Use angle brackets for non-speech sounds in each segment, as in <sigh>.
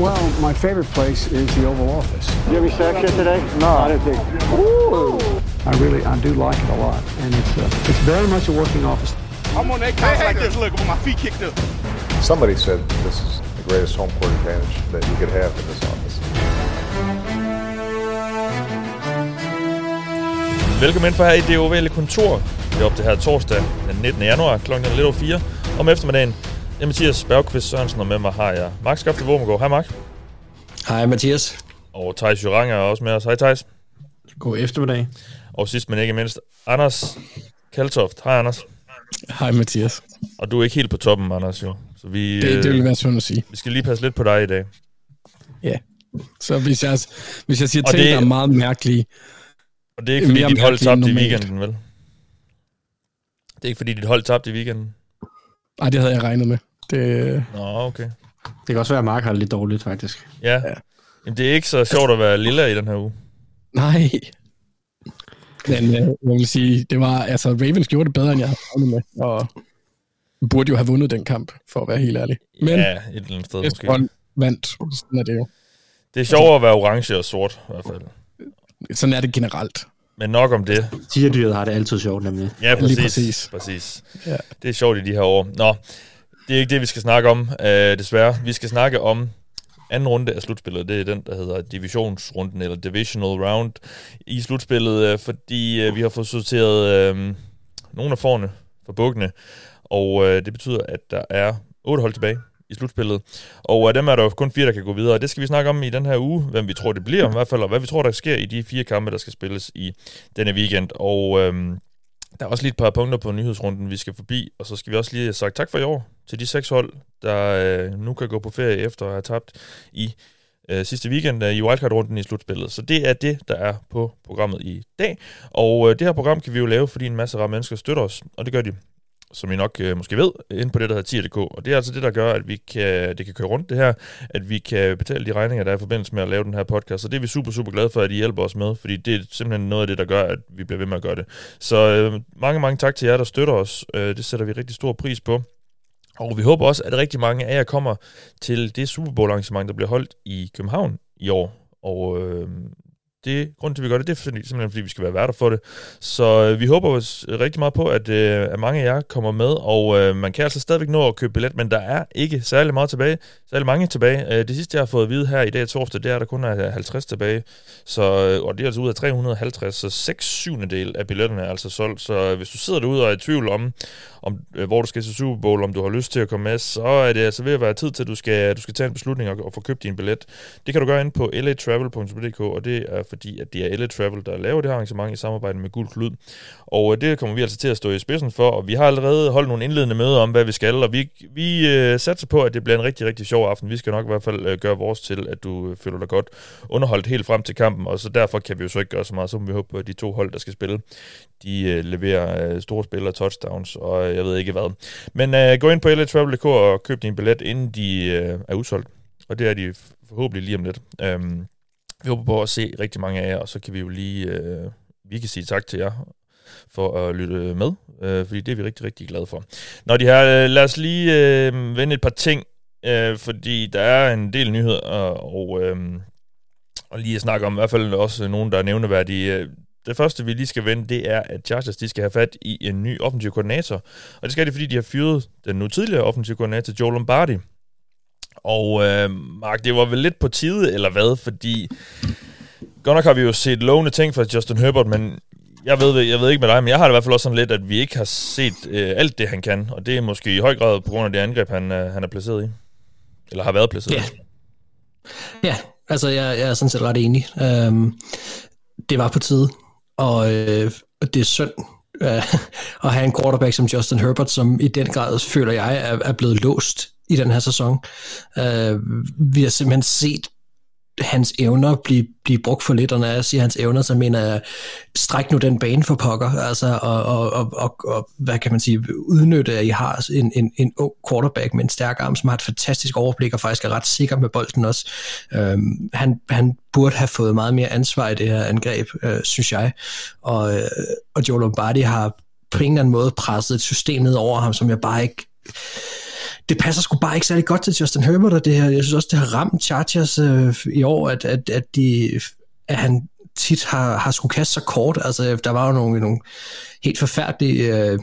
Well, my favorite place is the Oval Office. You have your sack yet today? No. I didn't think. I really, I do like it a lot, and it's uh, it's very much a working office. I'm on that couch like this, look, with my feet kicked up. Somebody said this is the greatest home court advantage that you could have in this office. Velkommen ind for her i det ovale kontor. Det er op til her torsdag den 19. januar kl. lidt over 4 om eftermiddagen. Jeg er Mathias Bergqvist Sørensen, og med mig har jeg Max Skafte Vormegård. Hej Max. Hej Mathias. Og Thijs Jurang er også med os. Hej Thijs. God eftermiddag. Og sidst men ikke mindst, Anders Kaltoft. Hej Anders. Hej Mathias. Og du er ikke helt på toppen, Anders jo. Så vi, Det, det øh, vil være sådan at sige. vi skal lige passe lidt på dig i dag. Ja. Så hvis jeg, hvis jeg siger Og ting, det- der er meget mærkelige, Og det er ikke fordi dit hold tabte i weekenden, vel? Det er ikke fordi dit hold tabte i weekenden. nej, det havde jeg regnet med. Det, Nå, okay. Det kan også være, at Mark har det lidt dårligt, faktisk. Ja. ja. Jamen, det er ikke så sjovt at være lille i den her uge. nej. Men øh, jeg vil sige, det var, altså Ravens gjorde det bedre, end jeg havde regnet med, og burde jo have vundet den kamp, for at være helt ærlig. Men ja, et eller andet sted måske. hold vandt, sådan er det jo. Det er sjovere at være orange og sort, i hvert fald. Sådan er det generelt. Men nok om det. Tierdyret har det altid sjovt, nemlig. Ja, præcis. Lige præcis. præcis. Ja. Det er sjovt i de her år. Nå, det er ikke det, vi skal snakke om, øh, desværre. Vi skal snakke om anden runde af slutspillet. Det er den, der hedder divisionsrunden, eller divisional round i slutspillet, øh, fordi øh, vi har fået sorteret øh, nogle af forne for bukkene, og øh, det betyder, at der er otte hold tilbage i slutspillet. Og af dem er der jo kun fire, der kan gå videre. Det skal vi snakke om i den her uge, hvem vi tror, det bliver i hvert fald, og hvad vi tror, der sker i de fire kampe, der skal spilles i denne weekend. Og øhm, der er også lige et par punkter på nyhedsrunden, vi skal forbi, og så skal vi også lige have sagt tak for i år til de seks hold, der øh, nu kan gå på ferie efter at have tabt i øh, sidste weekend øh, i wildcard-runden i slutspillet. Så det er det, der er på programmet i dag. Og øh, det her program kan vi jo lave, fordi en masse rare mennesker støtter os, og det gør de som I nok øh, måske ved, inde på det, der hedder tier.dk. Og det er altså det, der gør, at vi kan, det kan køre rundt det her, at vi kan betale de regninger, der er i forbindelse med at lave den her podcast. Så det er vi super, super glade for, at I hjælper os med, fordi det er simpelthen noget af det, der gør, at vi bliver ved med at gøre det. Så øh, mange, mange tak til jer, der støtter os. Øh, det sætter vi rigtig stor pris på. Og vi håber også, at rigtig mange af jer kommer til det Super Bowl arrangement, der bliver holdt i København i år. Og øh, det, grunden til, at vi gør det, det er fordi, simpelthen, fordi vi skal være værter for det. Så øh, vi håber også rigtig meget på, at, øh, at mange af jer kommer med, og øh, man kan altså stadigvæk nå at købe billet, men der er ikke særlig meget tilbage, særlig mange tilbage. Øh, det sidste, jeg har fået at vide her i dag torsdag, det er, at der kun er øh, 50 tilbage, så, øh, og det er altså ud af 350, så 6 syvende del af billetterne er altså solgt. Så øh, hvis du sidder derude og er i tvivl om, om øh, hvor du skal til Super Bowl, om du har lyst til at komme med, så er det altså ved at være tid til, at du skal, du skal tage en beslutning og, og få købt din billet. Det kan du gøre ind på latravel.dk, og det er fordi, at det er LA Travel, der laver det her arrangement i samarbejde med Guld Klud. Og øh, det kommer vi altså til at stå i spidsen for, og vi har allerede holdt nogle indledende møder om, hvad vi skal, og vi, vi øh, satser på, at det bliver en rigtig, rigtig sjov aften. Vi skal nok i hvert fald øh, gøre vores til, at du øh, føler dig godt underholdt helt frem til kampen, og så derfor kan vi jo så ikke gøre så meget, så må vi håbe på, at de to hold, der skal spille, de øh, leverer øh, store spillere, touchdowns, og øh, jeg ved ikke hvad. Men øh, gå ind på latravel.dk og køb din billet, inden de øh, er udsolgt. Og det er de forhåbentlig lige om lidt. Øhm, vi håber på at se rigtig mange af jer, og så kan vi jo lige, øh, vi kan sige tak til jer for at lytte med, øh, fordi det er vi rigtig, rigtig glade for. Når de her, øh, lad os lige øh, vende et par ting, øh, fordi der er en del nyheder, og, og, øh, og lige at snakke om i hvert fald også nogen, der er nævneværdige. Det første, vi lige skal vende, det er, at Chargers de skal have fat i en ny offensiv koordinator. Og det skal de, fordi de har fyret den nu tidligere offensiv koordinator, Joe Lombardi. Og øh, Mark, det var vel lidt på tide, eller hvad? Fordi godt nok har vi jo set lovende ting fra Justin Herbert, men jeg ved, jeg ved ikke med dig, men jeg har det i hvert fald også sådan lidt, at vi ikke har set øh, alt det, han kan. Og det er måske i høj grad på grund af det angreb, han, øh, han er placeret i. Eller har været placeret Ja. i. Ja, altså jeg, jeg er sådan set ret enig. Øhm, det var på tide, og øh, det er synd øh, <laughs> at have en quarterback som Justin Herbert, som i den grad, føler jeg, er, er blevet låst i den her sæson. Øh, vi har simpelthen set hans evner blive, blive brugt for lidt, og når jeg siger hans evner, så mener jeg, stræk nu den bane for pokker, altså, og, og, og, og, og hvad kan man sige, udnytte, at I har en, en, en ung quarterback med en stærk arm, som har et fantastisk overblik, og faktisk er ret sikker med bolden også. Øhm, han, han burde have fået meget mere ansvar i det her angreb, øh, synes jeg, og, øh, og Joe Lombardi har på en eller anden måde presset et system ned over ham, som jeg bare ikke det passer sgu bare ikke særlig godt til Justin Herbert, og det her, jeg synes også, det har ramt Chargers øh, i år, at, at, at, de, at han tit har, har skulle kaste sig kort. Altså, der var jo nogle, nogle helt forfærdelige øh,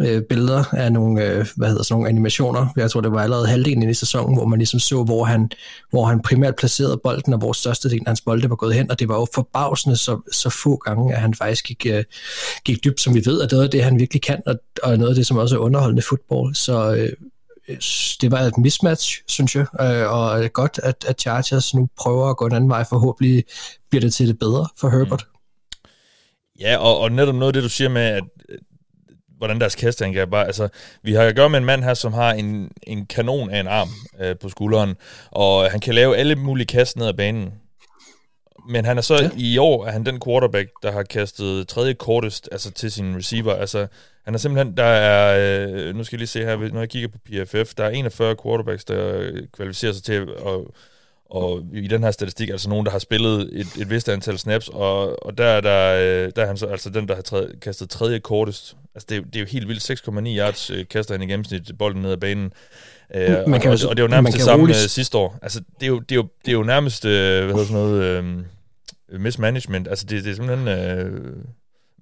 øh, billeder af nogle, øh, hvad hedder sådan nogle animationer. Jeg tror, det var allerede halvdelen i sæsonen, hvor man ligesom så, hvor han, hvor han primært placerede bolden, og hvor størstedelen af hans bolde var gået hen, og det var jo forbavsende så, så få gange, at han faktisk gik, øh, gik dybt, som vi ved, at det er det, han virkelig kan, og, og noget af det, som også er underholdende fodbold. Så øh, Øh, det var et mismatch, synes jeg, øh, og godt, at, at Chargers nu prøver at gå en anden vej. Forhåbentlig bliver det til det bedre for Herbert. Mm. Ja, og, og netop noget af det, du siger med, at øh, hvordan deres kastangreb var. Altså, vi har at gøre med en mand her, som har en, en kanon af en arm øh, på skulderen, og han kan lave alle mulige kast ned ad banen. Men han er så ja. i år er han den quarterback, der har kastet tredje kortest altså til sin receiver. Altså, han er simpelthen, der er, øh, nu skal jeg lige se her, når jeg kigger på PFF, der er 41 quarterbacks, der kvalificerer sig til at, og i den her statistik, altså nogen, der har spillet et, et vist antal snaps, og, og der, er der, øh, der er han så altså den, der har tredje, kastet tredje kortest. Altså det, er, det er jo helt vildt, 6,9 yards øh, kaster han i gennemsnit bolden ned ad banen. Øh, man kan og, og det er jo nærmest det samme roligt... Sidste år. Altså det er jo, det er jo, det er jo nærmest, øh, hvad hedder sådan noget, øh, mismanagement. Altså det, det er simpelthen... Øh,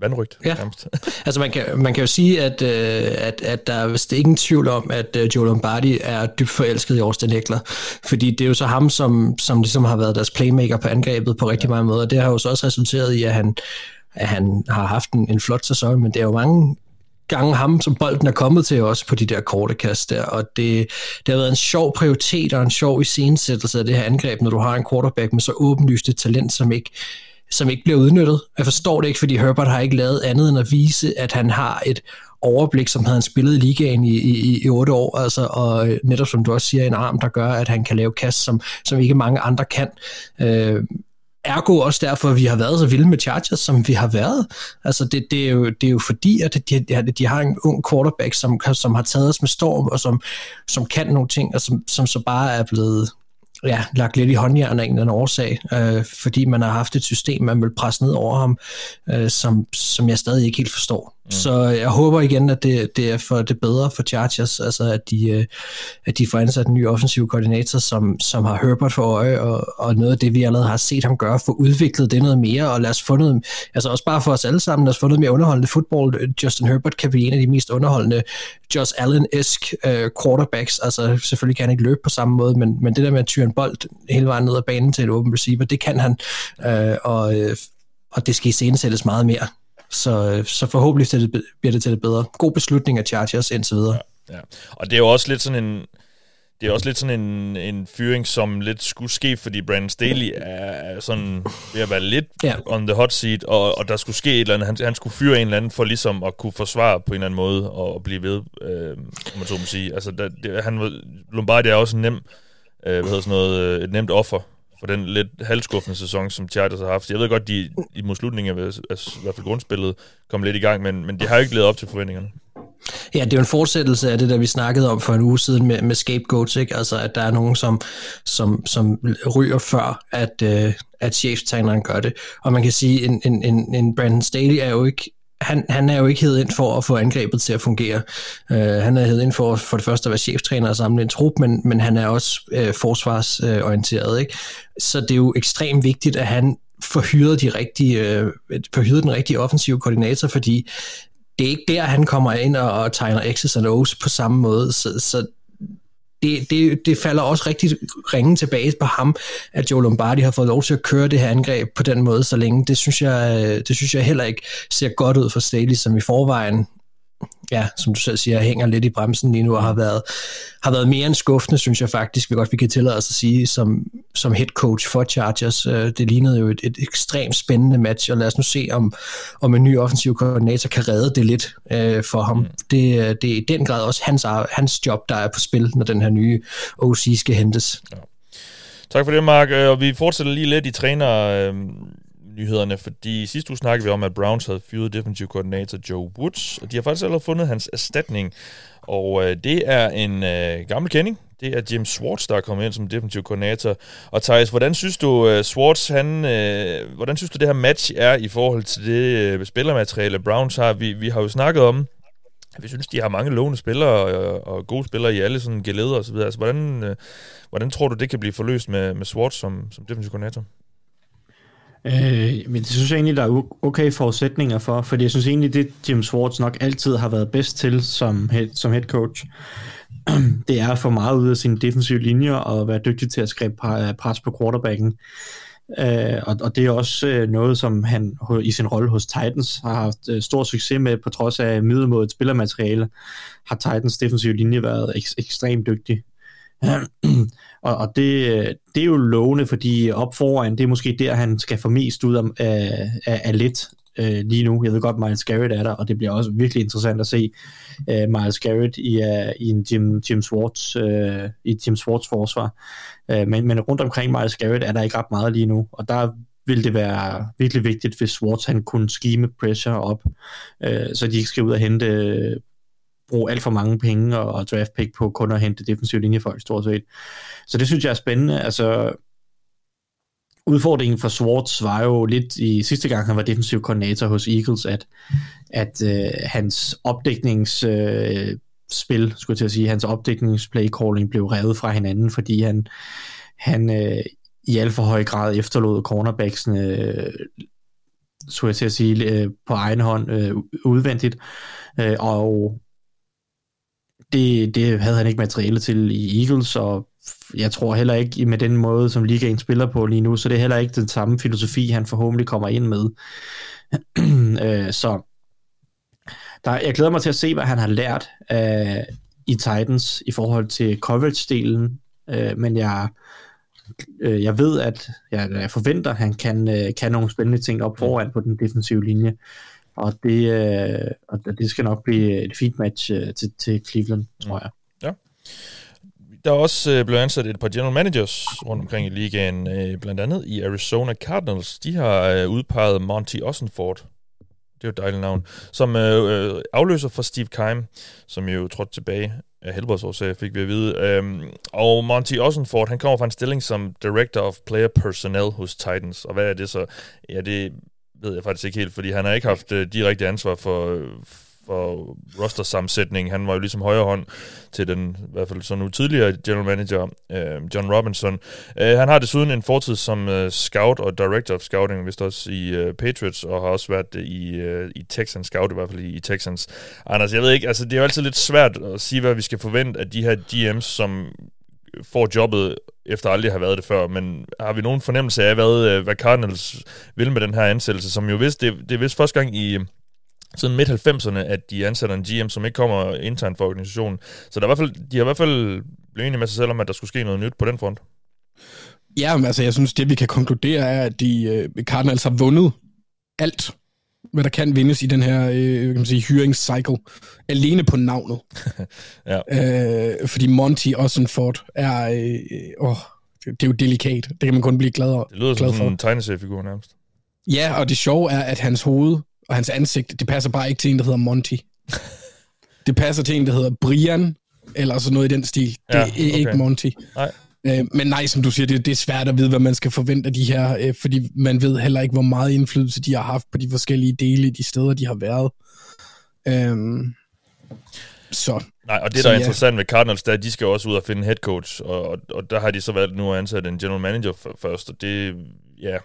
vandrygt. Ja. <laughs> <laughs> altså man kan, man kan jo sige, at, øh, at, at der er vist ingen tvivl om, at øh, Joe Lombardi er dybt forelsket i Austin Eckler, fordi det er jo så ham, som, som ligesom har været deres playmaker på angrebet på rigtig ja. mange måder, det har jo så også resulteret i, at han, at han har haft en, en flot sæson, men det er jo mange gange ham, som bolden er kommet til også på de der korte kast der, og det, det har været en sjov prioritet og en sjov iscenesættelse af det her angreb, når du har en quarterback med så åbenlyst et talent, som ikke som ikke bliver udnyttet. Jeg forstår det ikke, fordi Herbert har ikke lavet andet end at vise, at han har et overblik, som havde han spillet i ligaen i, i, i otte år, altså, og øh, netop som du også siger, en arm, der gør, at han kan lave kast, som, som ikke mange andre kan. Øh, ergo også derfor, at vi har været så vilde med Chargers, som vi har været. Altså det, det, er, jo, det er jo fordi, at de, de, har en ung quarterback, som, som har taget os med storm, og som, som kan nogle ting, og som, som så bare er blevet ja, lagt lidt i håndjern af en eller anden årsag, øh, fordi man har haft et system, man vil presse ned over ham, øh, som, som jeg stadig ikke helt forstår. Mm. Så jeg håber igen, at det, det er for det bedre for Chargers, altså at de, øh, at de får ansat en ny offensiv koordinator, som, som har Herbert for øje, og, og noget af det, vi allerede har set ham gøre, få udviklet det noget mere, og lad os få noget, altså også bare for os alle sammen, lad os få noget mere underholdende fodbold. Justin Herbert kan blive en af de mest underholdende Josh Allen-esk uh, quarterbacks, altså selvfølgelig kan han ikke løbe på samme måde, men, men det der med at tyre en bold hele vejen ned ad banen til en open receiver, det kan han, uh, og, og det skal i meget mere. Så, så forhåbentlig det, bliver det til det bedre. God beslutning af Chargers indtil videre. Ja, ja. Og det er jo også lidt sådan en, det er også lidt sådan en, en fyring, som lidt skulle ske, fordi Brandon Staley er sådan ved at være lidt ja. on the hot seat, og, og der skulle ske et eller andet. Han, han skulle fyre en eller anden for ligesom at kunne forsvare på en eller anden måde og, blive ved, øh, om man så må sige. Altså, der, det, han, Lombardi er også en nem, øh, hvad hedder sådan noget, øh, et nemt offer for den lidt halvskuffende sæson, som Chargers har haft. Jeg ved godt, de i mod slutningen af, altså, i hvert fald grundspillet kom lidt i gang, men, men de har ikke levet op til forventningerne. Ja, det er jo en fortsættelse af det, der vi snakkede om for en uge siden med, med scapegoats, ikke? Altså, at der er nogen, som, som, som ryger før, at, øh, at cheftegneren gør det. Og man kan sige, en, en, en, en Brandon Staley er jo ikke han, han er jo ikke hed ind for at få angrebet til at fungere. Uh, han er hed ind for for det første at være cheftræner og samle en trup, men, men han er også uh, forsvarsorienteret. Ikke? Så det er jo ekstremt vigtigt, at han får hyret, de rigtige, øh, uh, får hyret den rigtige offensive koordinator, fordi det er ikke der, han kommer ind og, og tegner X's og O's på samme måde. Så, så det, det, det falder også rigtig ringen tilbage på ham, at Joe Lombardi har fået lov til at køre det her angreb på den måde så længe. Det synes jeg, øh, det synes jeg heller ikke ser godt ud for Staley, som i forvejen ja, som du selv siger, hænger lidt i bremsen lige nu og har været, har været mere end skuffende, synes jeg faktisk, vi godt vi kan tillade os at sige, som, som head coach for Chargers. Øh, det lignede jo et, et ekstremt spændende match, og lad os nu se, om, om en ny offensiv koordinator kan redde det lidt øh, for ham. Mm. Det, det er i den grad også hans, hans job, der er på spil, når den her nye OC skal hentes. Ja. Tak for det, Mark. Øh, og vi fortsætter lige lidt i træner øh, nyhederne, fordi sidste uge snakkede vi om, at Browns havde fyret defensive koordinator Joe Woods, og de har faktisk allerede fundet hans erstatning, og øh, det er en øh, gammel kending. Det er Jim Swartz, der er kommet ind som defensive koordinator. Og Thijs, hvordan synes du, øh, Swartz, han, øh, hvordan synes du, det her match er i forhold til det øh, spillermateriale, Browns har? Vi, vi har jo snakket om, vi synes, de har mange lovende spillere og, og gode spillere i alle sådan geleder og så videre. Altså, hvordan, øh, hvordan tror du, det kan blive forløst med, med Swartz som, som defensiv koordinator? Øh, men det synes jeg egentlig, der er okay forudsætninger for, fordi jeg synes egentlig, det Jim Swartz nok altid har været bedst til som head, som head coach, <clears throat> det er at få meget ud af sine defensive linjer og være dygtig til at skabe øh, pres på quarterbacken. Øh, og, og det er også øh, noget, som han i sin rolle hos Titans har haft øh, stor succes med, på trods af middelmådet spillermateriale, har Titans defensive linje været ek- ekstremt dygtig. <clears throat> og og det, det er jo lovende, fordi op foran, det er måske der, han skal få mest ud af, af, af lidt øh, lige nu. Jeg ved godt, Miles Garrett er der, og det bliver også virkelig interessant at se øh, Miles Garrett i, uh, i en Jim, Jim Swartz, øh, i Jim Swartz forsvar. Øh, men, men rundt omkring Miles Garrett er der ikke ret meget lige nu, og der vil det være virkelig vigtigt, hvis Swartz han kunne skime pressure op, øh, så de ikke skal ud og hente bruge alt for mange penge og, og draft pick på kun at hente defensiv linjefolk stort set. Så det synes jeg er spændende. Altså, udfordringen for Swartz var jo lidt i sidste gang, han var defensiv koordinator hos Eagles, at, at øh, hans opdæknings øh, spil, skulle jeg til at sige, hans opdækningsplay calling blev revet fra hinanden, fordi han, han øh, i alt for høj grad efterlod cornerbacksene øh, skulle jeg til at sige, øh, på egen hånd øh, udvendigt, øh, og det, det havde han ikke materiale til i Eagles, og jeg tror heller ikke med den måde, som ligaen spiller på lige nu, så det er heller ikke den samme filosofi, han forhåbentlig kommer ind med. <clears throat> Øh, så der, jeg glæder mig til at se, hvad han har lært uh, i Titans i forhold til coverage-delen, uh, men jeg, uh, jeg ved, at jeg, jeg forventer, at han kan, uh, kan nogle spændende ting op foran på den defensive linje og det, øh, og det skal nok blive et fint match øh, til, til Cleveland, tror jeg. Ja. Der er også øh, blevet ansat et par general managers rundt omkring i ligaen, øh, blandt andet i Arizona Cardinals. De har øh, udpeget Monty Ossenford, det er jo et dejligt navn, som øh, øh, afløser for Steve Keim, som jo trådte tilbage af helbredsårsager, fik vi at vide. Øhm, og Monty Ossenford, han kommer fra en stilling som Director of Player Personnel hos Titans. Og hvad er det så? Ja, det ved jeg faktisk ikke helt, fordi han har ikke haft uh, direkte ansvar for, for roster-sammensætning. Han var jo ligesom højre hånd til den, i hvert fald så nu tidligere general manager, øh, John Robinson. Øh, han har desuden en fortid som øh, scout og director of scouting, vist også i øh, Patriots, og har også været i, øh, i Texans scout, i hvert fald i, i Texans. Anders, jeg ved ikke, altså det er jo altid lidt svært at sige, hvad vi skal forvente af de her GM's, som får jobbet efter aldrig har været det før, men har vi nogen fornemmelse af, hvad, øh, hvad Cardinals vil med den her ansættelse, som jo vist, det, det er vist første gang i øh, siden midt-90'erne, at de ansætter en GM, som ikke kommer internt for organisationen. Så der er i hvert fald, de har i hvert fald blevet enige med sig selv om, at der skulle ske noget nyt på den front. Ja, men altså, jeg synes, det vi kan konkludere er, at de øh, Cardinals har vundet alt hvad der kan vindes i den her øh, kan man sige, hyringscycle, alene på navnet. <laughs> ja. øh, fordi Monty Ossenford er, øh, åh, det, det er jo delikat. Det kan man kun blive glad, det lyder glad som for. en tegneseriefigur nærmest. Ja, og det sjove er, at hans hoved og hans ansigt, det passer bare ikke til en, der hedder Monty. <laughs> det passer til en, der hedder Brian, eller sådan noget i den stil. Det ja, okay. er ikke Monty. Nej. Øh, men nej, som du siger, det, det er svært at vide, hvad man skal forvente af de her, øh, fordi man ved heller ikke, hvor meget indflydelse de har haft på de forskellige dele i de steder, de har været. Øh, så. Nej, og det, der er ja. interessant ved Cardinals, det er, at de skal også ud og finde en head coach, og, og, og der har de så været nu ansat en general manager først, og det, ja,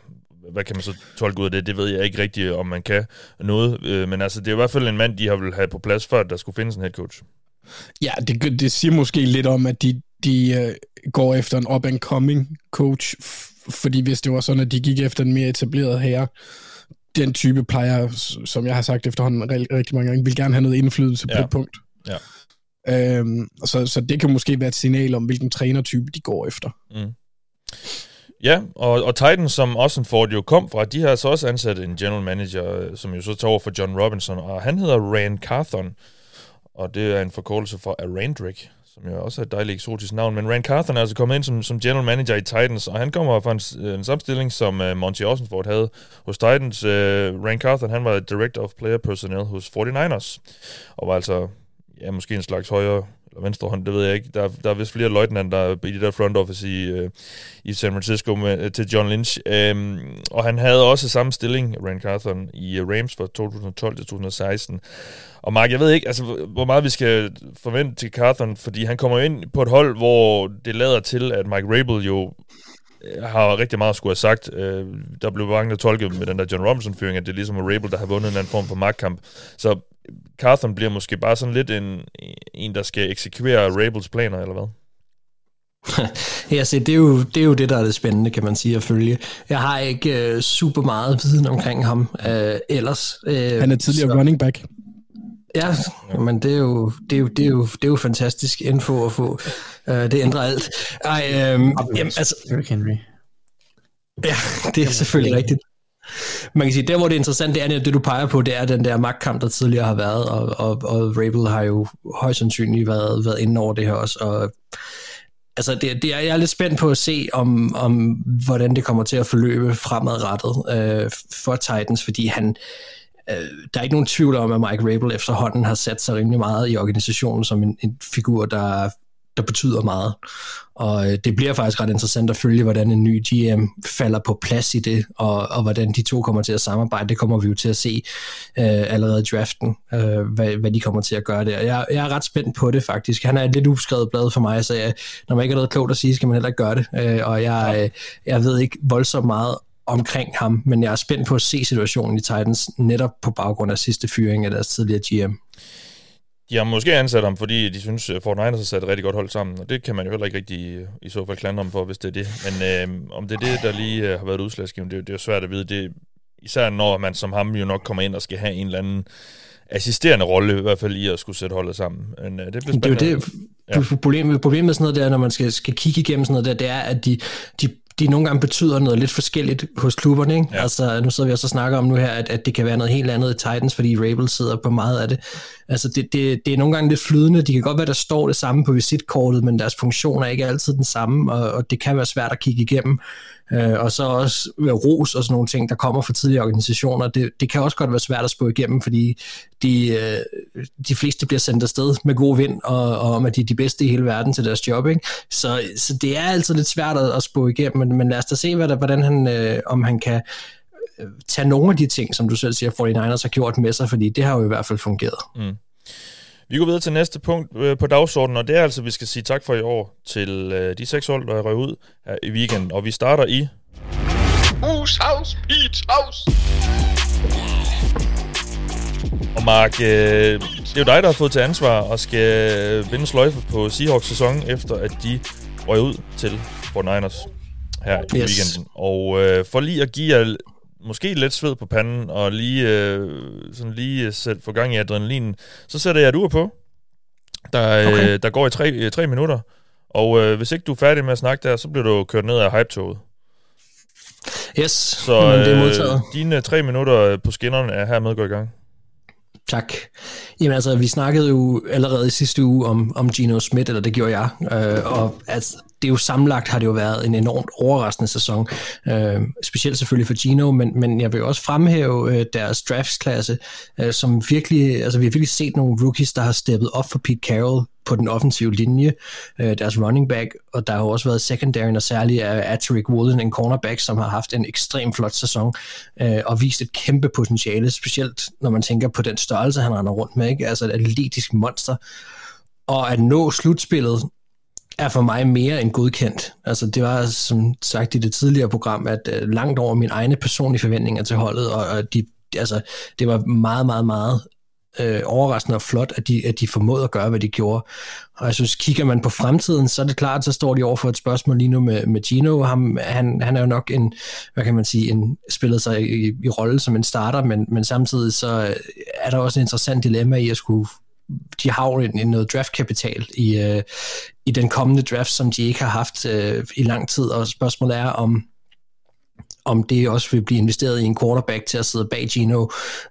hvad kan man så tolke ud af det? Det ved jeg ikke rigtigt, om man kan noget. Øh, men altså, det er i hvert fald en mand, de har vil have på plads, før der skulle findes en head coach. Ja, det, det siger måske lidt om, at de, de uh, går efter en up-and-coming coach, fordi hvis det var sådan, at de gik efter en mere etableret herre, den type plejer, som jeg har sagt efterhånden rigtig mange gange, vil gerne have noget indflydelse ja. på et punkt. Ja. Øhm, så, så det kan måske være et signal om, hvilken trænertype de går efter. Mm. Ja, og, og Titans, som Ossenford jo kom fra, de har så også ansat en general manager, øh, som jo så tager over for John Robinson, og han hedder Rand Carthon, og det er en forkortelse for Arandrick, som jo også er et dejligt eksotisk navn. Men Rand Carthen er altså kommet ind som, som general manager i Titans, og han kommer fra en, øh, en samstilling, som uh, Monty Ossenford havde hos Titans. Uh, Rand Carthen, han var Director of Player Personnel hos 49ers, og var altså ja, måske en slags højere eller venstre hånd, det ved jeg ikke. Der, der er vist flere løjtnanter i det der front office i, øh, i San Francisco med, øh, til John Lynch. Øhm, og han havde også samme stilling, Rand Carthon, i øh, Rams fra 2012 til 2016. Og Mark, jeg ved ikke, altså, hvor meget vi skal forvente til Carthon, fordi han kommer ind på et hold, hvor det lader til, at Mike Rabel jo øh, har rigtig meget at skulle have sagt. Øh, der blev mange, der tolket med den der John Robinson-fyring, at det er ligesom Rabel, der har vundet en anden form for magtkamp. Så Carthon bliver måske bare sådan lidt en, en der skal eksekvere Rabels planer, eller hvad? <laughs> ja, se, det er, jo, det er jo det, der er det spændende, kan man sige, at følge. Jeg har ikke uh, super meget viden omkring ham uh, ellers. Uh, Han er tidligere så. running back. Ja, men det er jo, det er jo, det er jo, det er jo fantastisk info at få. Uh, det ændrer alt. Ej, um, jamen, altså, Henry. Ja, det er selvfølgelig rigtigt. Man kan sige, der hvor det er interessant, det er det du peger på, det er den der magtkamp, der tidligere har været, og, og, og Rabel har jo højst sandsynligt været, været inde over det her også, og altså det, det er, jeg er lidt spændt på at se, om, om hvordan det kommer til at forløbe fremadrettet øh, for Titans, fordi han, øh, der er ikke nogen tvivl om, at Mike Rabel efterhånden har sat sig rimelig meget i organisationen som en, en figur, der der betyder meget. Og øh, det bliver faktisk ret interessant at følge, hvordan en ny GM falder på plads i det, og, og hvordan de to kommer til at samarbejde. Det kommer vi jo til at se øh, allerede i draften, øh, hvad, hvad de kommer til at gøre der. Jeg, jeg er ret spændt på det faktisk. Han er et lidt uskrevet blad for mig, så jeg, når man ikke har noget klogt at sige, skal man heller ikke gøre det. Øh, og jeg, øh, jeg ved ikke voldsomt meget omkring ham, men jeg er spændt på at se situationen i Titans netop på baggrund af sidste fyring af deres tidligere GM. De har måske ansat ham, fordi de synes, at Fort Niners har sat et rigtig godt hold sammen, og det kan man jo heller ikke rigtig i så fald klandre om for, hvis det er det. Men øh, om det er det, der lige øh, har været udslagsgivende, det, det er jo svært at vide. Det, især når man som ham jo nok kommer ind og skal have en eller anden assisterende rolle, i hvert fald i at skulle sætte holdet sammen. Men, øh, det, bliver det er jo det, ja. problemet, problemet med sådan noget der, når man skal, skal kigge igennem sådan noget der, det er, at de, de de nogle gange betyder noget lidt forskelligt hos klubberne. Ikke? Ja. Altså, nu sidder vi også og snakker om nu her, at, at det kan være noget helt andet i Titans, fordi Rabel sidder på meget af det. Altså, det, det, det er nogle gange lidt flydende. De kan godt være, der står det samme på visitkortet, men deres funktion er ikke altid den samme, og, og det kan være svært at kigge igennem. Øh, og så også øh, ros og sådan nogle ting, der kommer fra tidligere organisationer. Det, det kan også godt være svært at spå igennem, fordi de, øh, de fleste bliver sendt afsted med god vind, og, og om at de er de bedste i hele verden til deres job. Ikke? Så, så det er altid lidt svært at, at spå igennem, men, men lad os da se, hvad der, hvordan han, øh, om han kan øh, tage nogle af de ting, som du selv siger, 49ers har gjort med sig, fordi det har jo i hvert fald fungeret. Mm. Vi går videre til næste punkt øh, på dagsordenen, og det er altså, at vi skal sige tak for i år til øh, de seks hold, der er ud her i weekenden. Og vi starter i... Moose House, Peach House! Og Mark, øh, det er jo dig, der har fået til ansvar og skal vinde sløjfe på Seahawks sæson, efter at de røg ud til Fort Niners her yes. i weekenden. Og øh, for lige at give jer måske lidt sved på panden, og lige, øh, sådan lige øh, sæt, få gang i adrenalin, så sætter jeg et ur på, der, øh, okay. øh, der går i tre, øh, tre minutter. Og øh, hvis ikke du er færdig med at snakke der, så bliver du kørt ned af hype-toget. Yes, så Jamen, det er modtaget. Øh, dine tre minutter på skinnerne er hermed gået i gang. Tak. Jamen altså, vi snakkede jo allerede i sidste uge om, om Gino Smith, eller det gjorde jeg, øh, og altså, det er jo samlagt har det jo været en enormt overraskende sæson, øh, specielt selvfølgelig for Gino, men, men jeg vil også fremhæve øh, deres draftsklasse, øh, som virkelig, altså vi har virkelig set nogle rookies, der har steppet op for Pete Carroll på den offensive linje, øh, deres running back, og der har jo også været secondary, og særligt er Atterick Woolen, en cornerback, som har haft en ekstrem flot sæson, øh, og vist et kæmpe potentiale, specielt når man tænker på den størrelse, han render rundt med, ikke? altså et atletisk monster, og at nå slutspillet er for mig mere end godkendt. Altså det var som sagt i det tidligere program, at øh, langt over mine egne personlige forventninger til holdet, og, og de, altså, det var meget, meget, meget øh, overraskende og flot, at de, at de formåede at gøre, hvad de gjorde. Og jeg synes, kigger man på fremtiden, så er det klart, så står de over for et spørgsmål lige nu med, med Gino. Ham, han, han er jo nok en, hvad kan man sige, en, spillet sig i, i rolle som en starter, men, men samtidig så øh, er der også en interessant dilemma i at skulle de har jo en, noget draftkapital i, øh, i den kommende draft, som de ikke har haft øh, i lang tid, og spørgsmålet er, om, om det også vil blive investeret i en quarterback til at sidde bag Gino.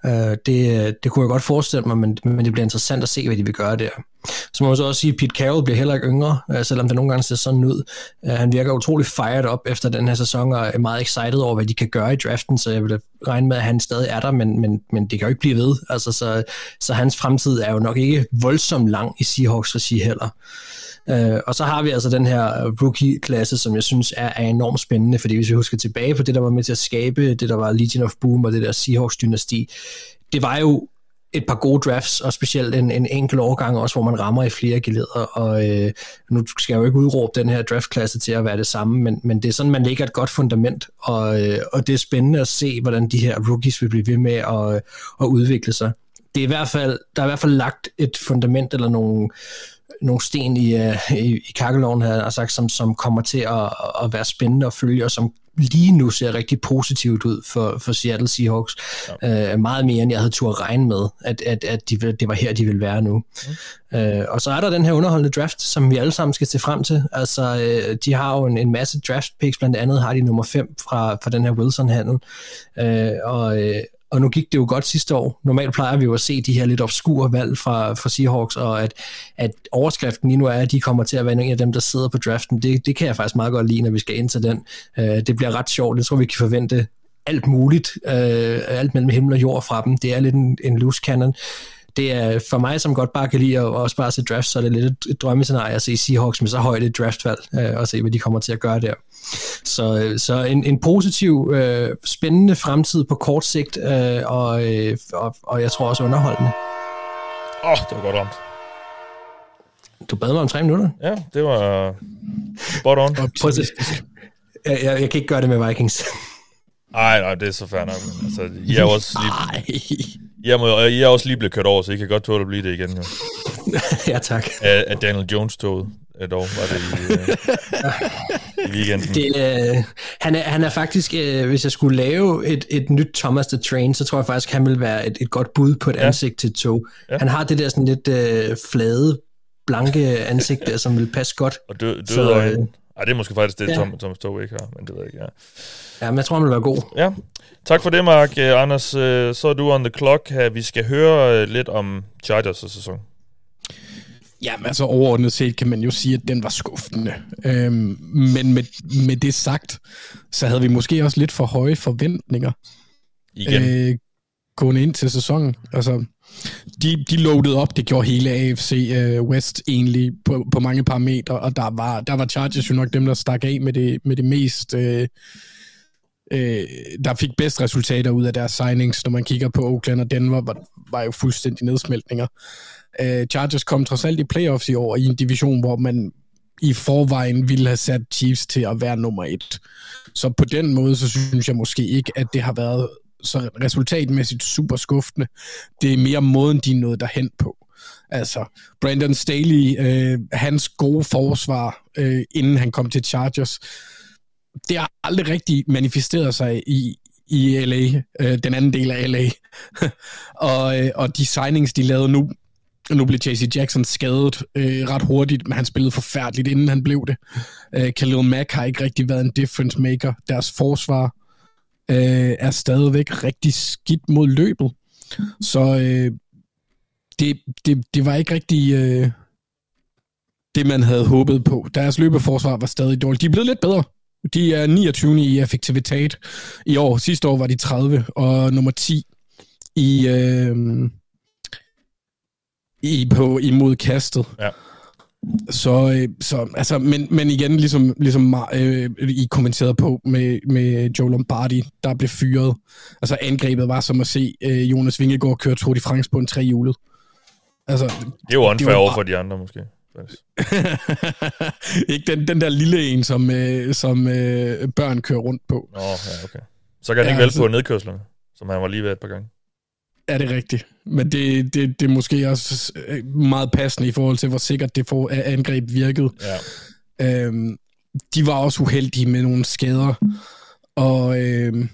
Øh, det, det kunne jeg godt forestille mig, men, men det bliver interessant at se, hvad de vil gøre der. Så må man så også sige, at Pete Carroll bliver heller ikke yngre, øh, selvom det nogle gange ser sådan ud. Øh, han virker utrolig fired op efter den her sæson, og er meget excited over, hvad de kan gøre i draften, så jeg vil regne med, at han stadig er der, men, men, men det kan jo ikke blive ved. Altså, så, så hans fremtid er jo nok ikke voldsomt lang i Seahawks regi heller. Øh, og så har vi altså den her øh, rookie-klasse, som jeg synes er, er enormt spændende, fordi hvis vi husker tilbage på det, der var med til at skabe det, der var Legion of Boom og det der Seahawks-dynasti, det var jo et par gode drafts, og specielt en, en enkelt årgang også, hvor man rammer i flere geleder, og øh, nu skal jeg jo ikke udråbe den her draftklasse til at være det samme, men, men det er sådan, man lægger et godt fundament, og, øh, og det er spændende at se, hvordan de her rookies vil blive ved med at, øh, at udvikle sig. Det er i hvert fald, der er i hvert fald lagt et fundament, eller nogle, nogle sten i, uh, i, i kakkeloven, har sagt, som, som kommer til at, at være spændende at følge, og som lige nu ser rigtig positivt ud for, for Seattle Seahawks. Ja. Uh, meget mere, end jeg havde tur regne med, at, at, at de, det var her, de ville være nu. Mm. Uh, og så er der den her underholdende draft, som vi alle sammen skal se frem til. Altså, uh, de har jo en, en masse draft picks, blandt andet har de nummer 5 fra, fra den her Wilson-handel. Uh, og, og nu gik det jo godt sidste år. Normalt plejer vi jo at se de her lidt obskure valg fra, fra Seahawks, og at, at overskriften lige nu er, at de kommer til at være en af dem, der sidder på draften. Det, det kan jeg faktisk meget godt lide, når vi skal ind til den. Uh, det bliver ret sjovt. Jeg tror, vi kan forvente alt muligt, uh, alt mellem himmel og jord fra dem. Det er lidt en, en loose cannon det er for mig, som godt bare kan lide at også bare se draft, så er det lidt et, et drømmescenarie at se Seahawks med så højt et draftvalg, øh, og se, hvad de kommer til at gøre der. Så, øh, så en, en positiv, øh, spændende fremtid på kort sigt, øh, og, øh, og, og jeg tror også underholdende. Åh, oh, det var godt ramt. Du bad mig om tre minutter. Ja, det var spot on. Prøv at jeg, jeg, jeg kan ikke gøre det med Vikings. Nej, nej, det er så fair nok. Altså, I er også lige... Jeg, må, jeg er også lige blevet kørt over, så I kan godt tåle at blive det igen. Jo. <laughs> ja, tak. Af, af Daniel Jones-toget dog, var det i, uh, i weekenden. Det, uh, han, er, han er faktisk, uh, hvis jeg skulle lave et, et nyt Thomas the Train, så tror jeg faktisk, han vil være et, et godt bud på et ja. ansigt til tog. Ja. Han har det der sådan lidt uh, flade, blanke ansigt der, som vil passe godt. Og død, død så, øjne. Ej, det er måske faktisk det, ja. Tom, Thomas Tog ikke har, men det ved jeg ikke, ja. Ja, men jeg tror, han vil være god. Ja, tak for det, Mark. Uh, Anders, uh, så er du on the clock her. Vi skal høre uh, lidt om Chargers' sæson. Jamen altså overordnet set kan man jo sige, at den var skuffende. Øhm, men med, med det sagt, så havde vi måske også lidt for høje forventninger. Igen. Øh, gående ind til sæsonen. Altså, de, de loadede op, det gjorde hele AFC øh, West egentlig på, på mange parametre, og der var, der var Chargers jo nok dem, der stak af med det, med det mest... Øh, øh, der fik bedst resultater ud af deres signings, når man kigger på Oakland og Denver, var, var jo fuldstændig nedsmeltninger. Øh, Chargers kom trods alt i playoffs i år i en division, hvor man i forvejen ville have sat Chiefs til at være nummer et. Så på den måde, så synes jeg måske ikke, at det har været så resultatmæssigt super skuffende. Det er mere måden, de er nået derhen på. Altså, Brandon Staley, øh, hans gode forsvar, øh, inden han kom til Chargers, det har aldrig rigtig manifesteret sig i, i LA, øh, den anden del af LA. <laughs> og, øh, og de signings, de lavede nu, nu blev JC Jackson skadet øh, ret hurtigt, men han spillede forfærdeligt, inden han blev det. Øh, Khalil Mack har ikke rigtig været en difference maker. Deres forsvar øh, er stadigvæk rigtig skidt mod løbet. Så øh, det, det, det var ikke rigtig øh, det, man havde håbet på. Deres løbeforsvar var stadig dårligt. De er blevet lidt bedre. De er 29. i effektivitet i år. Sidste år var de 30, og nummer 10 i, øh, i på imod kastet. Ja. Så, øh, så altså, men, men igen, ligesom, ligesom øh, I kommenterede på med, med Joe Lombardi, der blev fyret. Altså angrebet var som at se øh, Jonas Vingegaard køre Tour de France på en trehjulet. Altså, det er jo unfair over for de andre, måske. <laughs> ikke den, den der lille en, som, øh, som øh, børn kører rundt på. Nå, ja, okay. Så kan han ja, ikke vælge altså, på nedkørslerne, som han var lige ved et par gange. Er det rigtigt? Men det, det, det er måske også øh, meget passende i forhold til, hvor sikkert det får angreb virket. Ja. Øhm, de var også uheldige med nogle skader, og øhm,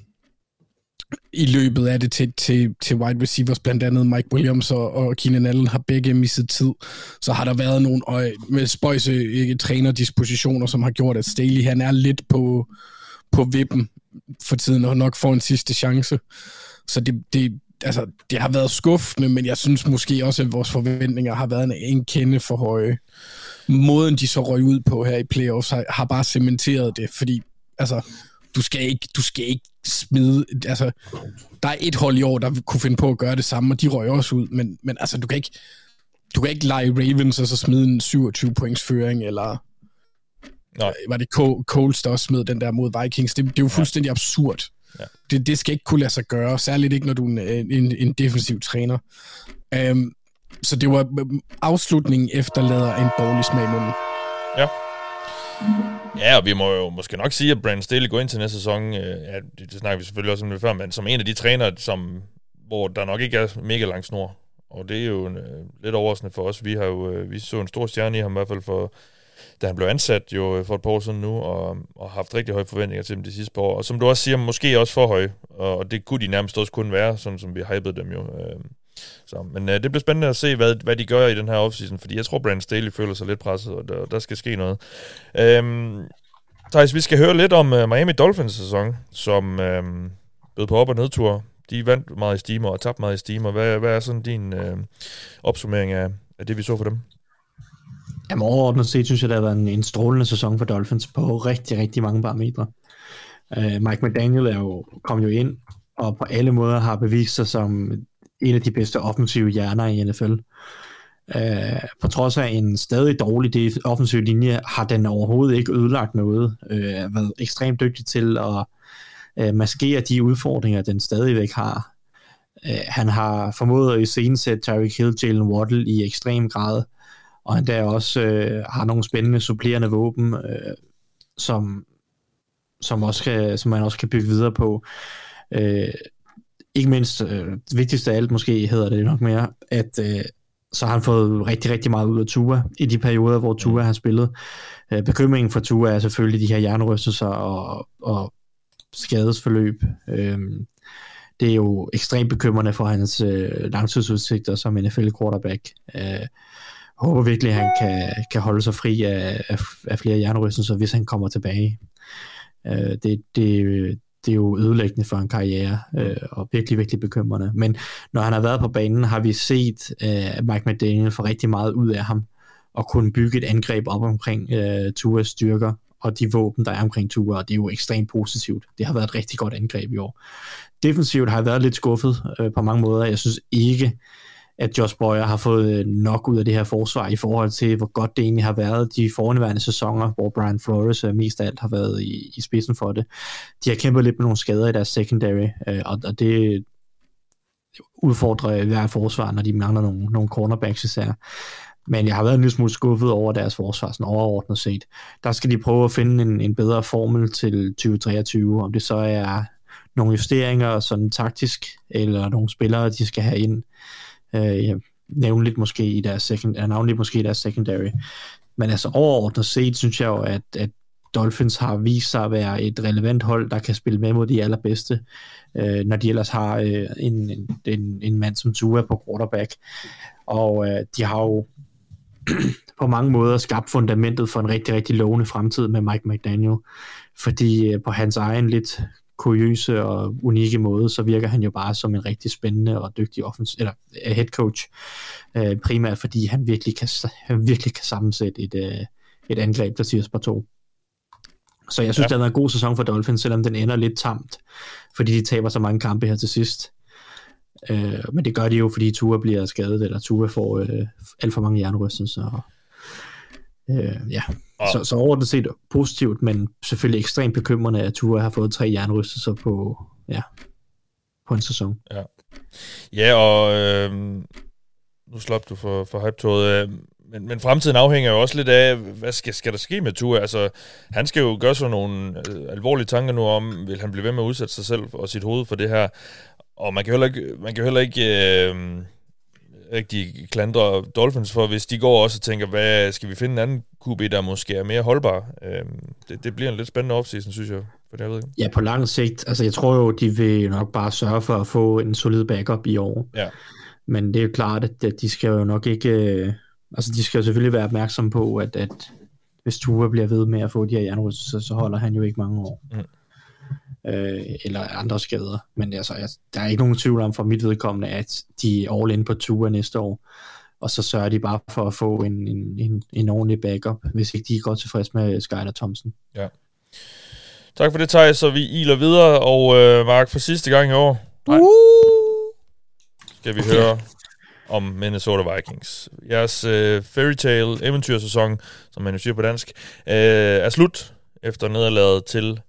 i løbet af det til, til, til wide receivers, blandt andet Mike Williams og, og Keenan Allen har begge misset tid. Så har der været nogle øje, med spøjse ikke, trænerdispositioner, som har gjort, at Staley han er lidt på, på vippen for tiden, og nok får en sidste chance. Så det, det, altså, det har været skuffende, men jeg synes måske også, at vores forventninger har været en, en kende for høje. Måden, de så røg ud på her i playoffs, har, har bare cementeret det, fordi altså, du skal ikke, du skal ikke smide, altså, der er et hold i år, der kunne finde på at gøre det samme, og de røg også ud, men, men altså, du kan ikke, du kan ikke lege Ravens og så smide en 27 points føring, eller Nej. var det Coles, der også smed den der mod Vikings. Det, det er jo fuldstændig absurd. Ja. Det, det skal ikke kunne lade sig gøre, særligt ikke, når du er en, en, en defensiv træner. Um, så det var øhm, afslutningen efterlader en dårlig smag i munden. Ja. Ja, og vi må jo måske nok sige, at Brand Staley går ind til næste sæson, øh, ja, det, det snakker vi selvfølgelig også om det før, men som en af de trænere, som, hvor der nok ikke er mega lang snor. Og det er jo en, lidt overraskende for os. Vi har jo øh, vi så en stor stjerne i ham i hvert fald for, da han blev ansat jo øh, for et par år siden nu, og, og haft rigtig høje forventninger til dem de sidste par år. Og som du også siger, måske også for høje, og det kunne de nærmest også kun være, sådan som vi hypede dem jo. Øh, så, men øh, det bliver spændende at se, hvad, hvad de gør i den her offseason, fordi jeg tror, Brandon Staley føler sig lidt presset, og der, der skal ske noget. Øhm, Thijs, vi skal høre lidt om øh, Miami Dolphins sæson, som øh, bød på op- og nedtur. De vandt meget i stimer og tabte meget i stimer. Hvad, hvad er sådan din øh, opsummering af, af det, vi så for dem? Jamen overordnet set synes jeg, det har været en, en strålende sæson for Dolphins på rigtig, rigtig mange parametre. Uh, Mike McDaniel er jo, kom jo ind og på alle måder har bevist sig som en af de bedste offensive hjerner i NFL. Uh, øh, på trods af en stadig dårlig offensiv linje, har den overhovedet ikke ødelagt noget. Uh, været ekstremt dygtig til at uh, maskere de udfordringer, den stadigvæk har. Uh, han har formået at iscenesætte Tyreek Hill, Jalen Waddle i ekstrem grad, og han der også øh, har nogle spændende supplerende våben, øh, som, som, også kan, som man også kan bygge videre på. Øh, ikke mindst, øh, det vigtigste af alt måske hedder det nok mere, at øh, så har han fået rigtig, rigtig meget ud af Tua i de perioder, hvor Tua har spillet. Øh, bekymringen for Tua er selvfølgelig de her hjernerystelser og, og skadesforløb. Øh, det er jo ekstremt bekymrende for hans øh, langtidsudsigter som NFL-quarterback. Øh, håber virkelig, at han kan, kan holde sig fri af, af, af flere hjernerystelser, hvis han kommer tilbage. Øh, det, det, det er jo ødelæggende for en karriere, øh, og virkelig, virkelig bekymrende. Men når han har været på banen, har vi set øh, Mike McDaniel får rigtig meget ud af ham, og kunne bygge et angreb op omkring øh, Tuas styrker, og de våben, der er omkring Tua, og det er jo ekstremt positivt. Det har været et rigtig godt angreb i år. Defensivt har jeg været lidt skuffet øh, på mange måder. Jeg synes ikke, at Josh Boyer har fået øh, nok ud af det her forsvar i forhold til, hvor godt det egentlig har været de fornærværende sæsoner, hvor Brian Flores øh, mest af alt har været i, i spidsen for det. De har kæmpet lidt med nogle skader i deres secondary, øh, og, og det udfordrer øh, hver forsvar, når de mangler nogle, nogle cornerbacks især. Men jeg har været en lille smule skuffet over deres forsvar, sådan overordnet set. Der skal de prøve at finde en, en bedre formel til 2023, om det så er nogle justeringer sådan taktisk, eller nogle spillere, de skal have ind Øh, ja, nævnligt måske i deres second, ja, navnligt måske i deres secondary. Men altså overordnet set, synes jeg jo, at, at Dolphins har vist sig at være et relevant hold, der kan spille med mod de allerbedste, øh, når de ellers har øh, en, en, en mand som Tua på quarterback. Og øh, de har jo <clears throat> på mange måder skabt fundamentet for en rigtig, rigtig lovende fremtid med Mike McDaniel, fordi øh, på hans egen lidt kuriøse og unikke måde, så virker han jo bare som en rigtig spændende og dygtig offens eller uh, head coach, uh, primært fordi han virkelig kan, han virkelig kan sammensætte et, uh, et angreb, der siger på to. Så jeg synes, ja. det har været en god sæson for Dolphins, selvom den ender lidt tamt, fordi de taber så mange kampe her til sidst. Uh, men det gør de jo, fordi Tua bliver skadet, eller Tua får uh, alt for mange jernrystelser, Øh, ja, og... så, så overordnet set positivt, men selvfølgelig ekstremt bekymrende, at Tua har fået tre jernrystelser på, ja, på en sæson. Ja, ja og øh, nu slap du for, for hype øh, men, men fremtiden afhænger jo også lidt af, hvad skal, skal der ske med Tua? Altså, han skal jo gøre sig nogle øh, alvorlige tanker nu om, vil han blive ved med at udsætte sig selv og sit hoved for det her? Og man kan heller ikke, man kan heller ikke øh, rigtig klandre Dolphins for, hvis de går også og tænker, hvad skal vi finde en anden QB, der måske er mere holdbar? Øhm, det, det bliver en lidt spændende offseason, synes jeg. For det, jeg ved ikke. Ja, på lang sigt. Altså, jeg tror jo, de vil nok bare sørge for at få en solid backup i år. Ja. Men det er jo klart, at de skal jo nok ikke... Øh, altså, de skal jo selvfølgelig være opmærksom på, at, at hvis Tua bliver ved med at få de her jernrystelser, så holder han jo ikke mange år. Mm. Øh, eller andre skader. Men altså, jeg, der er ikke nogen tvivl om for mit vedkommende, at de er all in på ture næste år, og så sørger de bare for at få en, en, en, en ordentlig backup, hvis ikke de er godt tilfreds med Skyler Thompson. Ja. Tak for det, Thijs, så vi iler videre, og øh, Mark, for sidste gang i år, nej, skal vi okay. høre om Minnesota Vikings. Jeres øh, fairy tale eventyrsæson, som man jo siger på dansk, øh, er slut efter nederlaget til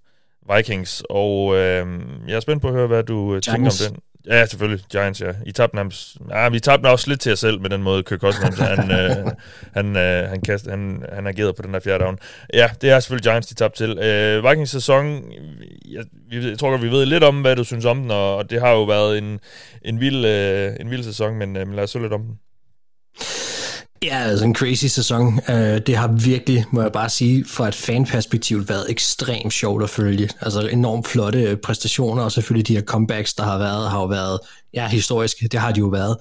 Vikings, og øh, jeg er spændt på at høre, hvad du øh, tænker om den. Ja, selvfølgelig. Giants, ja. I tabte nærmest, ja, vi tabte også lidt til os selv med den måde, Kirk Cousins, han, øh, han, øh, han, kast, han, han agerede på den der fjerde down. Ja, det er selvfølgelig Giants, de tabte til. Øh, Vikings sæson, jeg, jeg tror godt, vi ved lidt om, hvad du synes om den, og, og det har jo været en, en, vild, øh, en vild sæson, men, øh, men lad os så lidt om den. Ja, altså en crazy sæson. Øh, det har virkelig, må jeg bare sige, fra et fanperspektiv været ekstremt sjovt at følge. Altså enormt flotte øh, præstationer, og selvfølgelig de her comebacks, der har været, har jo været ja, historisk, det har de jo været.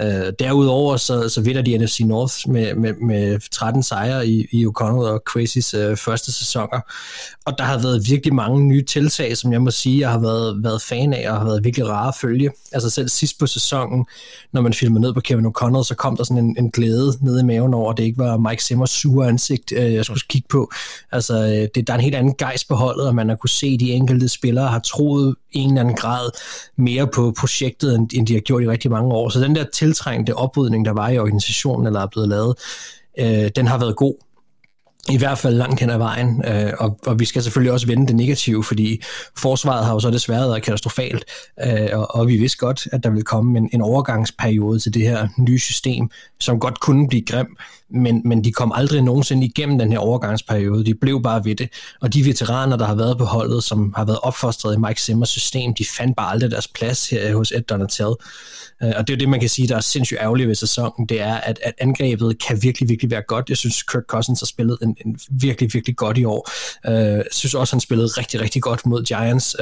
Øh, derudover så, så vinder de NFC North med, med, med 13 sejre i, i O'Connell og Crazy's øh, første sæsoner. Og der har været virkelig mange nye tiltag, som jeg må sige, jeg har været, været fan af, og har været virkelig rare at følge. Altså selv sidst på sæsonen, når man filmede ned på Kevin O'Connell, så kom der sådan en, en glæde nede i maven over, at det ikke var Mike Simmers sure ansigt, øh, jeg skulle kigge på. Altså, øh, det, der er en helt anden gejst på holdet, og man har kunne se, at de enkelte spillere har troet i en eller anden grad mere på projektet, end, end de har gjort i rigtig mange år. Så den der tiltrængte oprydning, der var i organisationen, eller er blevet lavet, øh, den har været god i hvert fald langt hen ad vejen, øh, og, og vi skal selvfølgelig også vende det negative, fordi forsvaret har jo så desværre været katastrofalt, øh, og, og vi vidste godt, at der ville komme en, en overgangsperiode til det her nye system, som godt kunne blive grim, men, men de kom aldrig nogensinde igennem den her overgangsperiode. De blev bare ved det. Og de veteraner, der har været på holdet, som har været opfostret i Mike Simmers system, de fandt bare aldrig deres plads her øh, hos Ed Donatel. Øh, og det er det, man kan sige, der er sindssygt ærgerligt ved sæsonen, det er, at, at angrebet kan virkelig, virkelig være godt. Jeg synes, Kirk Cousins har spillet en, en virkelig, virkelig godt i år. Øh, jeg synes også, han spillede rigtig, rigtig godt mod Giants.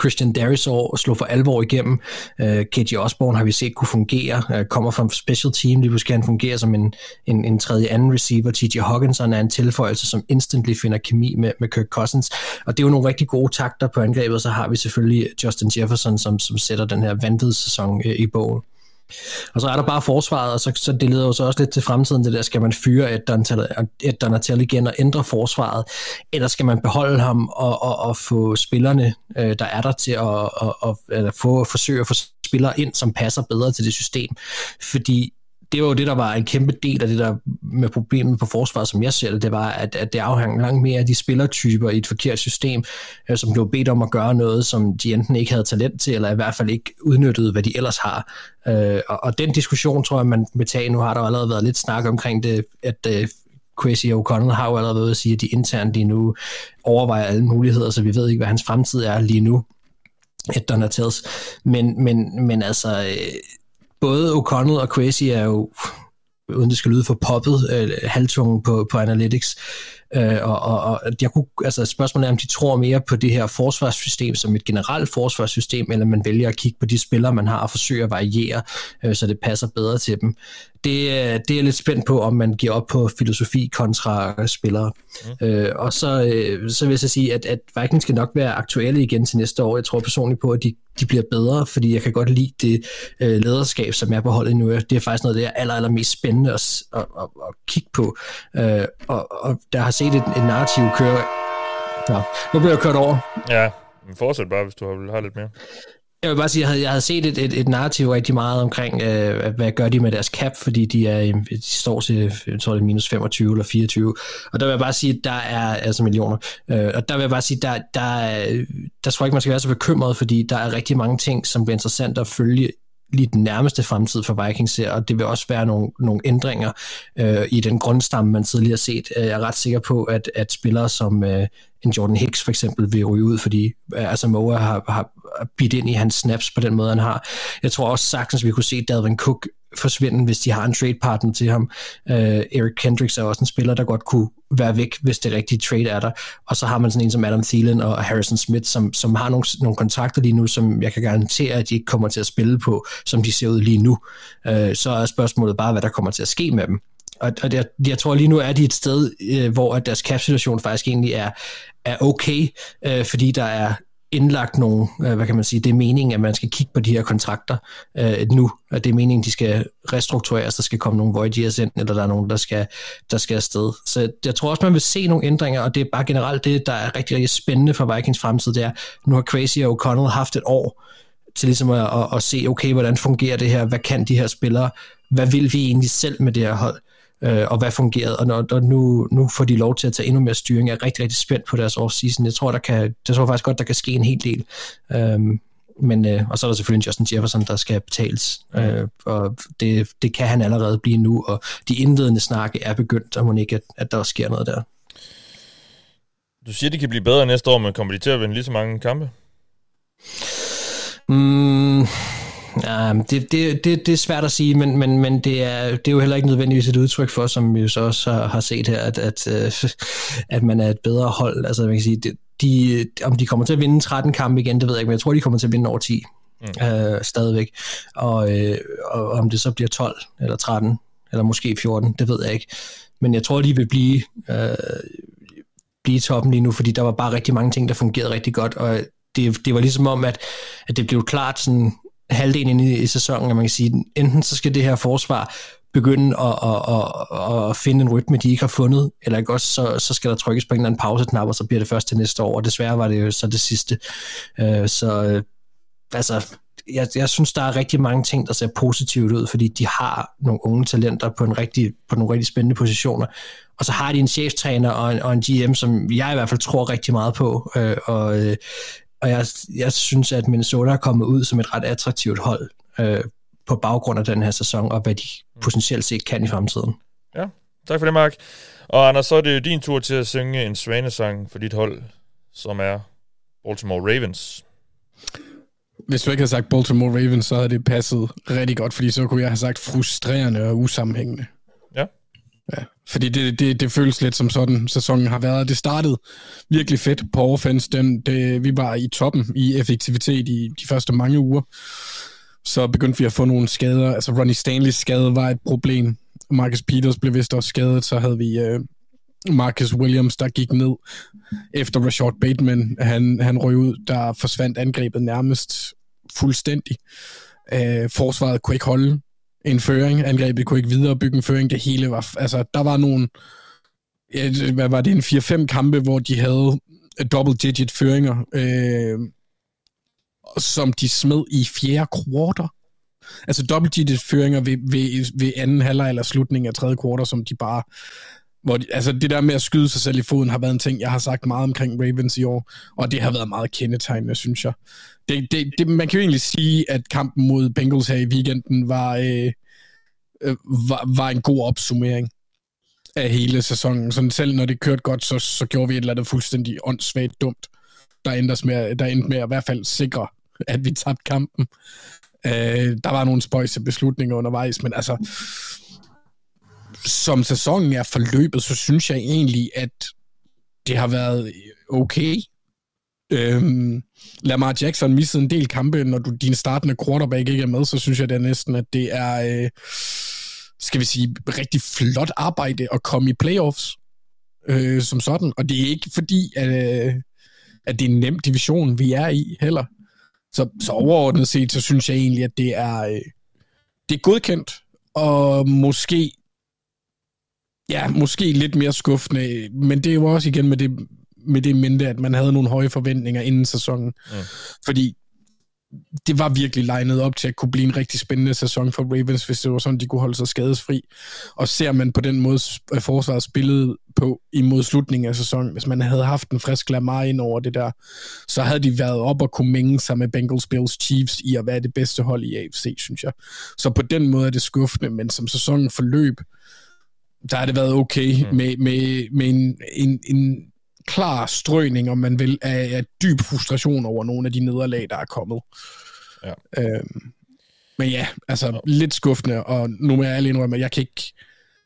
Christian Darisor slog for alvor igennem. Uh, øh, KJ Osborne har vi set kunne fungere, uh, kommer fra en special team, lige pludselig kan han fungere som en, en, en tredje anden receiver. TJ Hawkinson er en tilføjelse, som instantly finder kemi med, med Kirk Cousins, og det er jo nogle rigtig gode takter på angrebet, så har vi selvfølgelig Justin Jefferson, som, som sætter den her vanvidssæson uh, øh, i bogen. Og så er der bare forsvaret, og så, så det leder jo så også lidt til fremtiden, det der, skal man fyre et Donatel igen og ændre forsvaret, eller skal man beholde ham og, og, og få spillerne, øh, der er der til at, at, at, at få, forsøge at få spillere ind, som passer bedre til det system. Fordi det var jo det, der var en kæmpe del af det der med problemet på forsvaret, som jeg ser det, det var, at, at det afhang langt mere af de spillertyper i et forkert system, øh, som blev bedt om at gøre noget, som de enten ikke havde talent til, eller i hvert fald ikke udnyttede, hvad de ellers har. Øh, og, og den diskussion, tror jeg, man vil tage, nu har der allerede været lidt snak omkring det, at øh, Crazy O'Connell har jo allerede været at sige, at de internt lige nu overvejer alle muligheder, så vi ved ikke, hvad hans fremtid er lige nu. Et Donatels. Men, men, men altså, øh, både O'Connell og Crazy er jo, uden det skal lyde for poppet, øh, halvtungen på, på Analytics. Øh, og, og, og jeg kunne, altså spørgsmålet er, om de tror mere på det her forsvarssystem som et generelt forsvarssystem, eller man vælger at kigge på de spillere, man har, og forsøge at variere, øh, så det passer bedre til dem det, det er lidt spændt på, om man giver op på filosofi kontra spillere. Mm. Øh, og så, øh, så vil jeg så sige, at, at Vikings skal nok være aktuelle igen til næste år. Jeg tror personligt på, at de, de bliver bedre, fordi jeg kan godt lide det øh, lederskab, som er på holdet nu. Det er faktisk noget, det er aller, aller mest spændende at, at, at, at kigge på. Øh, og, og der har set et, et narrativ køre... Ja, nu bliver jeg kørt over. Ja, men fortsæt bare, hvis du har, har lidt mere. Jeg vil bare sige, at jeg havde, jeg havde set et, et, et narrativ rigtig meget omkring, øh, hvad gør de med deres cap, fordi de, er, de står til, jeg tror det er minus 25 eller 24, og der vil jeg bare sige, at der er, altså millioner, øh, og der vil jeg bare sige, der, der, der tror jeg ikke, man skal være så bekymret, fordi der er rigtig mange ting, som bliver interessant at følge lige den nærmeste fremtid for Vikings her, og det vil også være nogle, nogle ændringer øh, i den grundstamme, man tidligere har set. Øh, jeg er ret sikker på, at, at spillere som øh, en Jordan Hicks for eksempel vil ryge ud, fordi øh, altså Moa har, har bidt ind i hans snaps på den måde, han har. Jeg tror også sagtens, vi kunne se Dalvin Cook forsvinde, hvis de har en trade partner til ham. Uh, Eric Kendricks er også en spiller, der godt kunne være væk, hvis det rigtige trade er der. Og så har man sådan en som Adam Thielen og Harrison Smith, som, som har nogle, nogle kontrakter lige nu, som jeg kan garantere, at de ikke kommer til at spille på, som de ser ud lige nu. Uh, så er spørgsmålet bare, hvad der kommer til at ske med dem. og, og jeg, jeg tror lige nu er de et sted, øh, hvor at deres cap-situation faktisk egentlig er, er okay, øh, fordi der er indlagt nogle, øh, hvad kan man sige, det er meningen, at man skal kigge på de her kontrakter øh, nu, at det er meningen, de skal restruktureres, der skal komme nogle void years ind, eller der er nogen, der skal, der skal afsted. Så jeg tror også, man vil se nogle ændringer, og det er bare generelt det, der er rigtig, rigtig spændende for Vikings fremtid, det er, nu har Crazy og O'Connell haft et år til ligesom at, at, at se, okay, hvordan fungerer det her, hvad kan de her spillere, hvad vil vi egentlig selv med det her hold? Øh, og hvad fungerede, og, når, og nu, nu får de lov til at tage endnu mere styring. Jeg er rigtig, rigtig spændt på deres off-season. Jeg tror, der kan, jeg tror faktisk godt, der kan ske en hel del. Øhm, men, øh, og så er der selvfølgelig Justin Jefferson, der skal betales, øh, og det, det kan han allerede blive nu, og de indledende snakke er begyndt, og må ikke, at, at der sker noget der. Du siger, de kan blive bedre næste år, men kommer de til at vinde lige så mange kampe? Mm, Ja, det, det, det, det er svært at sige, men, men, men det, er, det er jo heller ikke nødvendigvis et udtryk for, som vi jo så også har, har set her, at, at, øh, at man er et bedre hold. Altså, man kan sige, de, om de kommer til at vinde 13 kampe igen, det ved jeg ikke, men jeg tror, de kommer til at vinde over 10 mm. øh, stadigvæk. Og, øh, og om det så bliver 12 eller 13, eller måske 14, det ved jeg ikke. Men jeg tror, de vil blive, øh, blive toppen lige nu, fordi der var bare rigtig mange ting, der fungerede rigtig godt, og det, det var ligesom om, at, at det blev klart sådan halvdelen ind i, i sæsonen, at man kan sige, enten så skal det her forsvar begynde at, at, at, at finde en rytme, de ikke har fundet, eller ikke også, så, så skal der trykkes på en eller anden pauseknap, og så bliver det først til næste år, og desværre var det jo så det sidste. Øh, så øh, altså, jeg, jeg synes, der er rigtig mange ting, der ser positivt ud, fordi de har nogle unge talenter på, en rigtig, på nogle rigtig spændende positioner, og så har de en cheftræner og en, og en GM, som jeg i hvert fald tror rigtig meget på, øh, og, øh, og jeg, jeg synes, at Minnesota er kommet ud som et ret attraktivt hold øh, på baggrund af den her sæson, og hvad de potentielt set kan i fremtiden. Ja, tak for det, Mark. Og Anders, så er det jo din tur til at synge en svanesang for dit hold, som er Baltimore Ravens. Hvis du ikke havde sagt Baltimore Ravens, så havde det passet rigtig godt, fordi så kunne jeg have sagt frustrerende og usammenhængende. Ja, fordi det, det, det føles lidt som sådan, sæsonen har været. Det startede virkelig fedt på offense. Den, det, vi var i toppen i effektivitet i de første mange uger. Så begyndte vi at få nogle skader. Altså Ronnie Stanleys skade var et problem. Marcus Peters blev vist også skadet. Så havde vi øh, Marcus Williams, der gik ned efter Rashard Bateman. Han, han røg ud, der forsvandt angrebet nærmest fuldstændig. Øh, forsvaret kunne ikke holde en føring. Angrebet kunne ikke videre bygge en føring. Det hele var... Altså, der var nogle... Hvad var det? En 4-5 kampe, hvor de havde double-digit føringer, øh, som de smed i fjerde kvartal. Altså double-digit føringer ved, ved, ved anden halvleg eller slutningen af tredje kvartal, som de bare... Hvor de, altså det der med at skyde sig selv i foden har været en ting, jeg har sagt meget omkring Ravens i år, og det har været meget kendetegnende, synes jeg det, det, det, man kan jo egentlig sige, at kampen mod Bengals her i weekenden var, øh, øh, var, var en god opsummering af hele sæsonen. Sådan selv når det kørte godt, så, så gjorde vi et eller andet fuldstændig åndssvagt dumt, der endte med, der endte med at i hvert fald sikre, at vi tabte kampen. Øh, der var nogle spøjse beslutninger undervejs, men altså, som sæsonen er forløbet, så synes jeg egentlig, at det har været okay. Øhm, Lamar Jackson missede en del kampe, når du, din startende quarterback ikke er med, så synes jeg da næsten, at det er, øh, skal vi sige, rigtig flot arbejde at komme i playoffs øh, som sådan. Og det er ikke fordi, at, øh, at det er en nem division, vi er i heller. Så, så overordnet set, så synes jeg egentlig, at det er, øh, det er godkendt, og måske ja, måske lidt mere skuffende, men det er jo også igen med det med det mente, at man havde nogle høje forventninger inden sæsonen. Mm. Fordi det var virkelig legnet op til at kunne blive en rigtig spændende sæson for Ravens, hvis det var sådan, de kunne holde sig skadesfri. Og ser man på den måde, forsvaret spillede på imod slutningen af sæsonen, hvis man havde haft en frisk Lamar ind over det der, så havde de været op og kunne mænge sig med Bengals, Bills, Chiefs i at være det bedste hold i AFC, synes jeg. Så på den måde er det skuffende, men som sæsonen forløb, der har det været okay mm. med, med, med en, en, en klar strøgning, om man vil, af, af dyb frustration over nogle af de nederlag, der er kommet. Ja. Øhm, men ja, altså ja. lidt skuffende, og nu må jeg ærlig indrømme, at jeg kan ikke,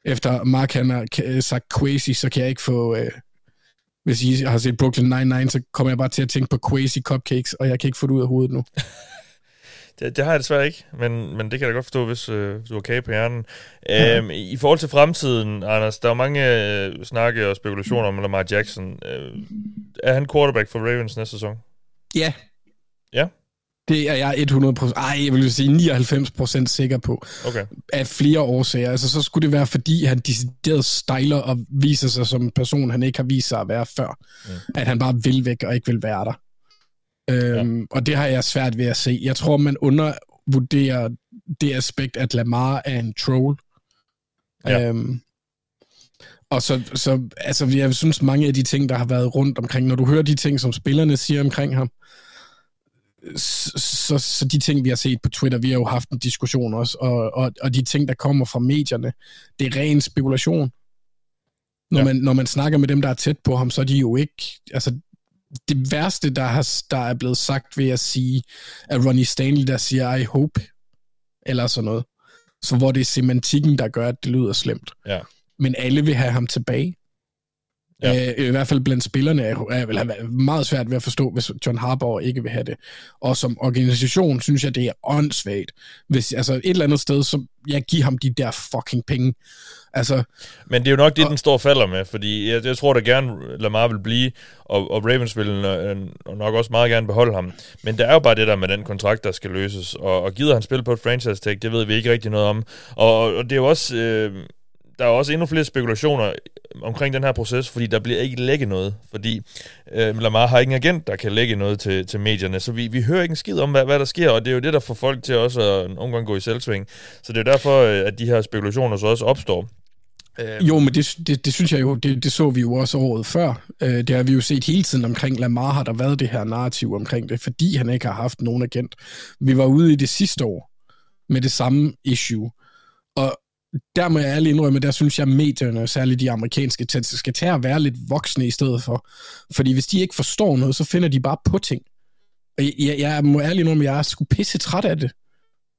efter Mark han har sagt crazy, så kan jeg ikke få, øh, hvis I har set Brooklyn Nine-Nine, så kommer jeg bare til at tænke på crazy cupcakes, og jeg kan ikke få det ud af hovedet nu. <laughs> det, det har jeg desværre ikke, men, men det kan jeg da godt forstå, hvis øh, du har kage på hjernen. Øhm, I forhold til fremtiden, Anders, der er mange øh, snakke og spekulationer om Lamar Jackson. Øh, er han quarterback for Ravens næste sæson? Ja. Ja? Det er jeg 100%, ej, jeg vil sige 99% sikker på. Okay. Af flere årsager. Altså, så skulle det være, fordi han decideret stejler og viser sig som en person, han ikke har vist sig at være før. Mm. At han bare vil væk og ikke vil være der. Øhm, ja. Og det har jeg svært ved at se. Jeg tror, man undervurderer det aspekt, at Lamar er en troll. Ja. Øhm, og så, så altså, jeg synes, mange af de ting, der har været rundt omkring, når du hører de ting, som spillerne siger omkring ham, så, så, så de ting, vi har set på Twitter, vi har jo haft en diskussion også, og, og, og de ting, der kommer fra medierne, det er ren spekulation. Når, ja. man, når man snakker med dem, der er tæt på ham, så er de jo ikke... Altså, det værste, der, har, der er blevet sagt ved at sige, at Ronnie Stanley, der siger, I hope, eller sådan noget. Så hvor det er semantikken, der gør, at det lyder slemt. Ja. Men alle vil have ham tilbage. Ja. Øh, I hvert fald blandt spillerne er, er, er meget svært ved at forstå, hvis John Harbaugh ikke vil have det. Og som organisation synes jeg, det er åndssvagt. Hvis, altså et eller andet sted, så jeg giver ham de der fucking penge. Altså, Men det er jo nok det, og, den står falder med, fordi jeg, jeg tror da gerne, Lamar vil blive, og, og Ravens vil øh, nok også meget gerne beholde ham. Men der er jo bare det der med den kontrakt, der skal løses, og, og gider han spille på et franchise tag, det ved vi ikke rigtig noget om. Og, og det er jo også... Øh, der er også endnu flere spekulationer omkring den her proces, fordi der bliver ikke lægget noget, fordi øh, Lamar har ikke en agent, der kan lægge noget til, til medierne, så vi, vi hører ikke en skid om, hvad, hvad der sker, og det er jo det, der får folk til også at nogle gange gå i selvsving. Så det er derfor, øh, at de her spekulationer så også opstår. Øh. Jo, men det, det, det synes jeg jo, det, det så vi jo også året før. Øh, det har vi jo set hele tiden omkring Lamar, har der været det her narrativ omkring det, fordi han ikke har haft nogen agent. Vi var ude i det sidste år med det samme issue, og der må jeg ærligt indrømme, der synes jeg, at medierne, særligt de amerikanske, skal tage at være lidt voksne i stedet for. Fordi hvis de ikke forstår noget, så finder de bare på ting. Og jeg, jeg må ærligt indrømme, at jeg er sgu pisse træt af det.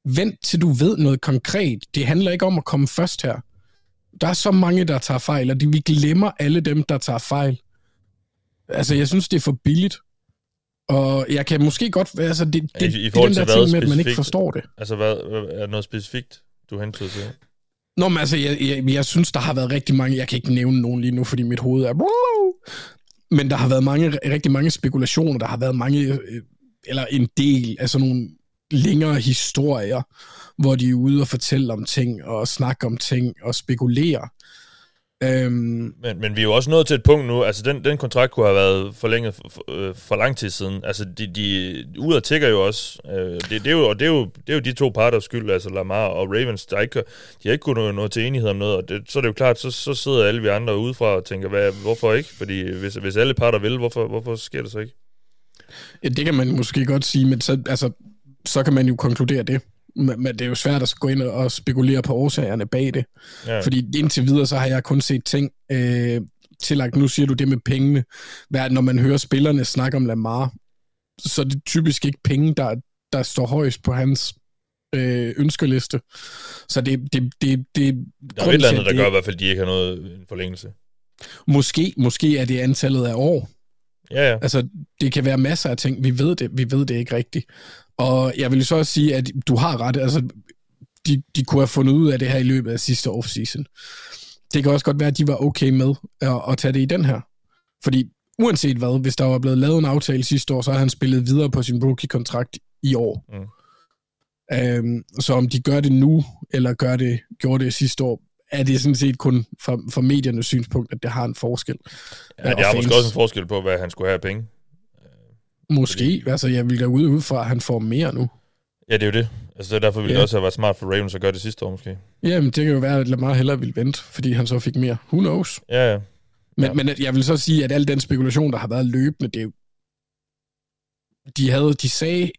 Vent til du ved noget konkret. Det handler ikke om at komme først her. Der er så mange, der tager fejl, og vi glemmer alle dem, der tager fejl. Altså, jeg synes, det er for billigt. Og jeg kan måske godt... Altså, det, det, I, i det er den der ting med, at man ikke forstår det. Altså, hvad, er noget specifikt, du hentyder til? Nå, men altså, jeg, jeg, jeg synes, der har været rigtig mange... Jeg kan ikke nævne nogen lige nu, fordi mit hoved er... Men der har været mange, rigtig mange spekulationer. Der har været mange... Øh, eller en del af sådan nogle længere historier, hvor de er ude og fortælle om ting, og snakke om ting, og spekulere. Øhm, men, men vi er jo også nået til et punkt nu, altså den, den kontrakt kunne have været forlænget for, for, for lang tid siden. Altså de, de ud og tigger jo også. Øh, det, det, er jo, og det er, jo, det er jo de to parters skyld, altså Lamar og Ravens, der ikke, de har ikke kunnet nå til enighed om noget, og det, så er det jo klart, så, så sidder alle vi andre udefra og tænker, hvad, hvorfor ikke? Fordi hvis, hvis alle parter vil, hvorfor, hvorfor sker det så ikke? Ja, det kan man måske godt sige, men så, altså, så kan man jo konkludere det men det er jo svært at gå ind og spekulere på årsagerne bag det. Ja. Fordi indtil videre, så har jeg kun set ting øh, tillagt. Nu siger du det med pengene. Hvad, når man hører spillerne snakke om Lamar, så er det typisk ikke penge, der, der står højst på hans øh, ønskeliste. Så det, det, det, det der er et eller andet, der det, gør i hvert fald, at de ikke har noget en forlængelse. Måske, måske er det antallet af år. Ja, ja. Altså, det kan være masser af ting. Vi ved det, vi ved det ikke rigtigt. Og jeg vil så også sige, at du har ret. Altså, de, de kunne have fundet ud af det her i løbet af sidste offseason. Det kan også godt være, at de var okay med at, at tage det i den her. Fordi uanset hvad, hvis der var blevet lavet en aftale sidste år, så har han spillet videre på sin rookie-kontrakt i år. Mm. Um, så om de gør det nu, eller gør det, gjorde det sidste år, er det sådan set kun fra, fra mediernes synspunkt, at det har en forskel. Ja, det har måske også en forskel på, hvad han skulle have penge. Måske. Altså, jeg vil da ud, ud fra, at han får mere nu. Ja, det er jo det. Altså, det er derfor ville ja. det også have været smart for Ravens at gøre det sidste år, måske. Jamen, det kan jo være, at Lamar hellere ville vente, fordi han så fik mere. Who knows? Ja, ja. Men, ja. men jeg vil så sige, at al den spekulation, der har været løbende, det er jo... De, havde, de sagde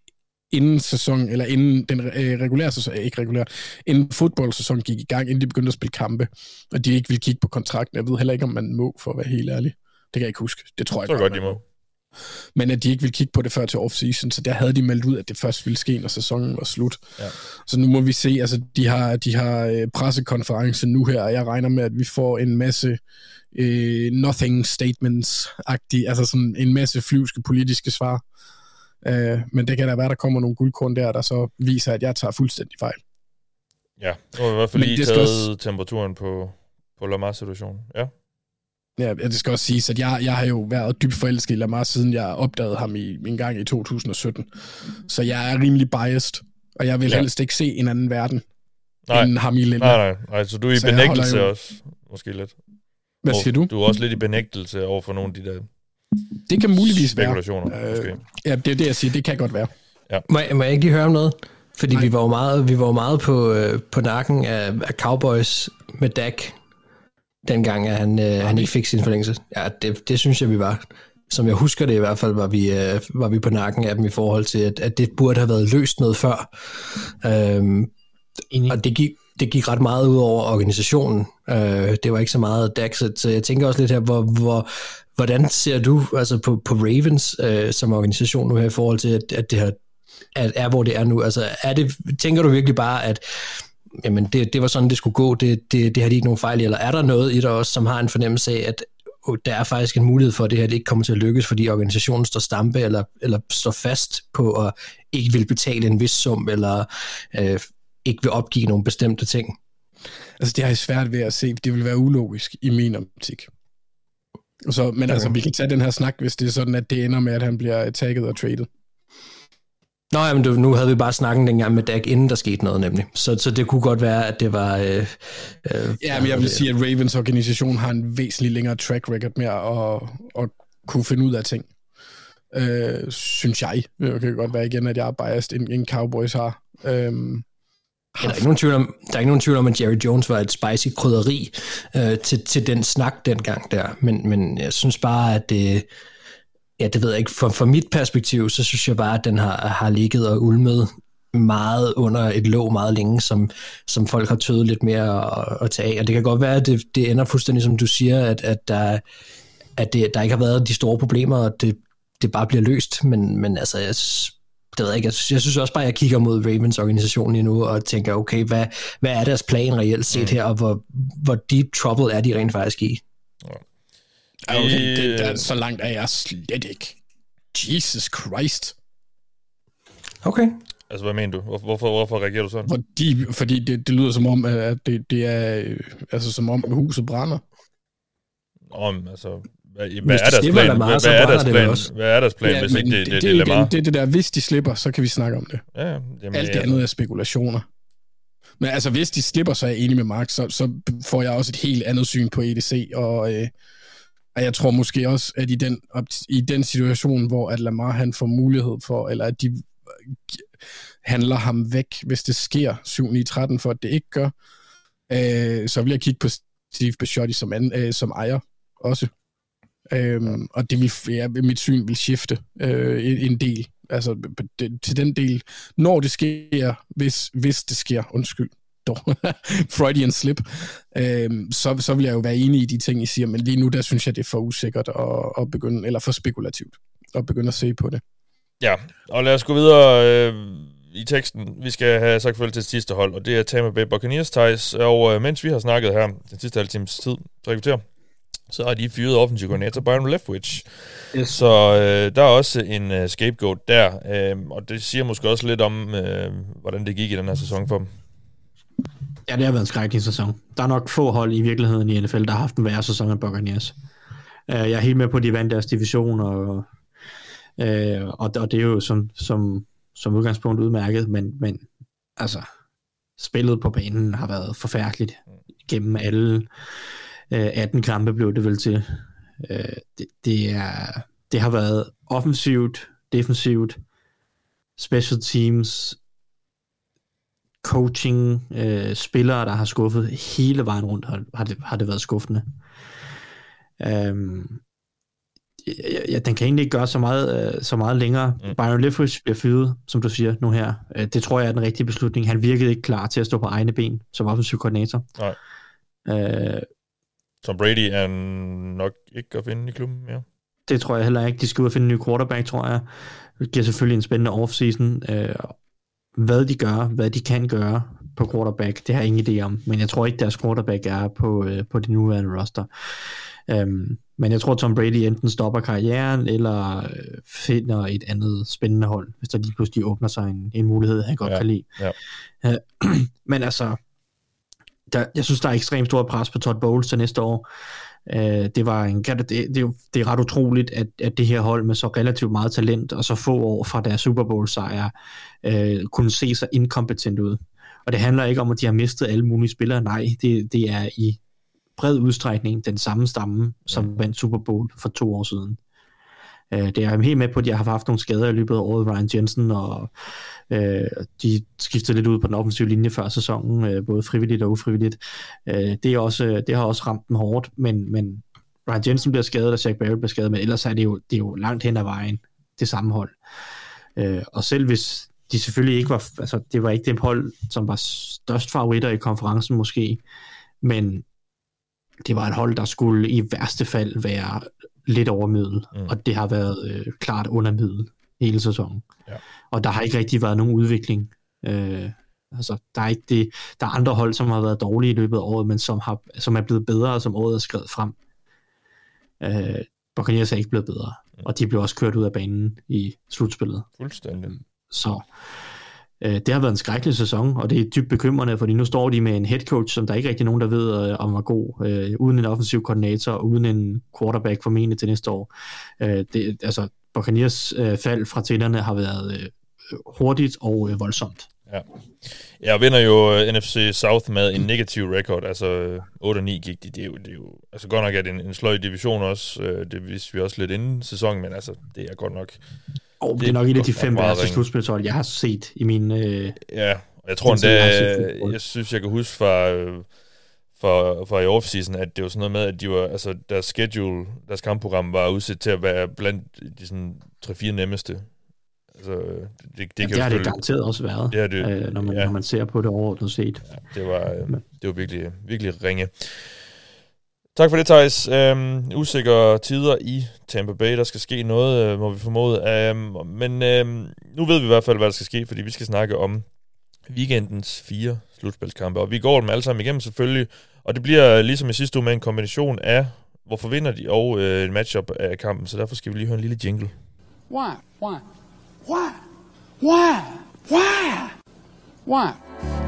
inden sæson, eller inden den øh, regulære sæson, ikke regulær, inden fodboldsæsonen gik i gang, inden de begyndte at spille kampe, og de ikke ville kigge på kontrakten. Jeg ved heller ikke, om man må, for at være helt ærlig. Det kan jeg ikke huske. Det tror jeg så godt, godt de må men at de ikke ville kigge på det før til off-season, så der havde de meldt ud, at det først ville ske, når sæsonen var slut. Ja. Så nu må vi se, altså de har, de har øh, pressekonference nu her, og jeg regner med, at vi får en masse uh, nothing statements-agtige, altså sådan en masse flyvske politiske svar Øh, men det kan da være, der kommer nogle guldkorn der, der så viser, at jeg tager fuldstændig fejl. Ja, nu har vi i hvert fald lige taget også... temperaturen på, på Lamar-situationen. Ja. Ja, det skal også siges, at jeg, jeg har jo været dybt forelsket i Lamar, siden jeg opdagede ham i en gang i 2017. Så jeg er rimelig biased, og jeg vil ja. helst ikke se en anden verden nej. end ham i Lille. Nej, nej, nej, så du er i så benægtelse jo... også, måske lidt. Hvad siger du? Du er også lidt i benægtelse over for nogle af de der det kan muligvis spekulationer, være. Måske. Øh, ja, det er det, jeg siger. Det kan godt være. Ja. Må, jeg, må jeg ikke lige høre om noget? Fordi Nej. vi var jo meget, vi var meget på, øh, på nakken af, af Cowboys med Dak, dengang at han, øh, han ikke fik sin forlængelse. Ja, det, det synes jeg, vi var. Som jeg husker det i hvert fald, var vi, øh, var vi på nakken af dem i forhold til, at, at det burde have været løst noget før. Øhm, og det gik, det gik ret meget ud over organisationen. Øh, det var ikke så meget Dak, så jeg tænker også lidt her, hvor, hvor, hvordan ser du altså på, på Ravens øh, som organisation nu her i forhold til, at, at det her at er, hvor det er nu? Altså, er det, tænker du virkelig bare, at jamen, det, det var sådan, det skulle gå, det, det, det har de ikke nogen fejl i, eller er der noget i dig også, som har en fornemmelse af, at der er faktisk en mulighed for, at det her det ikke kommer til at lykkes, fordi organisationen står stampe, eller, eller står fast på at ikke vil betale en vis sum, eller øh, ikke vil opgive nogle bestemte ting? Altså, det har jeg svært ved at se. Det vil være ulogisk i min optik. Så, men okay. altså, vi kan tage den her snak, hvis det er sådan, at det ender med, at han bliver tagget og traded. Nå ja, men du, nu havde vi bare snakket dengang med Dak, inden der skete noget nemlig. Så, så det kunne godt være, at det var... Øh, øh, ja, men jeg vil sige, at Ravens organisation har en væsentlig længere track record med at, at kunne finde ud af ting. Øh, synes jeg. Det kan godt være igen, at jeg er biased, end, end Cowboys har. Øh, der er, ikke nogen tvivl om, der er ikke nogen tvivl om, at Jerry Jones var et spicy krydderi øh, til, til den snak dengang der. Men, men jeg synes bare, at det, ja, det ved jeg ikke, fra, fra mit perspektiv, så synes jeg bare, at den har, har ligget og ulmet meget under et låg meget længe, som, som folk har tøvet lidt mere at, at tage af. Og det kan godt være, at det, det ender fuldstændig, som du siger, at, at, der, at det, der ikke har været de store problemer, og det, det bare bliver løst. Men, men altså, jeg, det ved jeg ikke. Jeg synes, jeg synes også bare, at jeg kigger mod Ravens organisation lige nu og tænker, okay, hvad, hvad er deres plan reelt set mm. her, og hvor, hvor deep trouble er de rent faktisk i? Okay, det, der, så langt er jeg slet ikke. Jesus Christ. Okay. Altså, hvad mener du? Hvorfor, hvorfor reagerer du sådan? Fordi, fordi det, det lyder som om, at det, det er altså, som om huset brænder. Om, altså, hvad, hvad er deres plan? Lamar, hvad, hvad, er deres plan? Hvad er deres plan, ja, hvis ikke det, det, det, det, det er Lamar? Det er det der, hvis de slipper, så kan vi snakke om det. Ja, jamen, Alt det andet er spekulationer. Men altså, hvis de slipper, så er jeg enig med Mark, så, så får jeg også et helt andet syn på EDC, og, øh, og jeg tror måske også, at i den, i den situation, hvor at Lamar han får mulighed for, eller at de handler ham væk, hvis det sker 7-9-13, for at det ikke gør, øh, så vil jeg kigge på Steve Bisciotti som, an, øh, som ejer også. Øhm, og det vil, ja, mit syn vil skifte øh, en, en del. Altså det, til den del, når det sker, hvis, hvis det sker, undskyld, dog, <laughs> Freudian slip, øhm, så, så vil jeg jo være enig i de ting, I siger, men lige nu, der synes jeg, det er for usikkert at, at begynde, eller for spekulativt, at begynde at se på det. Ja, og lad os gå videre øh, i teksten. Vi skal have sagt farvel til det sidste hold, og det er Tampa Bay Buccaneers, Thijs. Og øh, mens vi har snakket her den sidste halve times tid, tre kvarter, så har de fyret offensiv koordinator Byron Leftwich. Yes. Så øh, der er også en uh, scapegoat der, øh, og det siger måske også lidt om, øh, hvordan det gik i den her sæson for dem. Ja, det har været en skrækkelig sæson. Der er nok få hold i virkeligheden i NFL, der har haft en værre sæson end Buccaneers. Uh, jeg er helt med på, at de vandt deres division, og, uh, og, og det er jo som, som, som udgangspunkt udmærket, men, men altså, spillet på banen har været forfærdeligt gennem alle øh, 18 kampe blev det vel til. det, det, er, det har været offensivt, defensivt, special teams, coaching, øh, spillere, der har skuffet hele vejen rundt, har, har, det, har det været skuffende. Øhm, ja, ja, den kan egentlig ikke gøre så meget, øh, så meget længere. Mm. Byron Leftwich bliver fyret, som du siger nu her. Øh, det tror jeg er den rigtige beslutning. Han virkede ikke klar til at stå på egne ben som offensiv koordinator. Nej. Øh, Tom Brady er nok ikke at finde i klubben mere. Det tror jeg heller ikke. De skal ud og finde en ny quarterback, tror jeg. Det giver selvfølgelig en spændende offseason. Øh, hvad de gør, hvad de kan gøre på quarterback, det har jeg ingen idé om. Men jeg tror ikke, deres quarterback er på, øh, på det nuværende roster. Øhm, men jeg tror, Tom Brady enten stopper karrieren, eller øh, finder et andet spændende hold, hvis der lige pludselig åbner sig en, en mulighed, han godt ja. kan lide. Ja. Øh, <clears throat> men altså, der, jeg synes, der er ekstremt stor pres på Todd Bowles til næste år. Øh, det, var en, det, det, det er ret utroligt, at, at det her hold med så relativt meget talent, og så få år fra deres Super Bowl sejr, øh, kunne se sig inkompetent ud. Og det handler ikke om, at de har mistet alle mulige spillere. Nej, det, det er i bred udstrækning den samme stamme, som vandt Super Bowl for to år siden. Øh, det er jeg helt med på, at jeg har haft nogle skader i løbet af året, Ryan Jensen, og øh, de skiftede lidt ud på den offensive linje før sæsonen, øh, både frivilligt og ufrivilligt. Øh, det, er også, det har også ramt dem hårdt, men, men Ryan Jensen bliver skadet, og Zach Barrett bliver skadet, men ellers er det jo, det er jo langt hen ad vejen, det samme hold. Øh, og selv hvis de selvfølgelig ikke var, altså det var ikke det hold, som var størst favoritter i konferencen måske, men det var et hold, der skulle i værste fald være lidt over middel, mm. og det har været øh, klart under middel hele sæsonen. Ja. Og der har ikke rigtig været nogen udvikling. Øh, altså, der er ikke det, der er andre hold, som har været dårlige i løbet af året, men som, har, som er blevet bedre, som året er skrevet frem. Øh, Buccaneers er ikke blevet bedre, mm. og de blev også kørt ud af banen i slutspillet. Fuldstændig. Så Øh, det har været en skrækkelig sæson, og det er dybt bekymrende, fordi nu står de med en head coach, som der ikke rigtig nogen, der ved, øh, om var god, øh, uden en offensiv koordinator, og uden en quarterback formentlig til næste år. Øh, det, altså, Buccaneers øh, fald fra tænderne har været øh, hurtigt og øh, voldsomt. Ja. Jeg vinder jo øh, NFC South med en negativ record, altså 8-9 gik de, det er jo, det er jo altså godt nok er det en, en sløj division også, det vidste vi også lidt inden sæsonen, men altså, det er godt nok Oh, det, det er nok et af de fem værste slutspilshold, jeg har set i min... Øh, ja, jeg tror endda, jeg, jeg synes, jeg kan huske fra, fra, fra i offseason, at det var sådan noget med, at de var, altså, deres schedule, deres kampprogram var udsat til at være blandt de sådan 3-4 nemmeste. Altså, det, det, det, ja, det har det garanteret også været, det det, øh, når, man, ja. når man ser på det overordnet set. Ja, det var, øh, det var virkelig, virkelig ringe. Tak for det, Thijs. Øhm, usikre tider i Tampa Bay. Der skal ske noget, øh, må vi formode. Øhm, men øhm, nu ved vi i hvert fald, hvad der skal ske, fordi vi skal snakke om weekendens fire slutspilskampe. Og vi går dem alle sammen igennem selvfølgelig. Og det bliver ligesom i sidste uge med en kombination af, hvorfor vinder de, og øh, en matchup af kampen. Så derfor skal vi lige høre en lille jingle. Why? Why? Why? Why? Why? Why?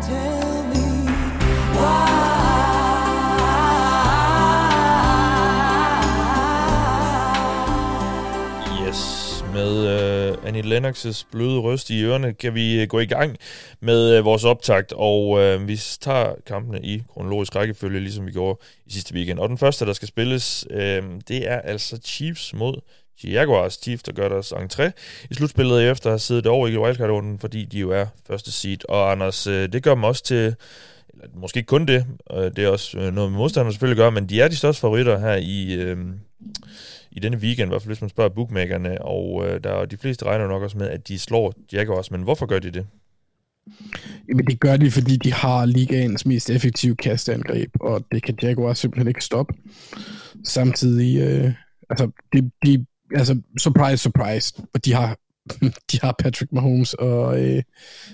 Tell me why? Annie Lennox's bløde røst i ørerne, kan vi øh, gå i gang med øh, vores optakt, og øh, vi tager kampene i kronologisk rækkefølge, ligesom vi gjorde i sidste weekend. Og den første, der skal spilles, øh, det er altså Chiefs mod Jaguars. Chiefs, der gør deres entré i slutspillet efter at have siddet over i wildcard fordi de jo er første seed. Og Anders, øh, det gør dem også til eller måske ikke kun det, øh, det er også noget med modstanderne selvfølgelig gør, men de er de største favoritter her i, øh, i denne weekend, i hvert fald hvis man spørger bookmakerne, og øh, der, de fleste regner nok også med, at de slår Jaguars, men hvorfor gør de det? Jamen det gør de, fordi de har ligaens mest effektive kastangreb, og det kan Jaguars simpelthen ikke stoppe. Samtidig, øh, altså, de, de, altså, surprise, surprise, og de har, <laughs> de har Patrick Mahomes og, øh,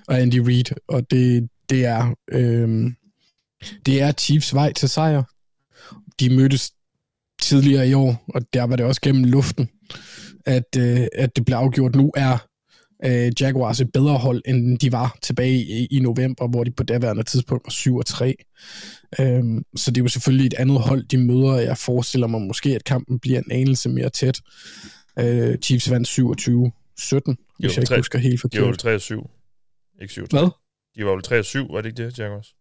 og Andy Reid, og det, det er, øh, det er Chiefs vej til sejr. De mødtes tidligere i år, og der var det også gennem luften, at, øh, at det blev afgjort. Nu er øh, Jaguars et bedre hold, end de var tilbage i, i november, hvor de på daværende tidspunkt var 7 og 3. Øhm, så det er jo selvfølgelig et andet hold, de møder. Jeg forestiller mig måske, at kampen bliver en anelse mere tæt. Øh, Chiefs vandt 27-17, hvis jeg ikke husker helt forkert. De var 3 7, ikke 7 Hvad? De var vel 3 7, var det ikke det, Jaguars?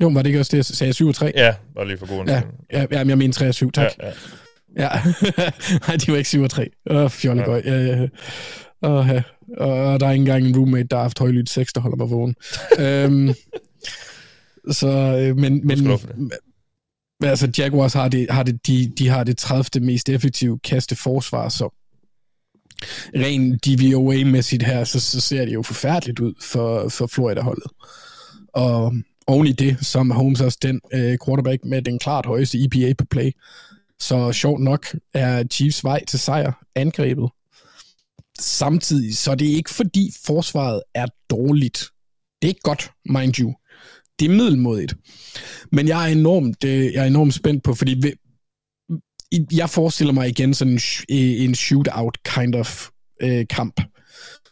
Jo, var det ikke også det, jeg sagde 7 og 3? Ja, bare lige for god. Ja, ja, ja, jeg mener 3 og 7, tak. Ja, ja. ja. <laughs> Nej, de var ikke 7 og 3. Åh, fjollet ja. ja, ja. Og, ja. og der er ikke engang en roommate, der har haft højlydt sex, der holder mig vågen. <laughs> øhm, så, øh, men, men, men altså, Jaguars har det, har det, de, de har det 30. mest effektive kaste forsvar, så rent DVOA-mæssigt her, så, så ser det jo forfærdeligt ud for, for Florida-holdet. Og oven i det, som Holmes også den øh, quarterback med den klart højeste EPA på play. Så sjovt nok er Chiefs vej til sejr angrebet. Samtidig så er det ikke fordi forsvaret er dårligt. Det er ikke godt, mind you. Det er middelmodigt. Men jeg er enormt, øh, jeg er enormt spændt på, fordi jeg forestiller mig igen sådan en, en shootout kind of øh, kamp,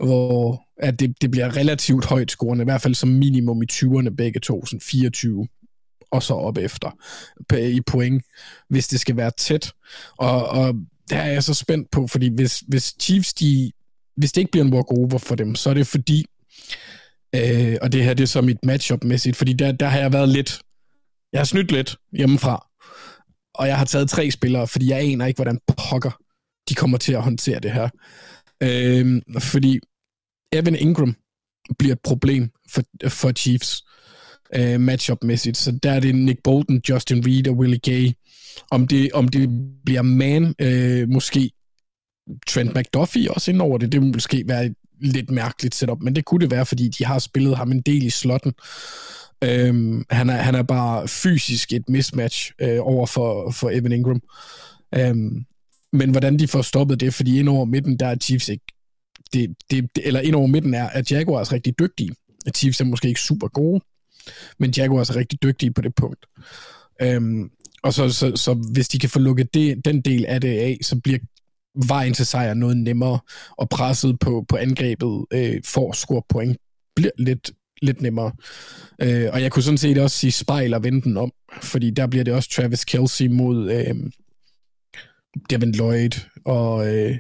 hvor at det, det bliver relativt højt scorende, i hvert fald som minimum i 20'erne begge to, sådan 24 og så op efter i point, hvis det skal være tæt. Og, og der er jeg så spændt på, fordi hvis, hvis Chiefs, de, hvis det ikke bliver en walkover for dem, så er det fordi, øh, og det her det er så mit matchup-mæssigt, fordi der, der har jeg været lidt, jeg har snydt lidt hjemmefra, og jeg har taget tre spillere, fordi jeg aner ikke, hvordan pokker de kommer til at håndtere det her. Øh, fordi Evan Ingram bliver et problem for, for Chiefs øh, matchup-mæssigt. Så der er det Nick Bolton, Justin Reed og Willie Gay. Om det, om det bliver man, øh, måske Trent McDuffie også ind over det, det vil måske være et lidt mærkeligt setup, men det kunne det være, fordi de har spillet ham en del i slotten. Øhm, han, er, han er bare fysisk et mismatch øh, over for, for Evan Ingram. Øhm, men hvordan de får stoppet det, fordi ind over midten, der er Chiefs ikke det, det, eller ind over midten er, at Jaguars er rigtig dygtige. At Chiefs er måske ikke super gode, men Jaguars er rigtig dygtige på det punkt. Øhm, og så, så, så hvis de kan få lukket det, den del af det af, så bliver vejen til sejr noget nemmere, og presset på, på angrebet øh, for at score point bliver lidt, lidt nemmere. Øh, og jeg kunne sådan set også sige spejl og vende den om, fordi der bliver det også Travis Kelsey mod øh, Devin Lloyd, og, øh,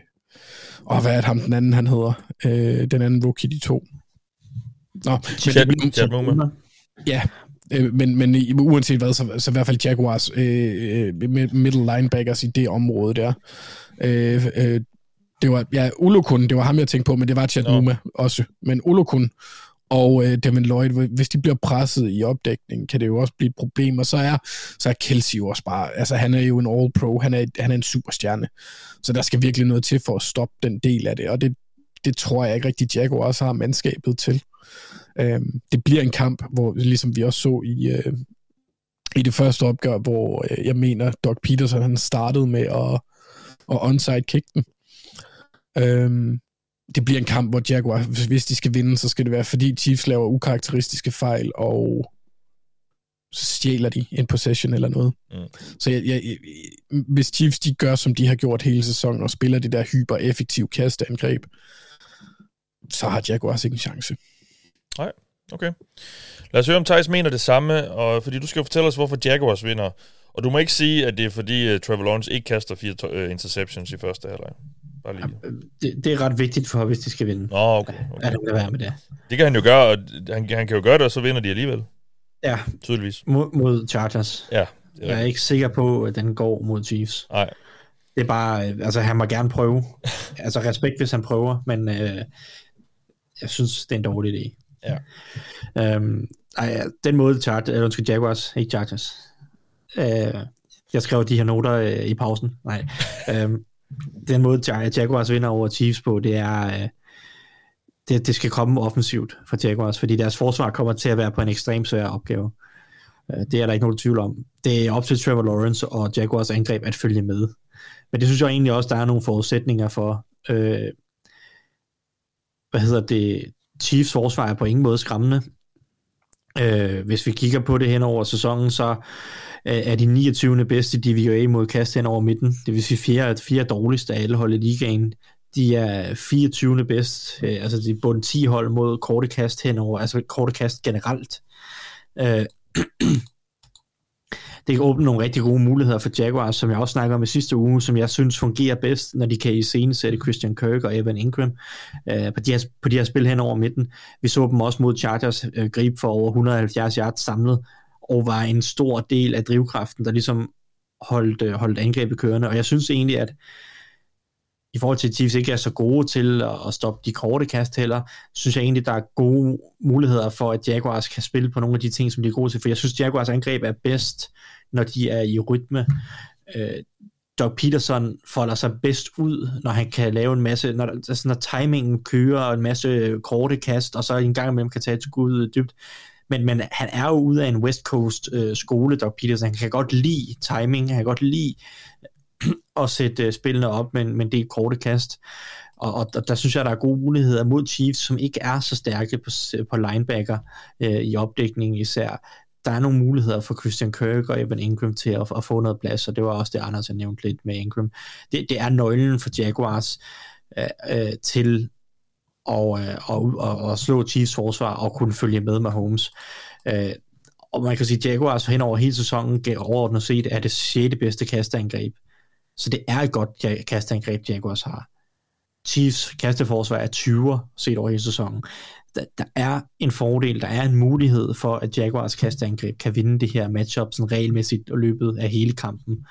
og hvad er det ham den anden, han hedder? Øh, den anden rookie, de to. Nå, Chad, men Chad Muma. Ja, øh, men, men uanset hvad, så, så i hvert fald Jaguars øh, øh middle linebackers i det område der. Øh, øh, det var, ja, Ulokun, det var ham, jeg tænkte på, men det var Chad no. Muma også. Men Ulokun og øh, Devin Lloyd, hvis de bliver presset i opdækningen, kan det jo også blive et problem, og så er, så er Kelsey jo også bare, altså han er jo en all-pro, han er, han er en superstjerne, så der skal virkelig noget til for at stoppe den del af det, og det, det tror jeg ikke rigtig Jaguars har mandskabet til. Øh, det bliver en kamp, hvor ligesom vi også så i, øh, i det første opgør, hvor øh, jeg mener, Doc Peterson han startede med at, at onside kick den. Øhm, det bliver en kamp, hvor Jaguar, hvis de skal vinde, så skal det være, fordi Chiefs laver ukarakteristiske fejl, og så stjæler de en possession eller noget. Mm. Så jeg, jeg, hvis Chiefs de gør, som de har gjort hele sæsonen, og spiller det der hyper-effektiv kasteangreb, så har Jaguars ikke en chance. Nej, okay. Lad os høre, om Thijs mener det samme, og fordi du skal jo fortælle os, hvorfor Jaguars vinder. Og du må ikke sige, at det er fordi uh, Trevor Lawrence ikke kaster fire uh, interceptions i første halvleg. Bare lige. Det, det er ret vigtigt for, hvis de skal vinde. Nå, okay. okay. At han kan være med det. Det kan han jo gøre, og han, han kan jo gøre det, og så vinder de alligevel. Ja. Tydeligvis. Mod, mod Chargers. Ja. Er jeg er ikke sikker på, at den går mod Chiefs. Nej. Det er bare, altså han må gerne prøve. <laughs> altså respekt, hvis han prøver, men øh, jeg synes, det er en dårlig idé. Ja. Øhm, ej, den måde, Chargers, eller undskyld, Jaguars, ikke Chargers. Øh, jeg skrev de her noter øh, i pausen. Nej. <laughs> øhm, den måde, Jaguars vinder over Chiefs på, det er, øh, det, det skal komme offensivt for Jaguars, fordi deres forsvar kommer til at være på en ekstremt svær opgave. Øh, det er der ikke nogen tvivl om. Det er op til Trevor Lawrence og Jaguars angreb at følge med. Men det synes jeg egentlig også, der er nogle forudsætninger for. Øh, hvad hedder det? Chiefs forsvar er på ingen måde skræmmende. Øh, hvis vi kigger på det hen over sæsonen, så er de 29. bedste DVOA mod kast hen over midten. Det vil sige fire, fire dårligste af alle hold i ligaen. De er 24. bedst, øh, altså de er bund 10 hold mod korte kast henover, altså korte kast generelt. Øh, <clears throat> det kan åbne nogle rigtig gode muligheder for Jaguars, som jeg også snakker om i sidste uge, som jeg synes fungerer bedst, når de kan i scene sætte Christian Kirk og Evan Ingram øh, på, de her, på de her spil hen over midten. Vi så dem også mod Chargers øh, gribe for over 170 yards samlet, og var en stor del af drivkraften, der ligesom holdt, øh, holdt angrebet kørende. Og jeg synes egentlig, at i forhold til, at Chiefs ikke er så gode til at stoppe de korte kast heller, synes jeg egentlig, der er gode muligheder for, at Jaguars kan spille på nogle af de ting, som de er gode til. For jeg synes, Jaguars angreb er bedst, når de er i rytme. Øh, Doug Peterson folder sig bedst ud, når han kan lave en masse, når, altså når timingen kører, og en masse korte kast, og så en gang imellem kan tage et skud dybt. Men, men han er jo ude af en West Coast øh, skole, Doug Peterson. Han kan godt lide timing, han kan godt lide <clears throat> at sætte øh, spillene op men, men det er korte kast. Og, og der, der synes jeg, der er gode muligheder mod Chiefs, som ikke er så stærke på, på linebacker øh, i opdækningen især. der er nogle muligheder for Christian Kirk og Evan Ingram til at, at få noget plads, og det var også det, Anders har nævnt lidt med Ingram. Det, det er nøglen for Jaguars øh, øh, til og, øh, og, og, og slå Chiefs forsvar og kunne følge med med Holmes. Øh, og man kan sige, at Jaguars hen over hele sæsonen overordnet set er det 6. bedste kasteangreb. Så det er et godt kasteangreb, Jaguars har. Chiefs kasteforsvar er 20 set over hele sæsonen. Der, der er en fordel, der er en mulighed for, at Jaguars kasteangreb kan vinde det her matchup sådan regelmæssigt og løbet af hele kampen.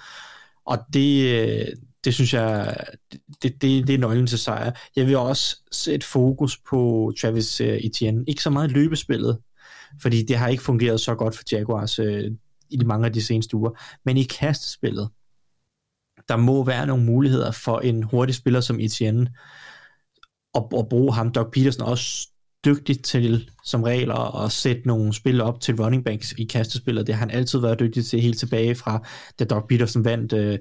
Og det, øh, det synes jeg, det, det, det er nøglen til sejr. Jeg vil også sætte fokus på Travis eh, Etienne. Ikke så meget løbespillet, fordi det har ikke fungeret så godt for Jaguars øh, i de mange af de seneste uger, men i kastespillet, der må være nogle muligheder for en hurtig spiller som Etienne, at, at bruge ham. Doug Peterson også dygtig til som regel at, at sætte nogle spil op til running backs i kastespillet. Det har han altid været dygtig til helt tilbage fra, da Doug Peterson vandt øh,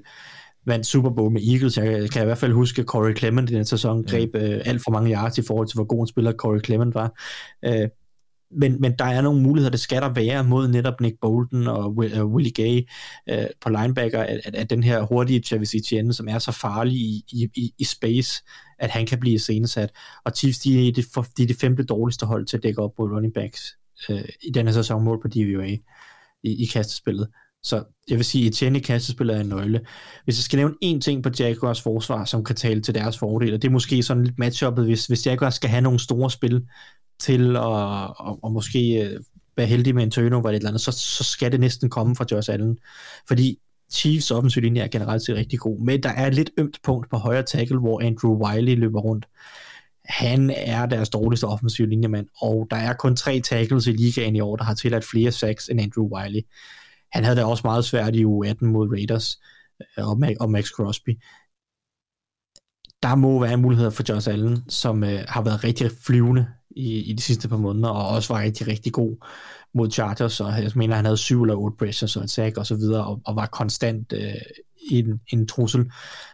vandt Super Bowl med Eagles. Jeg kan i hvert fald huske, at Corey Clement i den sæson greb øh, alt for mange yards i forhold til, hvor god en spiller Corey Clement var. Øh, men, men der er nogle muligheder, det skal der være mod netop Nick Bolton og uh, Willie Gay uh, på linebacker, at, at, at den her hurtige Travis Etienne, som er så farlig i, i, i space, at han kan blive senesat. Og Chiefs, de er det, for, de er det femte dårligste hold til at dække op mod running backs uh, i denne sæson mål på DVA i, i kastespillet. Så jeg vil sige, at Etienne i kastespillet er en nøgle. Hvis jeg skal nævne en ting på Jaguars forsvar, som kan tale til deres fordel, og det er måske sådan lidt matchuppet, hvis, hvis Jaguars skal have nogle store spil til at og, og måske øh, være heldig med en turnover eller et eller andet, så, så skal det næsten komme fra Josh Allen. Fordi Chiefs offensiv linje er generelt set rigtig god, men der er et lidt ømt punkt på højre tackle, hvor Andrew Wiley løber rundt. Han er deres dårligste offensiv linjemand, og der er kun tre tackles i ligaen i år, der har tilladt flere sacks end Andrew Wiley han havde det også meget svært i U18 mod Raiders øh, og, og Max Crosby. Der må være muligheder for Josh Allen, som øh, har været rigtig flyvende i, i de sidste par måneder, og også var rigtig, rigtig god mod Chargers, og jeg mener, han havde syv eller otte pressures og et sack og så videre, og, og var konstant øh, en, en trussel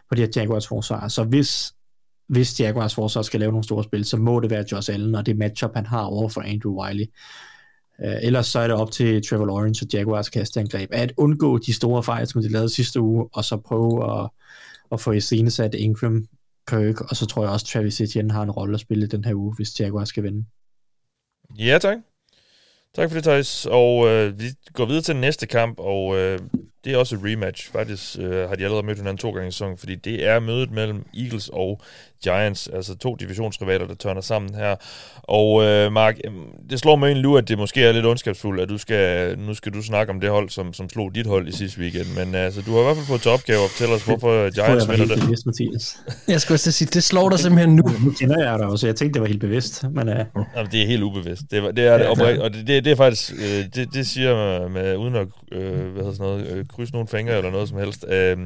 på de her Jaguars forsvar. Så hvis, hvis Jaguars forsvar skal lave nogle store spil, så må det være Josh Allen, og det matchup, han har over for Andrew Wiley. Øh, ellers så er det op til Trevor Lawrence og Jaguars kasteangreb at undgå de store fejl, som de lavede sidste uge, og så prøve at, at få scenesat Ingram, Kirk, og så tror jeg også, Travis Etienne har en rolle at spille den her uge, hvis Jaguars skal vinde. Ja, tak. Tak for det, Thijs. Og øh, vi går videre til den næste kamp, og øh, det er også et rematch. Faktisk øh, har de allerede mødt hinanden to gange i sæsonen, fordi det er mødet mellem Eagles og Giants, altså to divisionsrivaler, der tørner sammen her. Og øh, Mark, det slår mig egentlig nu, at det måske er lidt ondskabsfuldt, at du skal, nu skal du snakke om det hold, som, som slog dit hold i sidste weekend. Men altså, du har i hvert fald fået til opgave at fortælle os, hvorfor Giants vinder det. Bevidst, Mathias. <laughs> Jeg skulle også sige, det slår dig simpelthen nu. Nu kender jeg dig også, jeg tænkte, det var helt bevidst. Men, uh... Jamen, det er helt ubevidst. Det, var, det er det, ja, og det, det, det, er faktisk, øh, det, det siger med, med uden at øh, hvad hedder sådan noget, øh, krydse nogle fingre eller noget som helst. Øh,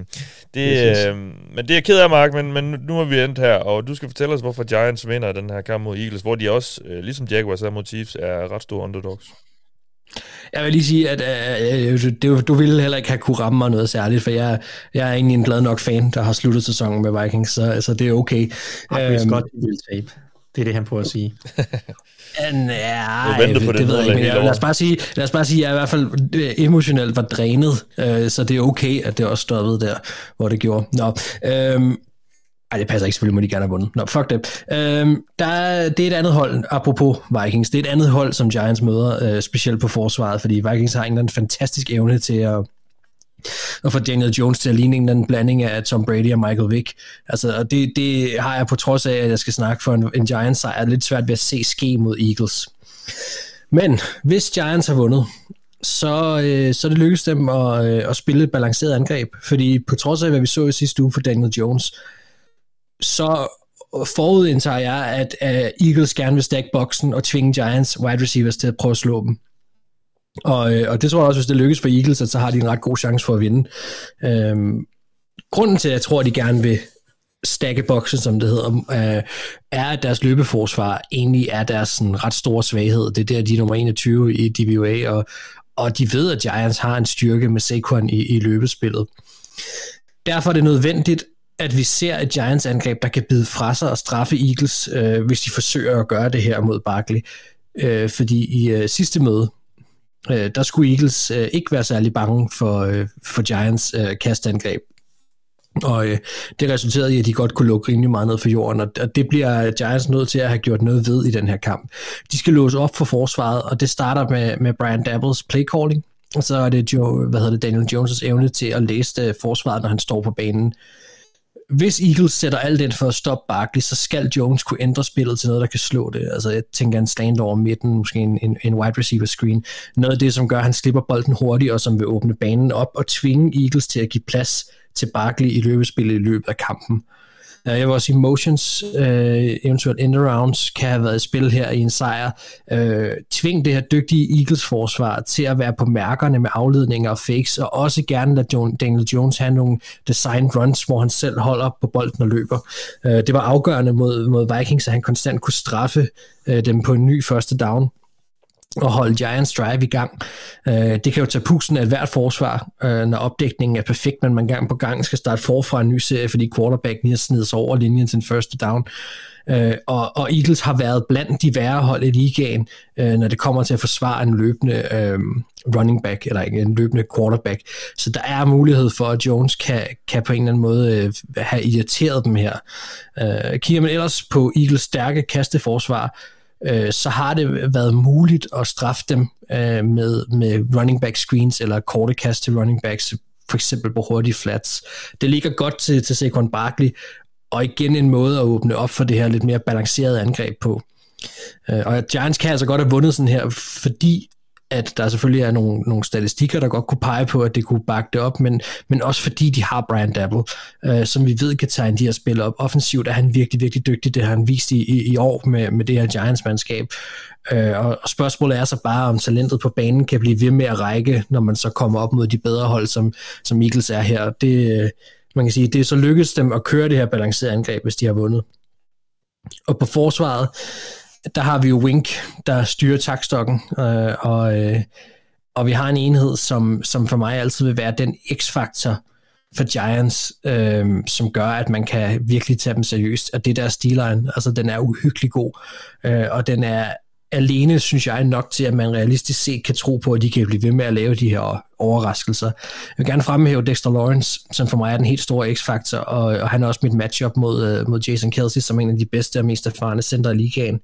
det, øh, men det er jeg ked af, Mark, men, men nu er vi endt her, og du skal fortælle os, hvorfor Giants vinder den her kamp mod Eagles, hvor de også, øh, ligesom Jaguars er mod Chiefs, er ret store underdogs. Jeg vil lige sige, at øh, du, du ville heller ikke have kunne ramme mig noget særligt, for jeg, jeg er egentlig en glad nok fan, der har sluttet sæsonen med Vikings, så, så det er okay. Vidste øhm, godt, de ville tabe. Det er det, han prøver at sige. <laughs> Ja, det, på det, det ved jeg ikke, men lad os, bare sige, lad os bare sige, at jeg i hvert fald øh, emotionelt var drænet, øh, så det er okay, at det også stoppede der, hvor det gjorde. Nå, øhm, ej, det passer ikke, selvfølgelig må de gerne have vundet. Nå, fuck det. Øhm, der, det er et andet hold, apropos Vikings, det er et andet hold, som Giants møder, øh, specielt på forsvaret, fordi Vikings har en eller anden fantastisk evne til at og få Daniel Jones til at ligne en anden blanding af Tom Brady og Michael Vick. Altså, og det, det har jeg på trods af, at jeg skal snakke for en, en Giants sejr, lidt svært ved at se ske mod Eagles. Men hvis Giants har vundet, så, øh, så det lykkedes dem at, øh, at spille et balanceret angreb, fordi på trods af, hvad vi så i sidste uge for Daniel Jones, så forudindtager jeg, at uh, Eagles gerne vil stack boksen og tvinge Giants wide receivers til at prøve at slå dem. Og, øh, og det tror jeg også, hvis det lykkes for Eagles, at så har de en ret god chance for at vinde. Øhm, grunden til, at jeg tror, at de gerne vil stakke boksen, som det hedder, øh, er, at deres løbeforsvar egentlig er deres sådan, ret store svaghed. Det er der, de er nummer 21 i DBA, og, og de ved, at Giants har en styrke med Saquon i, i løbespillet. Derfor er det nødvendigt, at vi ser et Giants angreb, der kan bide fra sig og straffe Eagles, øh, hvis de forsøger at gøre det her mod Barkley. Øh, fordi i øh, sidste møde, øh, der skulle Eagles øh, ikke være særlig bange for, øh, for Giants øh, kastangreb. Og øh, det resulterede i, at de godt kunne lukke rimelig meget ned for jorden, og, og det bliver Giants nødt til at have gjort noget ved i den her kamp. De skal låse op for forsvaret, og det starter med, med Brian Dabbles play calling, og så er det Joe, hvad hedder det, Daniel Jones' evne til at læse øh, forsvaret, når han står på banen hvis Eagles sætter alt ind for at stoppe Barkley, så skal Jones kunne ændre spillet til noget, der kan slå det. Altså jeg tænker en stand over midten, måske en, en, en wide receiver screen. Noget af det, som gør, at han slipper bolden hurtigt, og som vil åbne banen op og tvinge Eagles til at give plads til Barkley i løbespillet i løbet af kampen. Øh, jeg vil også sige, motions, øh, eventuelt end-arounds, kan have været i spil her i en sejr. Øh, tving det her dygtige Eagles-forsvar til at være på mærkerne med afledninger og fakes, og også gerne lade John, Daniel Jones have nogle design runs, hvor han selv holder på bolden og løber. Øh, det var afgørende mod, mod Vikings, at han konstant kunne straffe øh, dem på en ny første down og holde Giants drive i gang. Øh, det kan jo tage pusten af et hvert forsvar, øh, når opdækningen er perfekt, men man gang på gang skal starte forfra en ny serie, fordi quarterback lige har snedet sig over linjen til en første down. Øh, og, og Eagles har været blandt de værre hold i ligaen, øh, når det kommer til at forsvare en løbende øh, running back, eller ikke, en løbende quarterback. Så der er mulighed for, at Jones kan, kan på en eller anden måde øh, have irriteret dem her. Øh, kigger man ellers på Eagles stærke kasteforsvar, øh, så har det været muligt at straffe dem øh, med, med running back screens eller korte kast til running backs, for eksempel på hurtige flats. Det ligger godt til, til Saquon Barkley, og igen en måde at åbne op for det her lidt mere balancerede angreb på. Øh, og Giants kan altså godt have vundet sådan her, fordi at der selvfølgelig er nogle, nogle statistikker, der godt kunne pege på, at det kunne bakke det op, men, men også fordi de har Brian Dabble, øh, som vi ved kan tegne de her spil op. Offensivt er han virkelig, virkelig dygtig, det har han vist i, i, i år med, med det her Giants-mandskab. Øh, og, og spørgsmålet er så bare, om talentet på banen kan blive ved med at række, når man så kommer op mod de bedre hold, som, som Eagles er her. Det, øh, man kan sige, det er så lykkedes dem at køre det her balancerede angreb, hvis de har vundet. Og på forsvaret, der har vi jo Wink, der styrer takstokken, øh, og, øh, og vi har en enhed, som, som for mig altid vil være den x-faktor for Giants, øh, som gør, at man kan virkelig tage dem seriøst, og det der stilline, altså den er uhyggelig god, øh, og den er alene, synes jeg, nok til, at man realistisk set kan tro på, at de kan blive ved med at lave de her overraskelser. Jeg vil gerne fremhæve Dexter Lawrence, som for mig er den helt store x-faktor, og, og han er også mit matchup mod, uh, mod Jason Kelsey, som en af de bedste og mest erfarne center i ligaen.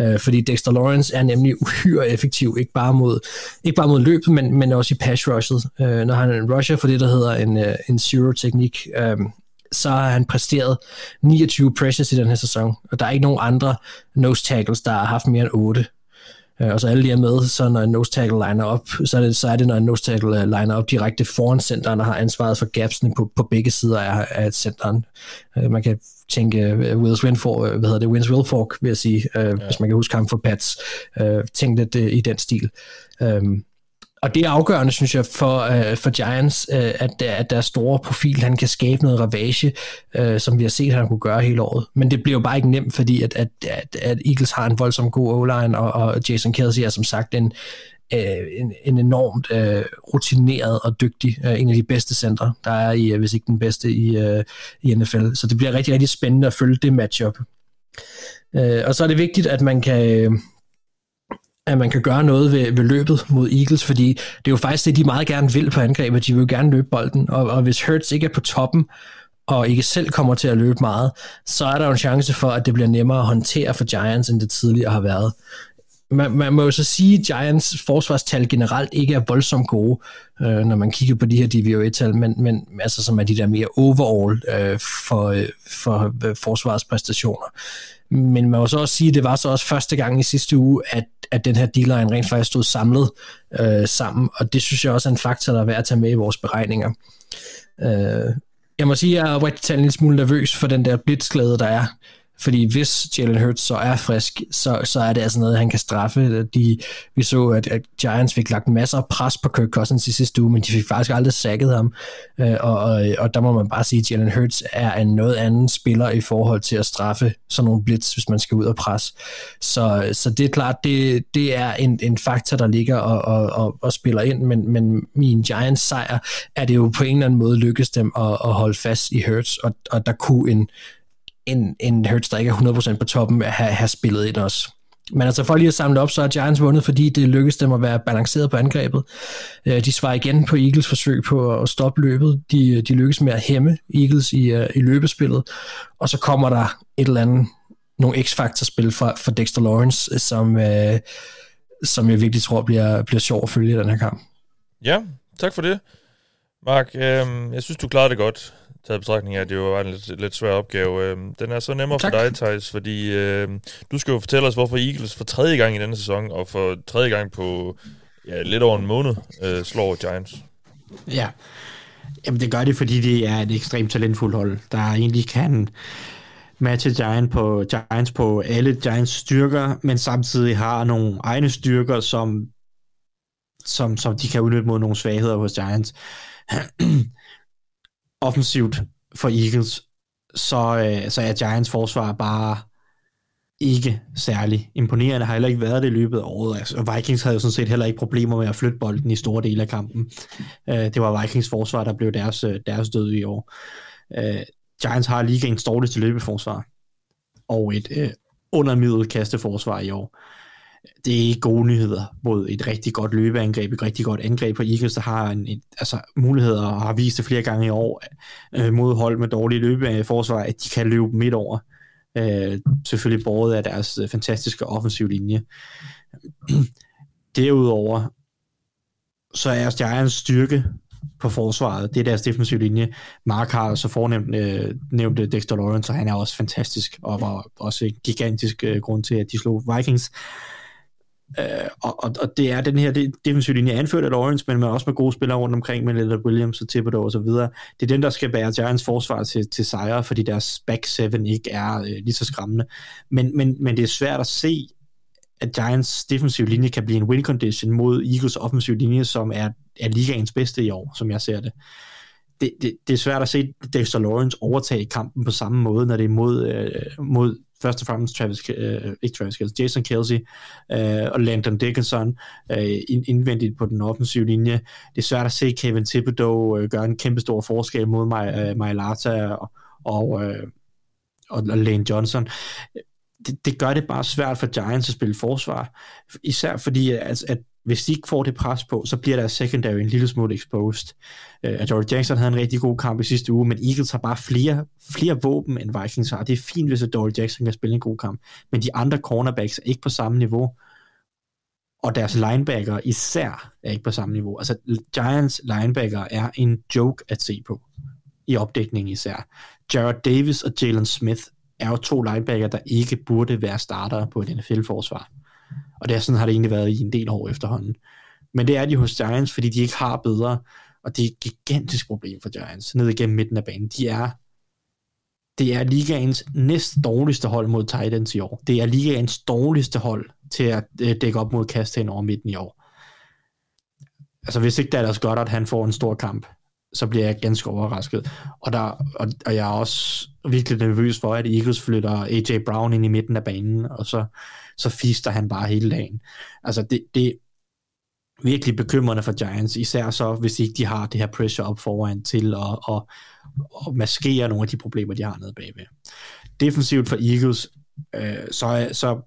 Uh, fordi Dexter Lawrence er nemlig <laughs> uhyre effektiv, ikke bare mod, ikke bare mod løbet, men, men også i pass rushet. Uh, når han er en rusher for det, der hedder en, uh, en zero-teknik, um, så har han præsteret 29 pressures i den her sæson, og der er ikke nogen andre nose tackles, der har haft mere end 8. Øh, og så alle de er med, så når en nose tackle liner op, så er det, så er det når en nose tackle øh, liner op direkte foran centeren, der har ansvaret for gapsene på, på begge sider af, af centeren. Øh, man kan tænke Wills Winfor, hvad hedder det, Wins Wilfork, vil jeg sige, ja. hvis man kan huske ham for Pats. Tænk lidt i den stil. Øhm, og det er afgørende, synes jeg, for, uh, for Giants, uh, at, at deres store profil, han kan skabe noget ravage, uh, som vi har set, han kunne gøre hele året. Men det bliver jo bare ikke nemt, fordi at, at, at, at Eagles har en voldsom god O-line, og, og Jason Kelsey er som sagt en, uh, en, en enormt uh, rutineret og dygtig, uh, en af de bedste centre, der er i, uh, hvis ikke den bedste i, uh, i NFL. Så det bliver rigtig, rigtig spændende at følge det matchup. Uh, og så er det vigtigt, at man kan at man kan gøre noget ved, ved løbet mod Eagles, fordi det er jo faktisk det, de meget gerne vil på angrebet. De vil jo gerne løbe bolden, og, og hvis Hurts ikke er på toppen, og ikke selv kommer til at løbe meget, så er der jo en chance for, at det bliver nemmere at håndtere for Giants, end det tidligere har været. Man, man må jo så sige, at Giants forsvarstal generelt ikke er voldsomt gode, øh, når man kigger på de her DVOA-tal, men, men altså som er de der mere overall øh, for, øh, for øh, forsvarspræstationer. Men man må så også sige, at det var så også første gang i sidste uge, at, at den her D-line rent faktisk stod samlet øh, sammen, og det synes jeg også er en faktor, der er værd at tage med i vores beregninger. Øh, jeg må sige, at jeg er rigtig en lille smule nervøs for den der blitzglæde, der er fordi hvis Jalen Hurts så er frisk, så, så er det altså noget, han kan straffe. De, vi så, at, at Giants fik lagt masser af pres på Kirk Cousins i sidste uge, men de fik faktisk aldrig sækket ham. Øh, og, og, og der må man bare sige, at Jalen Hurts er en noget anden spiller i forhold til at straffe sådan nogle blitz, hvis man skal ud og presse. Så, så det er klart, det, det er en, en faktor, der ligger og, og, og, og spiller ind, men, men min Giants sejr er det jo på en eller anden måde lykkes dem at, at holde fast i Hurts, og, og der kunne en en, en Hurts, der ikke er 100% på toppen, have, have spillet ind også. Men altså for lige at samle op, så er Giants vundet, fordi det lykkedes dem at være balanceret på angrebet. Øh, de svarer igen på Eagles forsøg på at stoppe løbet. De, de lykkes med at hæmme Eagles i, øh, i løbespillet. Og så kommer der et eller andet, nogle X-Factor-spil fra, fra Dexter Lawrence, øh, som, øh, som jeg virkelig tror bliver, bliver sjov at følge i den her kamp. Ja, tak for det. Mark, øh, jeg synes, du klarede det godt taget betragtning af, at det jo var en lidt, lidt svær opgave. Øh, den er så nemmere tak. for dig, Thijs, fordi øh, du skal jo fortælle os, hvorfor Eagles for tredje gang i denne sæson, og for tredje gang på ja, lidt over en måned, øh, slår Giants. Ja, Jamen, det gør det, fordi det er et ekstremt talentfuldt hold, der egentlig kan matche Giants på, Giants på alle Giants styrker, men samtidig har nogle egne styrker, som, som, som de kan udnytte mod nogle svagheder hos Giants offensivt for Eagles, så, øh, så er Giants forsvar bare ikke særlig imponerende, har heller ikke været det i løbet af året. Altså, Vikings havde jo sådan set heller ikke problemer med at flytte bolden i store dele af kampen. Øh, det var Vikings forsvar, der blev deres, øh, deres død i år. Øh, Giants har ligaens dårligste løbeforsvar, og et øh, undermiddel kasteforsvar i år det er ikke gode nyheder mod et rigtig godt løbeangreb, et rigtig godt angreb på Eagles, der har en, en, altså, muligheder og har vist det flere gange i år øh, mod hold med dårlige løbeforsvar, at de kan løbe midt over. Øh, selvfølgelig båret af deres øh, fantastiske offensiv linje. Derudover så er Giants styrke på forsvaret. Det er deres defensive linje. Mark har så fornemt øh, nævnt Dexter Lawrence, og han er også fantastisk, og var også en gigantisk øh, grund til, at de slog Vikings. Øh, Øh, og, og, og det er den her det, defensive linje anført af Lawrence, men også med gode spillere rundt omkring, med Leonard Williams og Thibodeau og så videre. Det er den, der skal bære Giants forsvar til, til sejre, fordi deres back seven ikke er øh, lige så skræmmende. Men, men, men det er svært at se, at Giants defensive linje kan blive en win condition mod Eagles offensive linje, som er, er ligaens bedste i år, som jeg ser det. Det, det, det er svært at se Dexter Lawrence overtage kampen på samme måde, når det er mod, øh, mod først og fremmest Travis, øh, ikke Travis Kelsey, Jason Kelsey øh, og Landon Dickinson øh, indvendigt på den offensive linje. Det er svært at se Kevin Thibodeau øh, gøre en kæmpe stor forskel mod mig, øh, Lata og, og, øh, og, og Lane Johnson. Det, det gør det bare svært for Giants at spille forsvar, især fordi at, at hvis de ikke får det pres på, så bliver deres secondary en lille smule exposed. Øh, at George Jackson havde en rigtig god kamp i sidste uge, men Eagles har bare flere, flere våben, end Vikings har. Det er fint, hvis George Jackson kan spille en god kamp, men de andre cornerbacks er ikke på samme niveau, og deres linebacker især er ikke på samme niveau. Altså, Giants linebacker er en joke at se på, i opdækningen især. Jared Davis og Jalen Smith er jo to linebacker, der ikke burde være starter på et NFL-forsvar. Og det er sådan har det egentlig været i en del år efterhånden. Men det er de hos Giants, fordi de ikke har bedre, og det er et gigantisk problem for Giants, ned igennem midten af banen. De er, det er ligaens næst dårligste hold mod Titans i år. Det er ligaens dårligste hold til at øh, dække op mod kast hen over midten i år. Altså hvis ikke Dallas at han får en stor kamp, så bliver jeg ganske overrasket. Og, der, og, og jeg er også virkelig nervøs for, at Eagles flytter AJ Brown ind i midten af banen, og så så fister han bare hele dagen. Altså det, det virkelig bekymrende for Giants, især så, hvis ikke de har det her pressure op foran til at, at, at maskere nogle af de problemer, de har nede bagved. Defensivt for Eagles, øh, så, så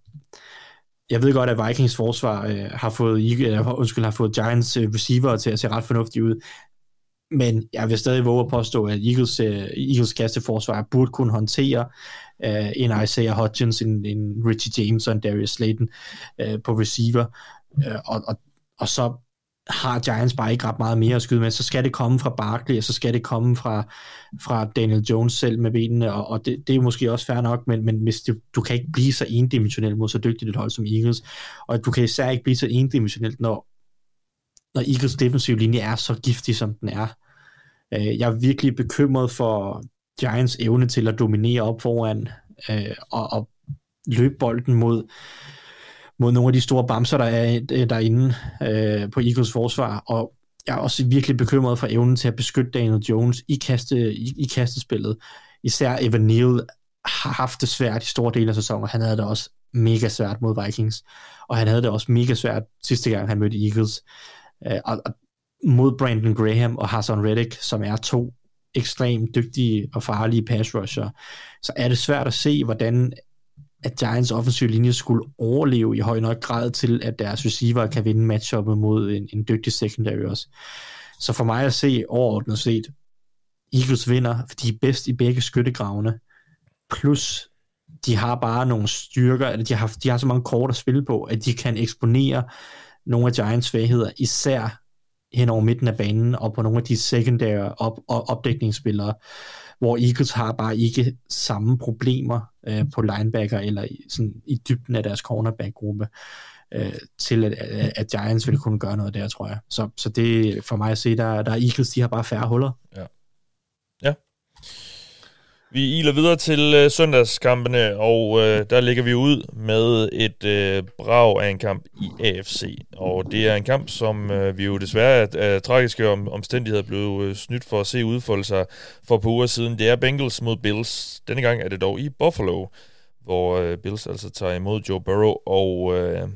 jeg ved godt, at Vikings forsvar øh, har fået øh, undskyld, har fået Giants øh, receiver til at se ret fornuftigt ud, men jeg vil stadig våge at påstå, at Eagles, øh, Eagles kasteforsvar burde kunne håndtere øh, en Isaiah Hodgins, en, en Richie James og en Darius Slayton øh, på receiver, øh, og, og, og så har Giants bare ikke ret meget mere at skyde med, så skal det komme fra Barkley, og så skal det komme fra, fra Daniel Jones selv med benene, og, og det, det er måske også fair nok, men, men hvis det, du kan ikke blive så endimensionel mod så dygtigt et hold som Eagles, og du kan især ikke blive så endimensionelt, når, når Eagles defensive linje er så giftig, som den er. Øh, jeg er virkelig bekymret for Giants evne til at dominere op foran øh, og, og løbe bolden mod, mod nogle af de store bamser, der er øh, derinde øh, på Eagles forsvar, og jeg er også virkelig bekymret for evnen til at beskytte Daniel Jones i, kaste, i, i kastespillet. Især Evan Neal har haft det svært i store dele af sæsonen, han havde det også mega svært mod Vikings, og han havde det også mega svært sidste gang, han mødte Eagles. Øh, og, og mod Brandon Graham og Hassan Reddick, som er to ekstremt dygtige og farlige pass rusher, så er det svært at se, hvordan at Giants offensiv linje skulle overleve i høj nok grad til, at deres receiver kan vinde matchuppet mod en, en dygtig secondary også. Så for mig at se overordnet set, Eagles vinder, for de er bedst i begge skyttegravene, plus de har bare nogle styrker, eller de har, de har så mange kort at spille på, at de kan eksponere nogle af Giants svagheder, især hen over midten af banen, og på nogle af de secondary op, op, opdækningsspillere, hvor Eagles har bare ikke samme problemer øh, på linebacker, eller i, sådan, i dybden af deres cornerback-gruppe, øh, til at, at Giants ville kunne gøre noget der, tror jeg. Så, så det for mig at se, der, der er Eagles, de har bare færre huller. Ja. Vi iler videre til øh, søndagskampene, og øh, der ligger vi ud med et øh, brag af en kamp i AFC. Og det er en kamp, som øh, vi jo desværre af, af tragiske om, omstændigheder blev øh, snydt for at se udfolde sig for par uger siden. Det er Bengals mod Bills. Denne gang er det dog i Buffalo, hvor øh, Bills altså tager imod Joe Burrow og øh,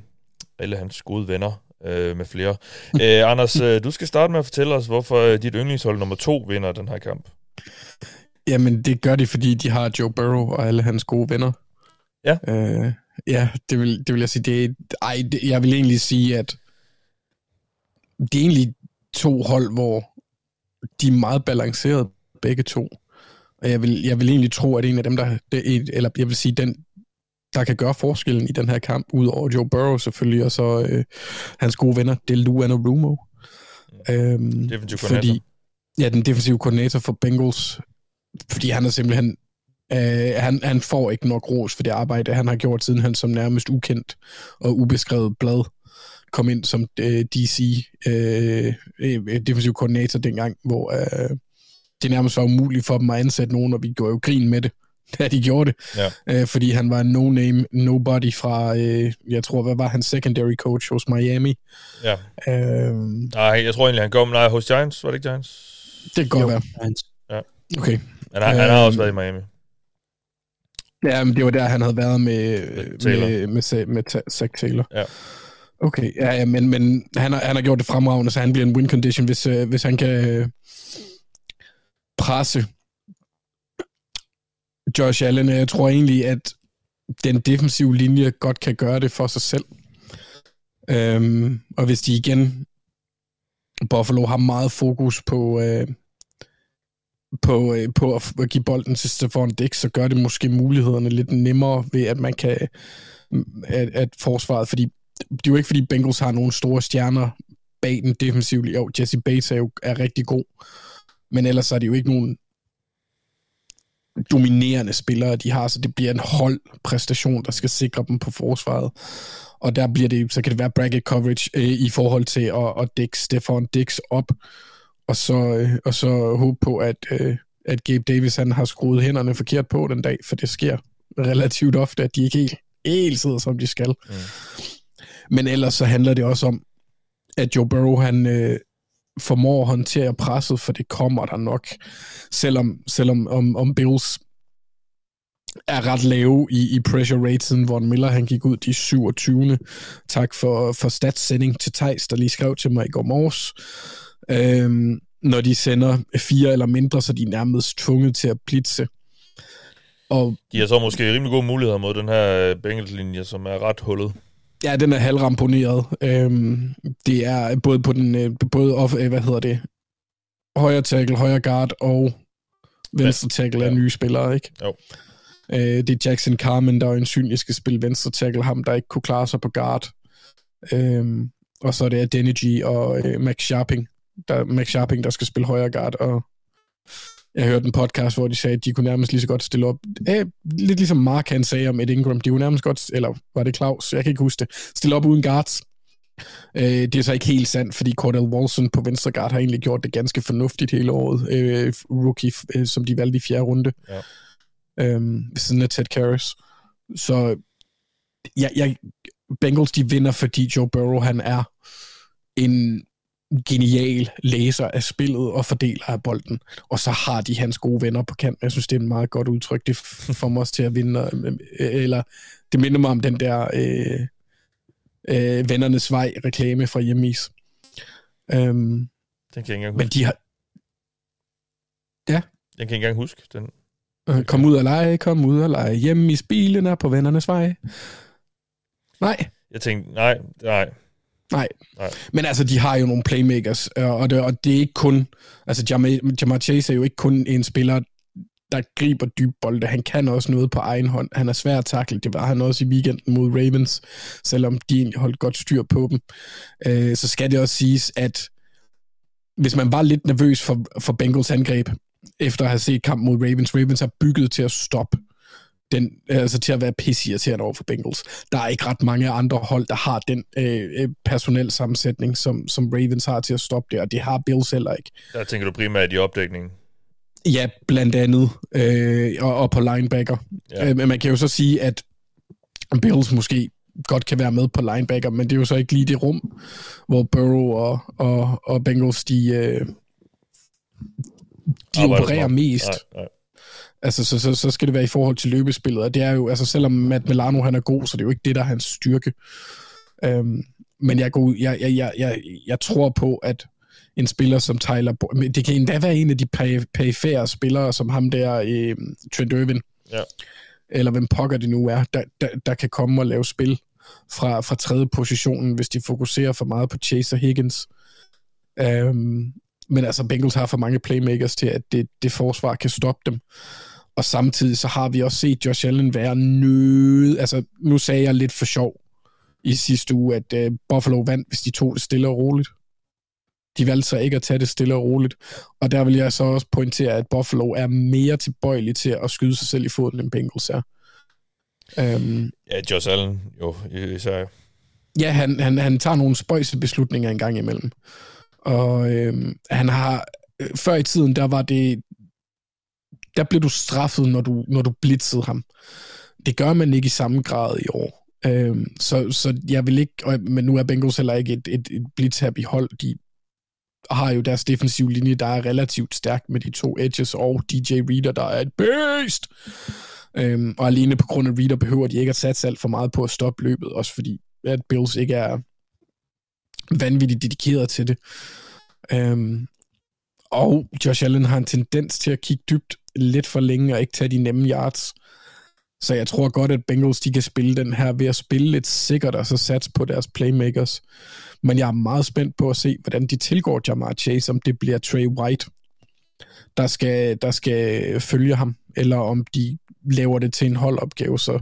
alle hans gode venner øh, med flere. Æ, <laughs> øh, Anders, øh, du skal starte med at fortælle os, hvorfor øh, dit yndlingshold nummer to vinder den her kamp. Jamen, det gør de, fordi de har Joe Burrow og alle hans gode venner. Ja. Øh, ja, det vil, det vil jeg sige. Det, ej, det, jeg vil egentlig sige, at det er egentlig to hold, hvor de er meget balanceret, begge to. Og jeg vil, jeg vil egentlig tro, at en af dem, der, det, eller jeg vil sige, den, der kan gøre forskellen i den her kamp, udover Joe Burrow selvfølgelig, og så øh, hans gode venner, det er Lou Anarumo. Mm. Øhm, defensiv fordi, Ja, den defensive koordinator for Bengals fordi han er simpelthen øh, han, han får ikke nok ros for det arbejde, han har gjort, siden han som nærmest ukendt og ubeskrevet blad kom ind som øh, DC øh, øh, defensiv koordinator dengang, hvor øh, det nærmest var umuligt for dem at ansætte nogen, og vi gjorde jo grin med det, <laughs> da de gjorde det. Ja. Øh, fordi han var en no-name, nobody fra, øh, jeg tror, hvad var han, secondary coach hos Miami. Ja. Øh, nej, jeg tror egentlig, han kom nej, hos Giants, var det ikke Giants? Det kan godt være. Ja. Okay. Han har, øh, han har også været i Miami. Ja, men det var der, han havde været med, med, med, med, med Zach Taylor. Ja. Okay, ja, ja men, men han, har, han har gjort det fremragende, så han bliver en win condition, hvis, øh, hvis han kan øh, presse Josh Allen. Jeg tror egentlig, at den defensive linje godt kan gøre det for sig selv. Øhm, og hvis de igen, Buffalo har meget fokus på, øh, på, øh, på at, at give bolden til Stefan Dix, så gør det måske mulighederne lidt nemmere ved, at man kan mm, at, at forsvaret, fordi det er jo ikke, fordi Bengals har nogle store stjerner bag den defensivt. Jo, Jesse Bates er jo er rigtig god, men ellers er det jo ikke nogen dominerende spillere, de har, så det bliver en holdpræstation, der skal sikre dem på forsvaret. Og der bliver det, så kan det være bracket coverage øh, i forhold til at, at dække Stefan Dix op, og så, øh, og så håbe på, at, øh, at Gabe Davis han har skruet hænderne forkert på den dag, for det sker relativt ofte, at de ikke helt, helt sidder, som de skal. Mm. Men ellers så handler det også om, at Joe Burrow, han øh, formår at håndtere presset, for det kommer der nok. Selvom, selvom om, om Bills er ret lave i, i pressure rate, siden Von Miller han gik ud de 27. Tak for, for statssending til Tejs, der lige skrev til mig i går morges øhm, når de sender fire eller mindre, så de er nærmest tvunget til at blitse. Og, de har så måske rimelig gode muligheder mod den her Bengals-linje, som er ret hullet. Ja, den er halvramponeret. Øhm, det er både på den, øh, både off, øh, hvad hedder det, højre tackle, højre guard og venstre tackle ja. er nye spillere, ikke? Jo. Øh, det er Jackson Carmen, der er en synlig skal spille venstre tackle, ham der ikke kunne klare sig på guard. Øhm, og så er det Adeniji og øh, Max Sharping, der, Max Sharping, der skal spille højre guard, og jeg hørte en podcast, hvor de sagde, at de kunne nærmest lige så godt stille op. Æh, lidt ligesom Mark han sagde om et Ingram, de kunne nærmest godt, eller var det Claus, jeg kan ikke huske det, stille op uden guards. Øh, det er så ikke helt sandt, fordi Cordell Wilson på venstre guard har egentlig gjort det ganske fornuftigt hele året. Øh, rookie, øh, som de valgte i fjerde runde. Ja. Øhm, ved siden af Ted Karras. Så jeg, jeg, Bengals de vinder, fordi Joe Burrow han er en genial læser af spillet og fordeler af bolden. Og så har de hans gode venner på kant. Jeg synes, det er en meget godt udtryk. Det får mig også til at vinde. Øh, eller det minder mig om den der øh, øh, vennernes vej reklame fra Hjemmis. Øhm, den kan jeg ikke engang huske. Men de har... Ja. Jeg kan ikke engang huske den. Okay. Kom ud og lege, kom ud og lege. Hjemme i spilen er på vennernes vej. Nej. Jeg tænkte, nej, nej. Nej. nej. Men altså, de har jo nogle playmakers, og det, og det er ikke kun... Altså, Jamar Chase er jo ikke kun en spiller, der griber dyb bolde. Han kan også noget på egen hånd. Han er svær at takle. Det var han også i weekenden mod Ravens, selvom de egentlig holdt godt styr på dem. Øh, så skal det også siges, at hvis man var lidt nervøs for, for Bengals angreb, efter at have set kamp mod Ravens, Ravens er bygget til at stoppe den, altså til at være pissirriterende over for Bengals. Der er ikke ret mange andre hold, der har den øh, øh, personel sammensætning, som, som Ravens har til at stoppe det, og det har Bills heller ikke. Der tænker du primært i opdækningen? Ja, blandt andet, øh, og, og på linebacker. Ja. Øh, men man kan jo så sige, at Bills måske godt kan være med på linebacker, men det er jo så ikke lige det rum, hvor Burrow og, og, og Bengals, de, øh, de opererer mest. Nej, nej. Altså, så, så, så skal det være i forhold til løbespillet, og det er jo, altså selvom Matt Milano han er god, så det er jo ikke det, der er hans styrke. Øhm, men jeg, går, jeg, jeg, jeg, jeg, jeg tror på, at en spiller som Tyler, det kan endda være en af de perifære spillere, som ham der, øh, Trent Irvin, ja. eller hvem pokker det nu er, der, der, der kan komme og lave spil fra, fra tredje positionen, hvis de fokuserer for meget på Chase og Higgins. Øhm, men altså, Bengals har for mange playmakers til, at det, det forsvar kan stoppe dem. Og samtidig så har vi også set Josh Allen være nød. Altså, nu sagde jeg lidt for sjov i sidste uge, at uh, Buffalo vandt, hvis de tog det stille og roligt. De valgte så ikke at tage det stille og roligt. Og der vil jeg så også pointere, at Buffalo er mere tilbøjelig til at skyde sig selv i foden, end Bengals er. Um, ja, Josh Allen, jo, især. Ja, han, han, han tager nogle spøjse beslutninger en gang imellem. Og øhm, han har... Øh, før i tiden, der var det... Der blev du straffet, når du, når du blitzede ham. Det gør man ikke i samme grad i år. Øhm, så, så jeg vil ikke... Og, men nu er Bengals heller ikke et, et, et blitz-happy hold. De har jo deres defensive linje, der er relativt stærk med de to edges, og DJ Reader, der er et beast! Øhm, og alene på grund af Reader behøver de ikke at satse alt for meget på at stoppe løbet, også fordi at Bills ikke er vanvittigt dedikeret til det. Øhm, og Josh Allen har en tendens til at kigge dybt lidt for længe og ikke tage de nemme yards. Så jeg tror godt, at Bengals de kan spille den her ved at spille lidt sikkert og så satse på deres playmakers. Men jeg er meget spændt på at se, hvordan de tilgår Jamar Chase, om det bliver Trey White, der skal, der skal følge ham, eller om de laver det til en holdopgave. Så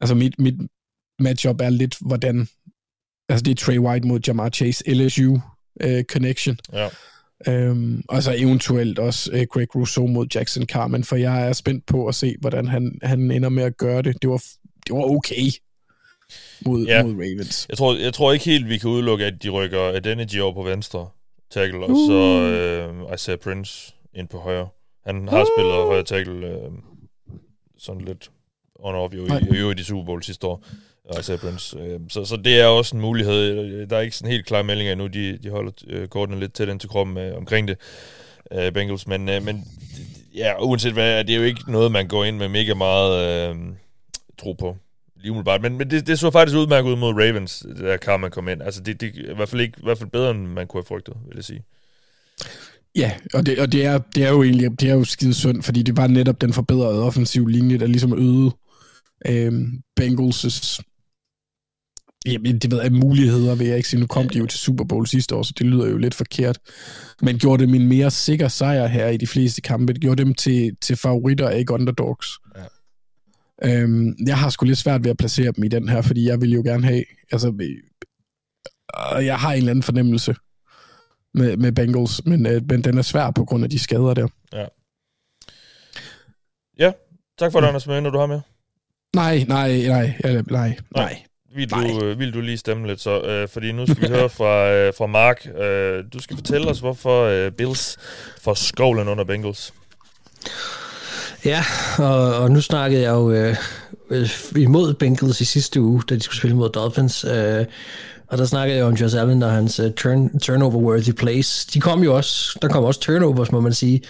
altså mit, mit matchup er lidt, hvordan altså det er Trey White mod Jamar Chase, LSU uh, øh, connection. Ja. Um, og så eventuelt også uh, Greg Rousseau mod Jackson Carmen, for jeg er spændt på at se, hvordan han, han ender med at gøre det. Det var, det var okay mod, ja. mod Ravens. Jeg tror, jeg tror ikke helt, vi kan udelukke, at de rykker Identity over på venstre tackle, uh. og så uh, Isaiah Prince ind på højre. Han har uh. spillet højre tackle uh, sådan lidt on-off jo, i, i, i, i Super Bowl sidste år og Prince. Øh, så, så det er også en mulighed. Der er ikke sådan helt klar melding endnu. De, de holder øh, kortene lidt tæt ind til kroppen øh, omkring det, øh, Bengals. Men, øh, men ja, uanset hvad, det er jo ikke noget, man går ind med mega meget øh, tro på lige umiddelbart. Men, men det, det så faktisk udmærket ud mod Ravens, der kan man kom ind. Altså, det, det er i hvert fald, ikke, i hvert fald bedre, end man kunne have frygtet, vil jeg sige. Ja, og det, og det, er, det er jo egentlig det er jo skide synd, fordi det var netop den forbedrede offensiv linje, der ligesom øgede øh, Bengals' Jamen, det ved jeg, muligheder vil jeg ikke sige. Nu kom de jo til Super Bowl sidste år, så det lyder jo lidt forkert. Men gjorde dem en mere sikker sejr her i de fleste kampe. Det gjorde dem til, til favoritter ikke underdogs. Ja. Øhm, jeg har sgu lidt svært ved at placere dem i den her, fordi jeg vil jo gerne have... Altså, øh, jeg har en eller anden fornemmelse med, med Bengals, men, øh, men den er svær på grund af de skader der. Ja. Ja, tak for det, Anders, med, når du har med. Nej, nej, nej, nej, nej. nej. Vil du, øh, vil du lige stemme lidt så? Øh, fordi nu skal vi høre <laughs> fra, øh, fra Mark. Øh, du skal fortælle os, hvorfor øh, Bills får skovlen under Bengals. Ja, og, og nu snakkede jeg jo øh, imod Bengals i sidste uge, da de skulle spille mod Dolphins. Øh, og der snakkede jeg om Josh Allen og hans uh, turn, turnover-worthy plays. De kom jo også, der kom også turnovers, må man sige.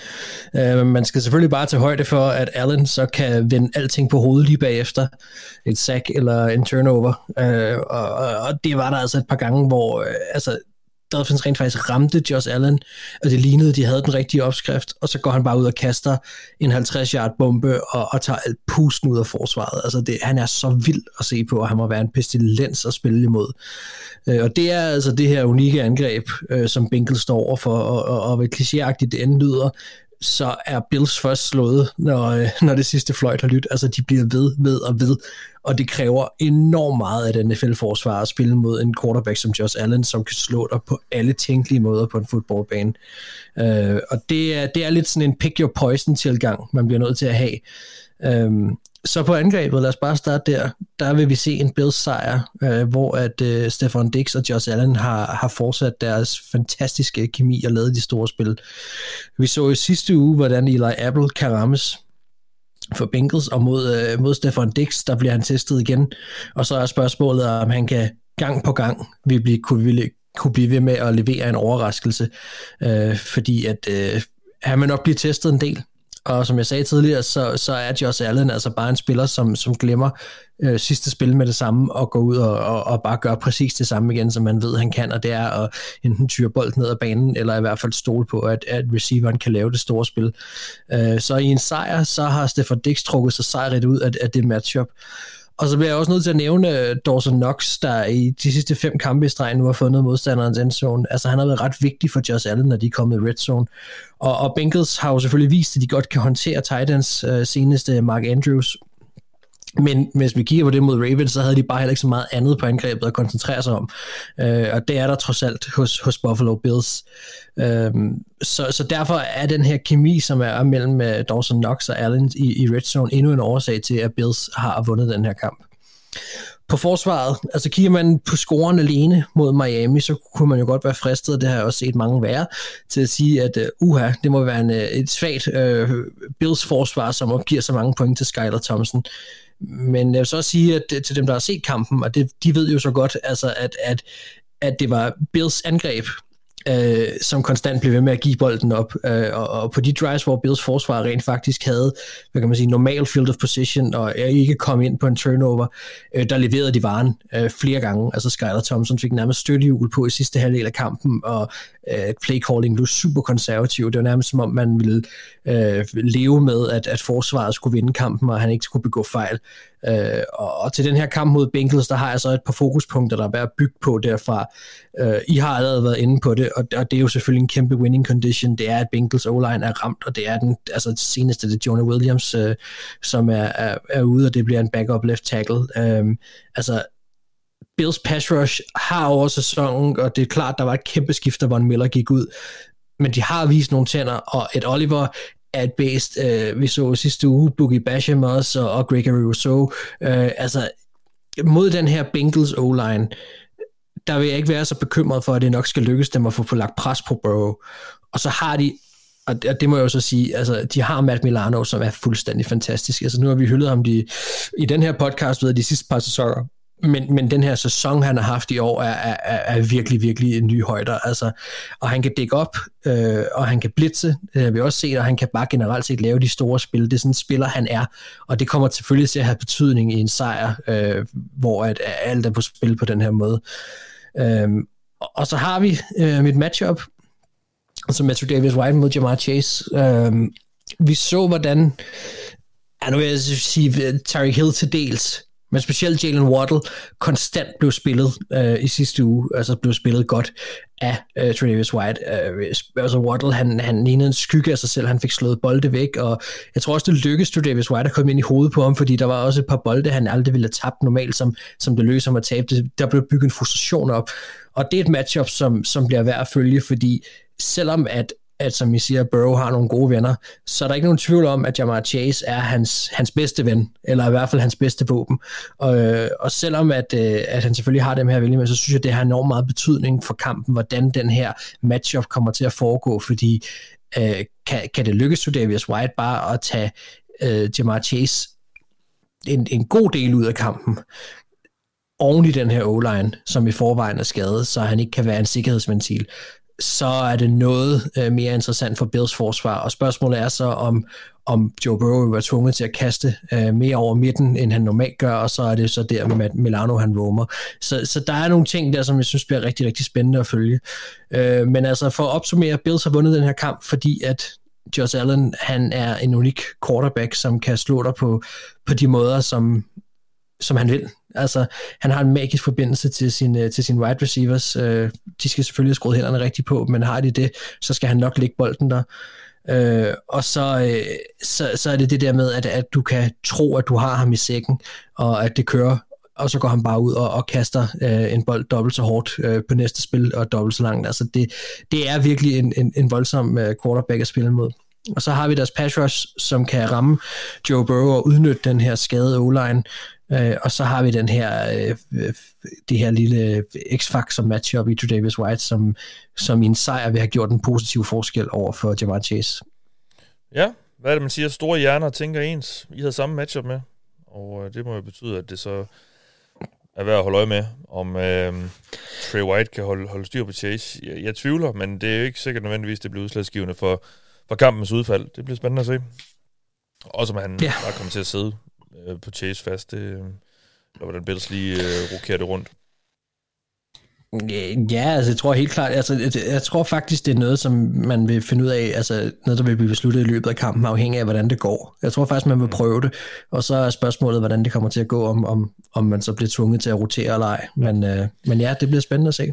Uh, man skal selvfølgelig bare tage højde for, at Allen så kan vende alting på hovedet lige bagefter. Et sack eller en turnover. Uh, og, og, og det var der altså et par gange, hvor uh, altså, Dolphins rent faktisk ramte Josh Allen, og det lignede, at de havde den rigtige opskrift, og så går han bare ud og kaster en 50-yard bombe og, og tager alt pusten ud af forsvaret. Altså det, han er så vild at se på, og han må være en pestilens at spille imod. Øh, og det er altså det her unikke angreb, øh, som Binkel står over for, og, og, og hvad klichéagtigt det end lyder, så er Bills først slået, når, øh, når det sidste fløjt har lyttet. Altså, de bliver ved, ved og ved, og det kræver enormt meget af den NFL-forsvar at spille mod en quarterback som Josh Allen, som kan slå dig på alle tænkelige måder på en fodboldbane. Øh, og det er, det er lidt sådan en pick your poison-tilgang, man bliver nødt til at have. Um, så på angrebet, lad os bare starte der, der vil vi se en Bills sejr, øh, hvor at øh, Stefan Dix og Josh Allen har, har fortsat deres fantastiske kemi og lavet de store spil. Vi så i sidste uge, hvordan Eli Apple kan rammes for Bengals, og mod, øh, mod Stefan Dix, der bliver han testet igen. Og så er spørgsmålet, om han kan gang på gang vi blive, kunne, vi, kunne blive ved med at levere en overraskelse, øh, fordi at øh, han vil nok blive testet en del, og som jeg sagde tidligere, så, så er Josh Allen altså bare en spiller, som, som glemmer øh, sidste spil med det samme, og går ud og, og, og bare gør præcis det samme igen, som man ved, han kan, og det er at enten tyre bold ned ad banen, eller i hvert fald stole på, at, at receiveren kan lave det store spil. Øh, så i en sejr, så har Stefan Dix trukket sig sejrigt ud af, af det matchup. Og så bliver jeg også nødt til at nævne øh, Dawson Knox, der i de sidste fem kampe i stregen nu har fundet modstanderens endzone. Altså han har været ret vigtig for Josh Allen, når de er kommet i red zone. Og, og Bengals har jo selvfølgelig vist, at de godt kan håndtere Titans øh, seneste Mark Andrews. Men hvis vi kigger på det mod Ravens, så havde de bare heller ikke så meget andet på angrebet at koncentrere sig om. Øh, og det er der trods alt hos, hos Buffalo Bills. Øh, så, så derfor er den her kemi, som er mellem uh, Dawson Knox og Allen i, i red zone, endnu en årsag til, at Bills har vundet den her kamp. På forsvaret, altså kigger man på scoren alene mod Miami, så kunne man jo godt være fristet, og det har jeg også set mange være, til at sige, at uh, uha, det må være en, øh, et svagt uh, Bills forsvar, som opgiver så mange point til Skyler Thompson. Men jeg vil så også sige, at til dem, der har set kampen, og det, de ved jo så godt, altså, at, at, at det var Bills angreb, øh, som konstant blev ved med at give bolden op. Øh, og, og på de drives, hvor Bills forsvar rent faktisk havde, hvad kan man sige, normal field of position, og øh, ikke kom ind på en turnover, øh, der leverede de varen øh, flere gange. Altså Skyler Thompson fik nærmest støttehjul på i sidste halvdel af kampen, og Øh, at playcalling blev super konservativ. Det var nærmest som om, man ville øh, leve med, at, at forsvaret skulle vinde kampen, og han ikke skulle begå fejl. Øh, og, og til den her kamp mod Bengals, der har jeg så et par fokuspunkter, der er værd at bygge på derfra. Øh, I har allerede været inde på det, og, og det er jo selvfølgelig en kæmpe winning condition. Det er, at Bengals O-line er ramt, og det er den altså, seneste, det er Jonah Williams, øh, som er, er, er ude, og det bliver en backup left tackle. Øh, altså, Bills pass rush har over sæsonen, og det er klart, der var et kæmpe skift, da Von Miller gik ud, men de har vist nogle tænder, og et Oliver er et based, øh, vi så sidste uge, Boogie Basham også, og, og Gregory Rousseau, øh, altså mod den her Bengals O-line, der vil jeg ikke være så bekymret for, at det nok skal lykkes dem at få, få lagt pres på Burrow. Og så har de, og det, det må jeg jo så sige, altså de har Matt Milano, som er fuldstændig fantastisk. Altså nu har vi hyldet ham de, i den her podcast ved de sidste par sæsoner, men, men den her sæson, han har haft i år, er, er, er virkelig, virkelig en ny højder. Altså, og han kan dække op, øh, og han kan blitse, det har vi også set, og han kan bare generelt set lave de store spil. Det er sådan en spiller, han er, og det kommer selvfølgelig til at have betydning i en sejr, øh, hvor at, at alt er på spil på den her måde. Øh, og så har vi øh, mit matchup, altså Matthew Davis White mod Jamar Chase. Øh, vi så, hvordan, ja, nu vil jeg sige, Tyreek Hill til dels, men specielt Jalen Waddle konstant blev spillet øh, i sidste uge, altså blev spillet godt af øh, Travis White. Øh, altså Waddle, han, han lignede en skygge af sig selv, han fik slået bolde væk, og jeg tror også, det lykkedes Travis White at komme ind i hovedet på ham, fordi der var også et par bolde, han aldrig ville have tabt normalt, som, som det løser ham at tabe. Det, der blev bygget en frustration op, og det er et matchup, som, som bliver værd at følge, fordi selvom at at som I siger, Burrow har nogle gode venner, så er der ikke nogen tvivl om, at Jamar Chase er hans, hans bedste ven, eller i hvert fald hans bedste våben. Og, øh, og selvom at, øh, at han selvfølgelig har dem her vælge med, så synes jeg, det har enormt meget betydning for kampen, hvordan den her matchup kommer til at foregå, fordi øh, kan, kan det lykkes for Davis White bare at tage øh, Jamar Chase en, en god del ud af kampen, oven i den her O-line, som i forvejen er skadet, så han ikke kan være en sikkerhedsventil, så er det noget øh, mere interessant for Bills forsvar. Og spørgsmålet er så, om, om Joe Burrow var tvunget til at kaste øh, mere over midten, end han normalt gør, og så er det så der med Milano, han romer. Så, så der er nogle ting der, som jeg synes bliver rigtig, rigtig spændende at følge. Øh, men altså for at opsummere, Bills har vundet den her kamp, fordi at Josh Allen, han er en unik quarterback, som kan slå dig på, på de måder, som, som han vil. Altså, han har en magisk forbindelse til sin, øh, til sin wide receivers. Øh, de skal selvfølgelig skrue hænderne rigtigt på, men har de det, så skal han nok lægge bolden der. Øh, og så, øh, så, så er det det der med, at, at du kan tro, at du har ham i sækken, og at det kører, og så går han bare ud og, og kaster øh, en bold dobbelt så hårdt øh, på næste spil, og dobbelt så langt. Altså det, det er virkelig en, en, en voldsom øh, quarterback at spille mod. Og så har vi deres pass rush, som kan ramme Joe Burrow og udnytte den her skadede o Øh, og så har vi den her, øh, det her lille X-Factor matchup i Davis White, som, som i en sejr vil have gjort en positiv forskel over for Jamar Chase. Ja, hvad er det, man siger? Store hjerner tænker ens. I havde samme matchup med, og øh, det må jo betyde, at det så er værd at holde øje med, om øh, Trey White kan holde, holde styr på Chase. Jeg, jeg tvivler, men det er jo ikke sikkert nødvendigvis, det bliver udslagsgivende for, for kampens udfald. Det bliver spændende at se. Også om han ja. bare kommer til at sidde øh, på Chase fast. Det, eller hvordan Bills lige øh, rokerer det rundt. Ja, altså jeg tror helt klart, altså jeg tror faktisk, det er noget, som man vil finde ud af, altså noget, der vil blive besluttet i løbet af kampen, afhængig af, hvordan det går. Jeg tror faktisk, man vil prøve det, og så er spørgsmålet, hvordan det kommer til at gå, om, om, om man så bliver tvunget til at rotere eller ej. Men, øh, men ja, det bliver spændende at se.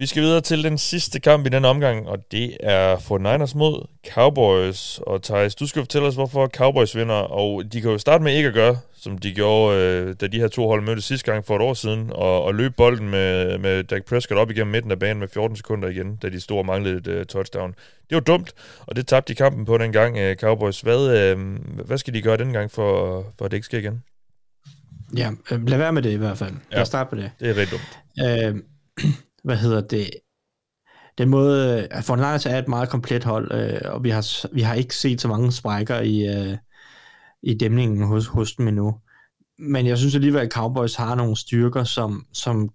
Vi skal videre til den sidste kamp i den omgang, og det er 49ers mod Cowboys. Og Thijs, du skal fortælle os, hvorfor Cowboys vinder, og de kan jo starte med ikke at gøre, som de gjorde, øh, da de her to hold mødtes sidste gang for et år siden, og, og løbe bolden med, med Dak Prescott op igennem midten af banen med 14 sekunder igen, da de stod og manglede et uh, touchdown. Det var dumt, og det tabte de kampen på den gang, uh, Cowboys. Hvad, uh, hvad skal de gøre den gang, for, for at det ikke sker igen? Ja, lad være med det i hvert fald. Lad ja, os starte på det. Det er rigtig dumt. Uh, hvad hedder det, den måde, at Fortnite er et meget komplet hold, øh, og vi har, vi har ikke set så mange sprækker i, øh, i dæmningen hos, hos dem endnu. Men jeg synes alligevel, at Cowboys har nogle styrker, som, som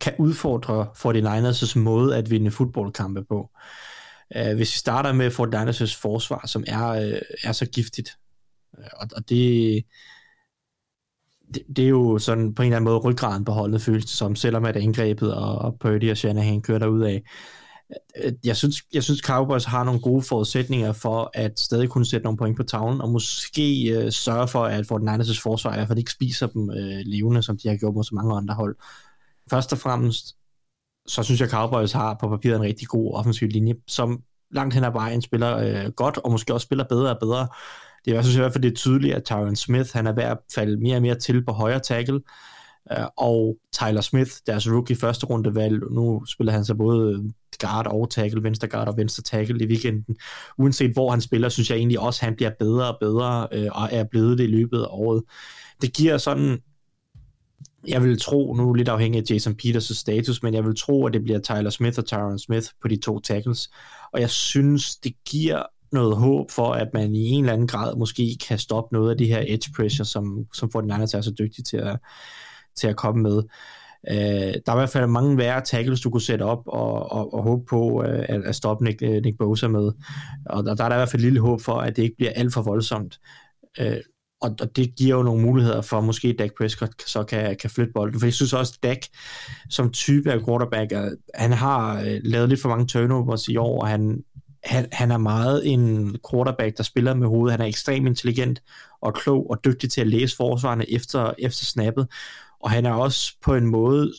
kan udfordre 49ers' måde at vinde fodboldkampe på. Uh, hvis vi starter med 49ers' forsvar, som er, uh, er så giftigt, uh, og, og det, det, det er jo sådan på en eller anden måde ryggraden på holdet, føles det som, selvom at angrebet og, og Purdy og Shanahan kører derud af. Jeg synes, jeg synes Cowboys har nogle gode forudsætninger for at stadig kunne sætte nogle point på tavlen, og måske øh, sørge for, at Fort Niners' forsvar i hvert fald ikke spiser dem øh, levende, som de har gjort mod så mange andre hold. Først og fremmest, så synes jeg, Cowboys har på papiret en rigtig god offensiv linje, som langt hen ad vejen spiller øh, godt, og måske også spiller bedre og bedre det er, jeg synes i hvert fald, det er tydeligt, at Tyron Smith, han er ved at falde mere og mere til på højre tackle, øh, og Tyler Smith, deres rookie første runde valg, nu spiller han så både guard og tackle, venstre guard og venstre tackle i weekenden. Uanset hvor han spiller, synes jeg egentlig også, at han bliver bedre og bedre, øh, og er blevet det i løbet af året. Det giver sådan, jeg vil tro, nu lidt afhængig af Jason Peters' status, men jeg vil tro, at det bliver Tyler Smith og Tyron Smith på de to tackles. Og jeg synes, det giver noget håb for, at man i en eller anden grad måske kan stoppe noget af det her edge pressure, som, som får den anden til at så dygtig til at, til at komme med. Uh, der er i hvert fald mange værre tackles, du kunne sætte op og, og, og håbe på uh, at, at stoppe Nick, uh, Nick Bosa med. Og der, der er der i hvert fald et lille håb for, at det ikke bliver alt for voldsomt. Uh, og, og det giver jo nogle muligheder for, at måske Dak Prescott så kan, kan flytte bolden. For jeg synes også, Dak som type af quarterback, han har lavet lidt for mange turnovers i år, og han, han, han er meget en quarterback, der spiller med hovedet. Han er ekstremt intelligent og klog og dygtig til at læse forsvarene efter, efter snappet. Og han er også på en måde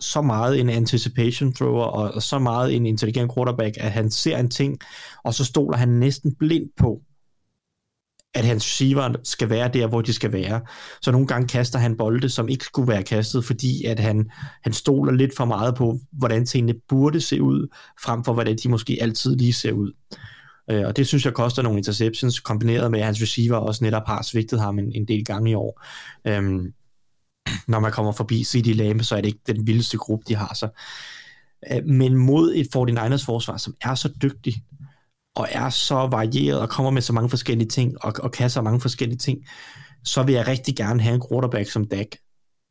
så meget en anticipation thrower og, og så meget en intelligent quarterback, at han ser en ting, og så stoler han næsten blind på, at hans receiver skal være der, hvor de skal være. Så nogle gange kaster han bolde, som ikke skulle være kastet, fordi at han, han stoler lidt for meget på, hvordan tingene burde se ud, frem for hvordan de måske altid lige ser ud. Øh, og det synes jeg koster nogle interceptions, kombineret med, at hans receiver også netop har svigtet ham en, en del gange i år. Øhm, når man kommer forbi CD Lamb, så er det ikke den vildeste gruppe, de har så. Øh, men mod et 49ers forsvar, som er så dygtig, og er så varieret og kommer med så mange forskellige ting og, og kan så mange forskellige ting, så vil jeg rigtig gerne have en quarterback som Dak,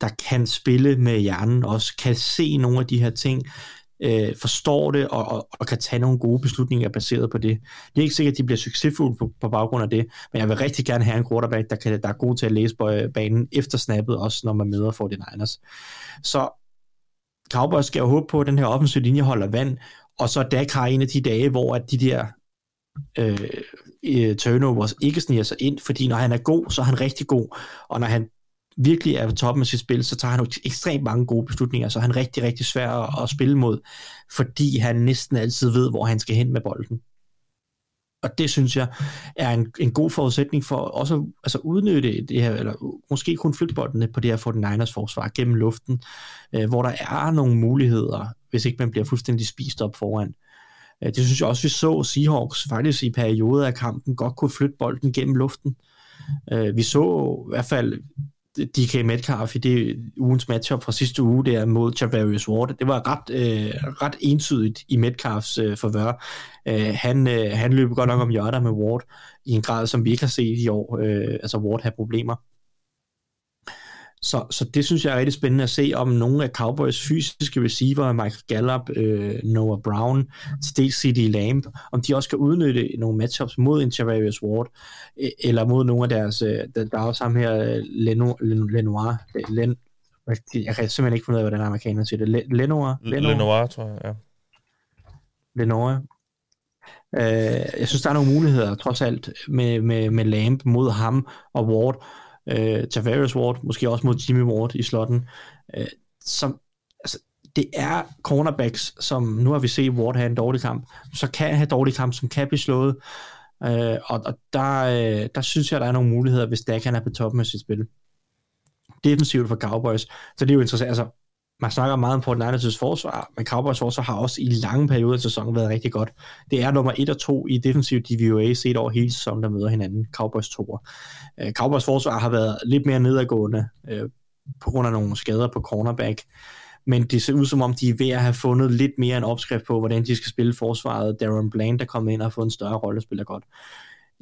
der kan spille med hjernen, også kan se nogle af de her ting, øh, forstår det og, og, og kan tage nogle gode beslutninger baseret på det. Det er ikke sikkert, at de bliver succesfulde på, på baggrund af det, men jeg vil rigtig gerne have en quarterback, der, kan, der er god til at læse på banen efter snappet, også når man møder 49ers. Så Cowboys skal jo håbe på, at den her offensive linje holder vand, og så Dak har en af de dage, hvor at de der øh, turnovers ikke sniger sig ind, fordi når han er god, så er han rigtig god, og når han virkelig er på toppen af sit spil, så tager han jo ekstremt mange gode beslutninger, så er han rigtig, rigtig svær at, at spille mod, fordi han næsten altid ved, hvor han skal hen med bolden. Og det synes jeg er en, en god forudsætning for også altså udnytte det her, eller måske kun flytte bolden på det her 49ers forsvar gennem luften, øh, hvor der er nogle muligheder, hvis ikke man bliver fuldstændig spist op foran. Øh, det synes jeg også, vi så Seahawks faktisk i perioder af kampen godt kunne flytte bolden gennem luften. Øh, vi så i hvert fald DK Metcalf i det ugens matchup fra sidste uge der mod Javarius Ward. Det var ret, øh, ret entydigt i Metcalfs øh, forvør. Øh, han, øh, han løb godt nok om hjørner med Ward i en grad, som vi ikke har set i år. Øh, altså Ward har problemer. Så, så det synes jeg er rigtig spændende at se, om nogle af Cowboys fysiske receiver, Michael Gallup, øh, Noah Brown, Steve C.D. Lamb, om de også kan udnytte nogle matchups mod en Javarius Ward, øh, eller mod nogle af deres, øh, der, der er også ham her, øh, Lenoir, Lenoir, Len, jeg kan simpelthen ikke finde ud af, hvordan amerikaner siger det. Lenoir? Lenoir, Lenoir tror jeg, ja. Lenoir. Øh, jeg synes, der er nogle muligheder, trods alt, med, med, med Lamb mod ham og Ward, øh, Tavares Ward, måske også mod Jimmy Ward i slotten, øh, som, altså, det er cornerbacks, som nu har vi set Ward have en dårlig kamp, så kan have dårlig kamp, som kan blive slået, øh, og, og der, øh, der synes jeg, der er nogle muligheder, hvis Dak han er på toppen af sit spil. Defensivt for Cowboys, så det er jo interessant, altså man snakker meget om Fort Niners' forsvar, men Cowboys forsvar har også i lange perioder af sæsonen været rigtig godt. Det er nummer 1 og 2 i defensiv DVOA set over hele sæsonen, der møder hinanden, Cowboys 2. Øh, Cowboys forsvar har været lidt mere nedadgående øh, på grund af nogle skader på cornerback, men det ser ud som om, de er ved at have fundet lidt mere en opskrift på, hvordan de skal spille forsvaret. Darren Bland, der kommer ind og har fået en større rolle, spiller godt.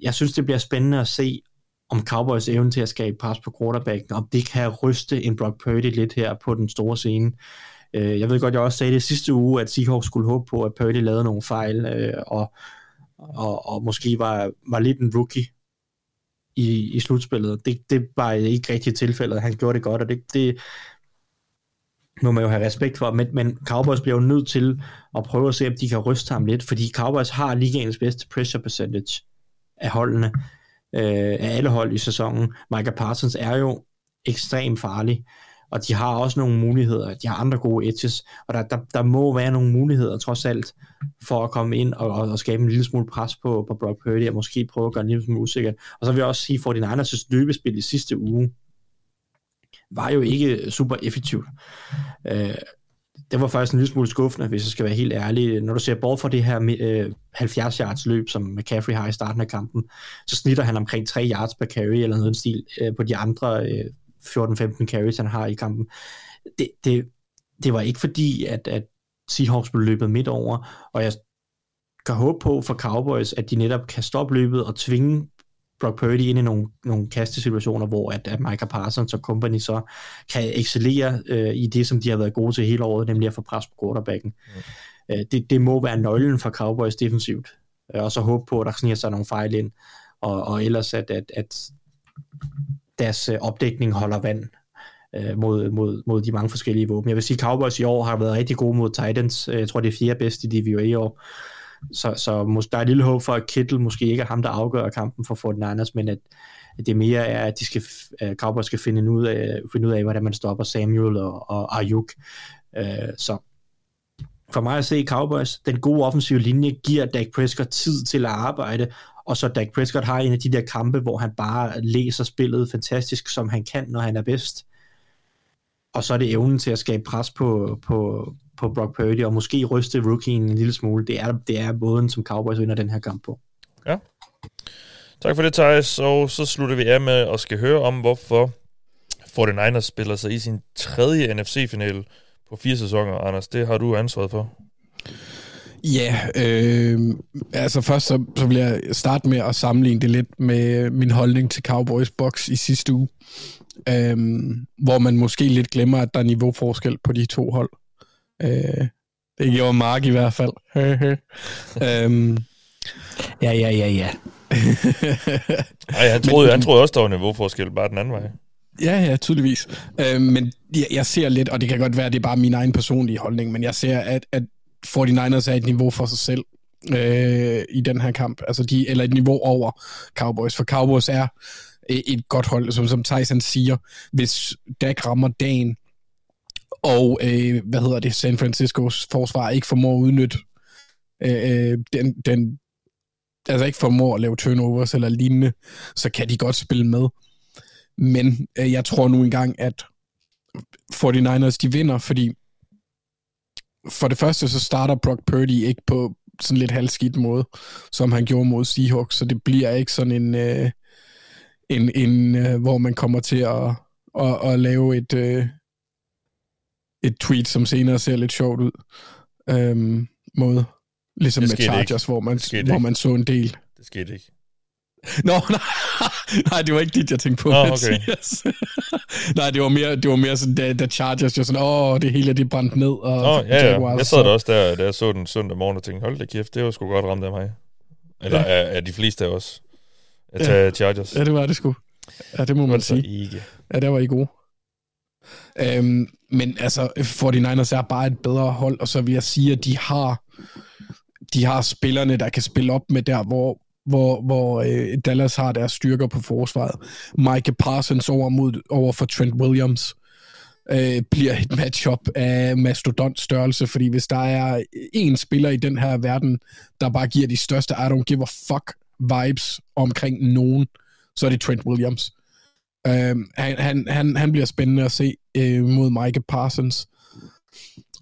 Jeg synes, det bliver spændende at se, om Cowboys evne til at skabe pres på quarterbacken, om det kan ryste en Brock Purdy lidt her på den store scene. Øh, jeg ved godt, jeg også sagde det sidste uge, at Seahawks skulle håbe på, at Purdy lavede nogle fejl, øh, og, og, og måske var, var lidt en rookie i, i slutspillet. Det, det var ikke rigtigt tilfældet. Han gjorde det godt, og det, det må man jo have respekt for, men, men Cowboys bliver jo nødt til at prøve at se, om de kan ryste ham lidt, fordi Cowboys har ligaens bedste pressure percentage af holdene øh, af alle hold i sæsonen. Michael Parsons er jo ekstremt farlig, og de har også nogle muligheder. De har andre gode edges, og der, der, der må være nogle muligheder trods alt for at komme ind og, og, og skabe en lille smule pres på, på Brock Purdy, og måske prøve at gøre en lille smule usikkert. Og så vil jeg også sige, for din Niners' løbespil i sidste uge, var jo ikke super effektivt. Øh, det var faktisk en lille smule skuffende, hvis jeg skal være helt ærlig. Når du ser bort fra det her øh, 70 yards løb, som McCaffrey har i starten af kampen, så snitter han omkring 3 yards per carry, eller noget stil, øh, på de andre øh, 14-15 carries, han har i kampen. Det, det, det var ikke fordi, at, at Seahawks blev løbet midt over, og jeg kan håbe på for Cowboys, at de netop kan stoppe løbet og tvinge Brock Purdy ind i nogle, nogle kastesituationer, hvor at, at Micah Parsons og company så kan excellere øh, i det, som de har været gode til hele året, nemlig at få pres på quarterbacken. Mm. Øh, det, det må være nøglen for Cowboys defensivt, øh, og så håbe på, at der sniger sig nogle fejl ind, og, og ellers at, at, at deres øh, opdækning holder vand øh, mod, mod, mod de mange forskellige våben. Jeg vil sige, Cowboys i år har været rigtig gode mod Titans. Jeg tror, det er fjerde bedst i DVOA i år. Så, så måske, der er et lille håb for, at Kittle måske ikke er ham, der afgør kampen for 49ers, men at, at det mere er, at de skal, uh, Cowboys skal finde ud af, finde ud af hvordan man stopper Samuel og, og Ayuk. Uh, så for mig at se Cowboys, den gode offensive linje giver Dak Prescott tid til at arbejde, og så Dak Prescott har en af de der kampe, hvor han bare læser spillet fantastisk, som han kan, når han er bedst. Og så er det evnen til at skabe pres på, på, på Brock Purdy, og måske ryste rookien en lille smule. Det er, det er måden, som Cowboys vinder den her kamp på. Ja. Tak for det, Thijs. Og så slutter vi af med at skal høre om, hvorfor 49ers spiller sig i sin tredje NFC-finale på fire sæsoner, Anders. Det har du ansvaret for. Ja, øh, altså først så, så vil jeg starte med at sammenligne det lidt med min holdning til Cowboys box i sidste uge, øh, hvor man måske lidt glemmer, at der er niveauforskel på de to hold. Øh, Det gjorde Mark i hvert fald. <laughs> øhm. Ja, ja, ja, ja. <laughs> Ej, han troede, men, han troede også, der var niveauforskel, bare den anden vej. Ja, ja, tydeligvis. Øh, men jeg, jeg ser lidt, og det kan godt være, det er bare min egen personlige holdning, men jeg ser, at, at 49ers er et niveau for sig selv øh, i den her kamp. Altså de, eller et niveau over Cowboys, for Cowboys er et godt hold, som, som Tyson siger. Hvis Dak rammer dagen, og øh, hvad hedder det, San Franciscos forsvar ikke formår at udnytte øh, øh, den, den, altså ikke formår at lave turnovers eller lignende, så kan de godt spille med. Men øh, jeg tror nu engang, at 49ers de vinder, fordi for det første så starter Brock Purdy ikke på sådan lidt halvskidt måde, som han gjorde mod Seahawks, så det bliver ikke sådan en, øh, en, en øh, hvor man kommer til at, at, at lave et, øh, et tweet, som senere ser lidt sjovt ud, øhm, måde. Ligesom med Chargers, ikke. hvor man, hvor man så en del. Det skete ikke. <laughs> Nå, nej, nej, det var ikke dit, jeg tænkte på. Nå, okay. <laughs> nej, det var mere, det var mere sådan, da, da Chargers jo sådan, åh, det hele det brændt ned. Og Nå, ja, ja. Jeg sad der også der, da jeg så den søndag morgen og tænkte, hold da kæft, det var sgu godt ramt af mig. Eller ja. er, er de fleste af os. At tage ja. Chargers. Ja, det var det sgu. Ja, det må man sige. Ikke. Ja, der var I gode. Øhm, men altså, 49ers er bare et bedre hold, og så vil jeg sige, at de har de har spillerne, der kan spille op med der, hvor, hvor, hvor øh, Dallas har deres styrker på forsvaret. Mike Parsons over, mod, over for Trent Williams øh, bliver et matchup af mastodont størrelse, fordi hvis der er en spiller i den her verden, der bare giver de største I don't give a fuck vibes omkring nogen, så er det Trent Williams. Øh, han, han, han, han bliver spændende at se øh, mod Mike Parsons.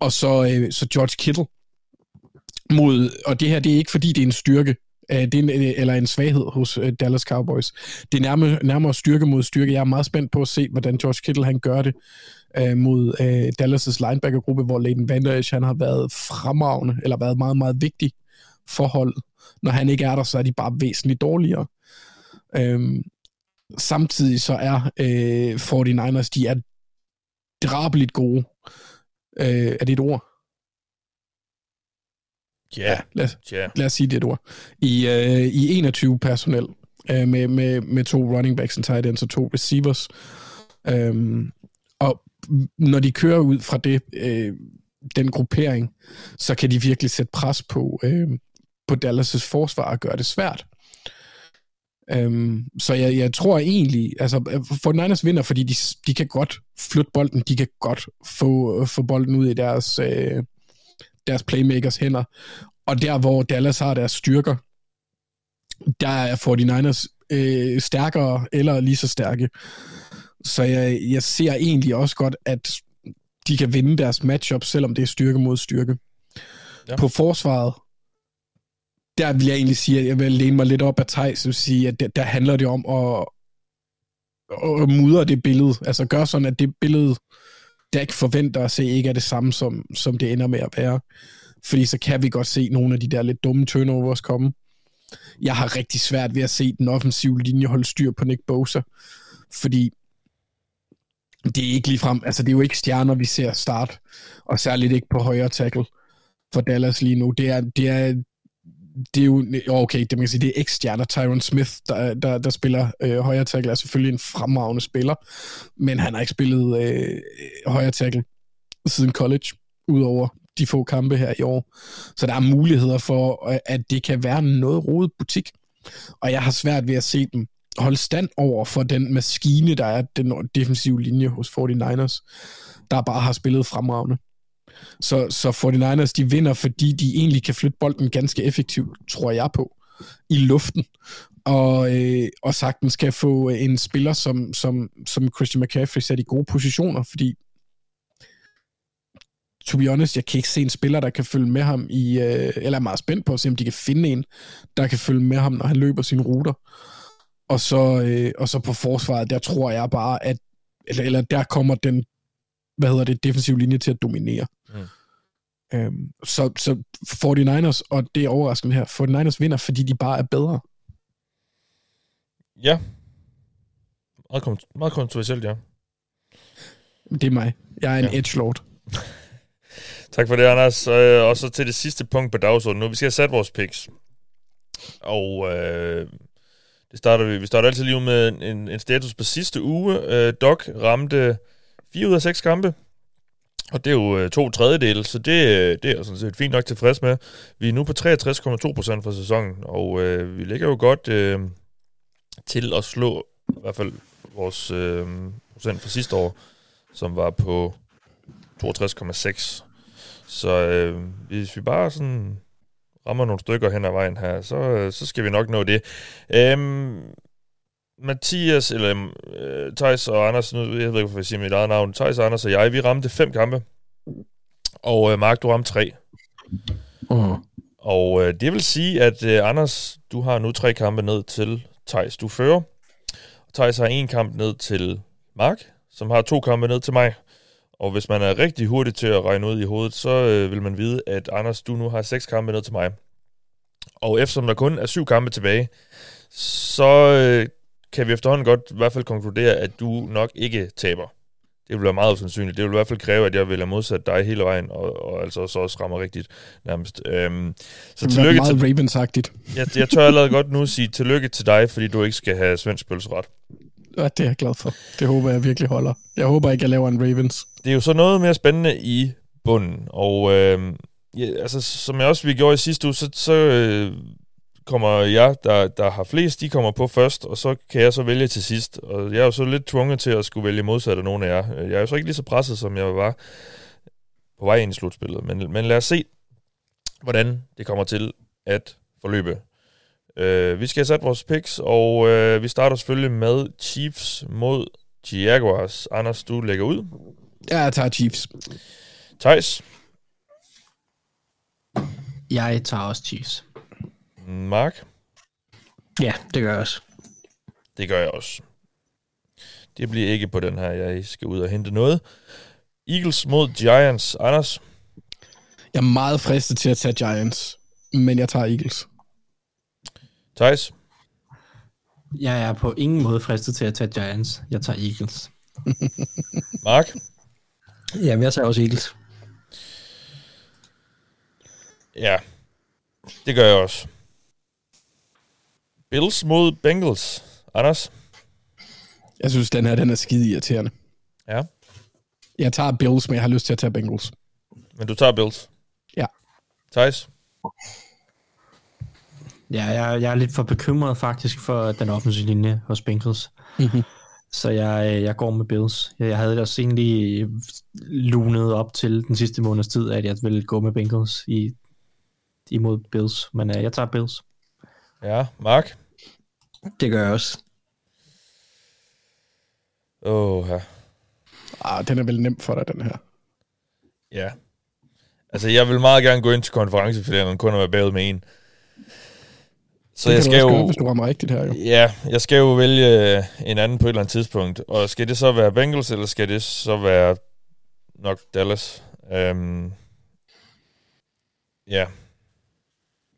Og så, øh, så George Kittle mod, og det her, det er ikke fordi, det er en styrke, øh, det er en, øh, eller en svaghed hos øh, Dallas Cowboys. Det er nærmere, nærmere styrke mod styrke. Jeg er meget spændt på at se, hvordan George Kittle han gør det øh, mod øh, Dallas' linebackergruppe, hvor Leighton Vander han har været fremragende, eller været meget, meget vigtig for holdet. Når han ikke er der, så er de bare væsentligt dårligere. Øhm, samtidig så er øh, 49ers, de er drabeligt gode. Øh, er det et ord? Yeah. Ja, lad, yeah. lad os sige det et ord. I, øh, i 21 personel øh, med, med, med to running backs, en tight ends og to receivers. Øhm, og når de kører ud fra det, øh, den gruppering, så kan de virkelig sætte pres på, øh, på Dallas' forsvar og gøre det svært. Øhm, så jeg, jeg tror egentlig, altså for Niners vinder, fordi de, de kan godt flytte bolden, de kan godt få, få bolden ud i deres, øh, deres playmakers hænder. Og der, hvor Dallas har deres styrker, der er 49ers øh, stærkere eller lige så stærke. Så jeg, jeg ser egentlig også godt, at de kan vinde deres matchup, selvom det er styrke mod styrke. Ja. På forsvaret, der vil jeg egentlig sige, at jeg vil læne mig lidt op af Thijs og sige, at der, der handler det om at, at mudre det billede. Altså gør sådan, at det billede, der ikke forventer at se, ikke er det samme, som, som det ender med at være. Fordi så kan vi godt se nogle af de der lidt dumme turnovers komme. Jeg har rigtig svært ved at se den offensive linje holde styr på Nick Bosa. Fordi det er ikke lige frem, altså det er jo ikke stjerner, vi ser start, og særligt ikke på højre tackle for Dallas lige nu. Det er, det er, det er jo, okay, det man kan sige, det er ekstjerner. Tyron Smith, der, der, der spiller øh, højre tackle, er selvfølgelig en fremragende spiller, men han har ikke spillet øh, højre tackle siden college, udover de få kampe her i år. Så der er muligheder for, øh, at det kan være noget rodet butik. Og jeg har svært ved at se dem holde stand over for den maskine, der er den defensive linje hos 49ers, der bare har spillet fremragende. Så, så 49ers, de vinder, fordi de egentlig kan flytte bolden ganske effektivt, tror jeg på, i luften. Og, øh, og sagtens skal få en spiller som, som, som Christian McCaffrey sat i gode positioner, fordi to be honest, jeg kan ikke se en spiller, der kan følge med ham i, øh, eller er meget spændt på at se, om de kan finde en, der kan følge med ham, når han løber sine ruter. Og så, øh, og så på forsvaret, der tror jeg bare, at eller, eller der kommer den, hvad hedder det, defensive linje til at dominere. Øhm, så, så 49ers, og det er overraskende her, 49ers vinder, fordi de bare er bedre. Ja. Meget, meget kontroversielt, ja. Det er mig. Jeg er en ja. edge lord. <laughs> Tak for det, Anders. Øh, og så til det sidste punkt på dagsordenen nu. Vi skal have sat vores picks. Og øh, det starter vi. Vi starter altid lige med en, en status på sidste uge. Øh, Doc ramte 4 ud af 6 kampe. Og det er jo øh, to tredjedele, så det, øh, det er sådan set fint nok tilfreds med. Vi er nu på 63,2% for sæsonen, og øh, vi ligger jo godt øh, til at slå i hvert fald vores øh, procent fra sidste år, som var på 62,6. Så øh, hvis vi bare sådan rammer nogle stykker hen ad vejen her, så, øh, så skal vi nok nå det. Øhm, Mathias, eller øh, Thijs og Anders, nu jeg ved ikke, hvorfor jeg siger mit eget navn, Thijs og Anders og jeg, vi ramte fem kampe, og øh, Mark, du ramte tre. Uh. Og øh, det vil sige, at øh, Anders, du har nu tre kampe ned til Thijs, du fører. Thijs har en kamp ned til Mark, som har to kampe ned til mig. Og hvis man er rigtig hurtig til at regne ud i hovedet, så øh, vil man vide, at Anders, du nu har seks kampe ned til mig. Og eftersom der kun er syv kampe tilbage, så øh, kan vi efterhånden godt i hvert fald konkludere, at du nok ikke taber. Det vil være meget usandsynligt. Det vil i hvert fald kræve, at jeg vil have modsat dig hele vejen, og, og altså så også rammer rigtigt nærmest. Øhm, så det tillykke meget til... Ravens-agtigt. Jeg, jeg tør allerede godt nu sige tillykke til dig, fordi du ikke skal have svensk pølseret. Ja, det er jeg glad for. Det håber jeg virkelig holder. Jeg håber ikke, jeg laver en Ravens. Det er jo så noget mere spændende i bunden, og øh, ja, altså, som jeg også vi gjorde i sidste uge, så, så øh, kommer jeg, der, der har flest, de kommer på først, og så kan jeg så vælge til sidst. Og jeg er jo så lidt tvunget til at skulle vælge modsat af nogen af jer. Jeg er jo så ikke lige så presset, som jeg var på vej ind i slutspillet. Men, men lad os se, hvordan det kommer til at forløbe. Uh, vi skal have sat vores picks, og uh, vi starter selvfølgelig med Chiefs mod Jaguars. Anders, du lægger ud. Ja, jeg tager Chiefs. Thijs? Jeg tager også Chiefs. Mark? Ja, det gør jeg også. Det gør jeg også. Det bliver ikke på den her, jeg skal ud og hente noget. Eagles mod Giants. Anders? Jeg er meget fristet til at tage Giants, men jeg tager Eagles. Thijs? Jeg er på ingen måde fristet til at tage Giants. Jeg tager Eagles. <laughs> Mark? Jamen, jeg tager også Eagles. Ja, det gør jeg også. Bills mod Bengals. Anders? Jeg synes, den her den er skide irriterende. Ja. Jeg tager Bills, men jeg har lyst til at tage Bengals. Men du tager Bills? Ja. Thijs? Ja, jeg, jeg er lidt for bekymret faktisk for den offensive linje hos Bengals. Mm-hmm. Så jeg, jeg går med Bills. Jeg, jeg havde også egentlig lunet op til den sidste måneds tid, at jeg ville gå med Bengals i, imod Bills. Men uh, jeg tager Bills. Ja, Mark? Det gør jeg også. Åh, ja. Ah, den er vel nem for dig, den her. Ja. Altså, jeg vil meget gerne gå ind til konferencefinalen kun at være bagud med en. Så det jeg skal jo... Gøre, hvis du rammer rigtigt her, jo. Ja, jeg skal jo vælge en anden på et eller andet tidspunkt. Og skal det så være Bengals, eller skal det så være nok Dallas? Um, ja,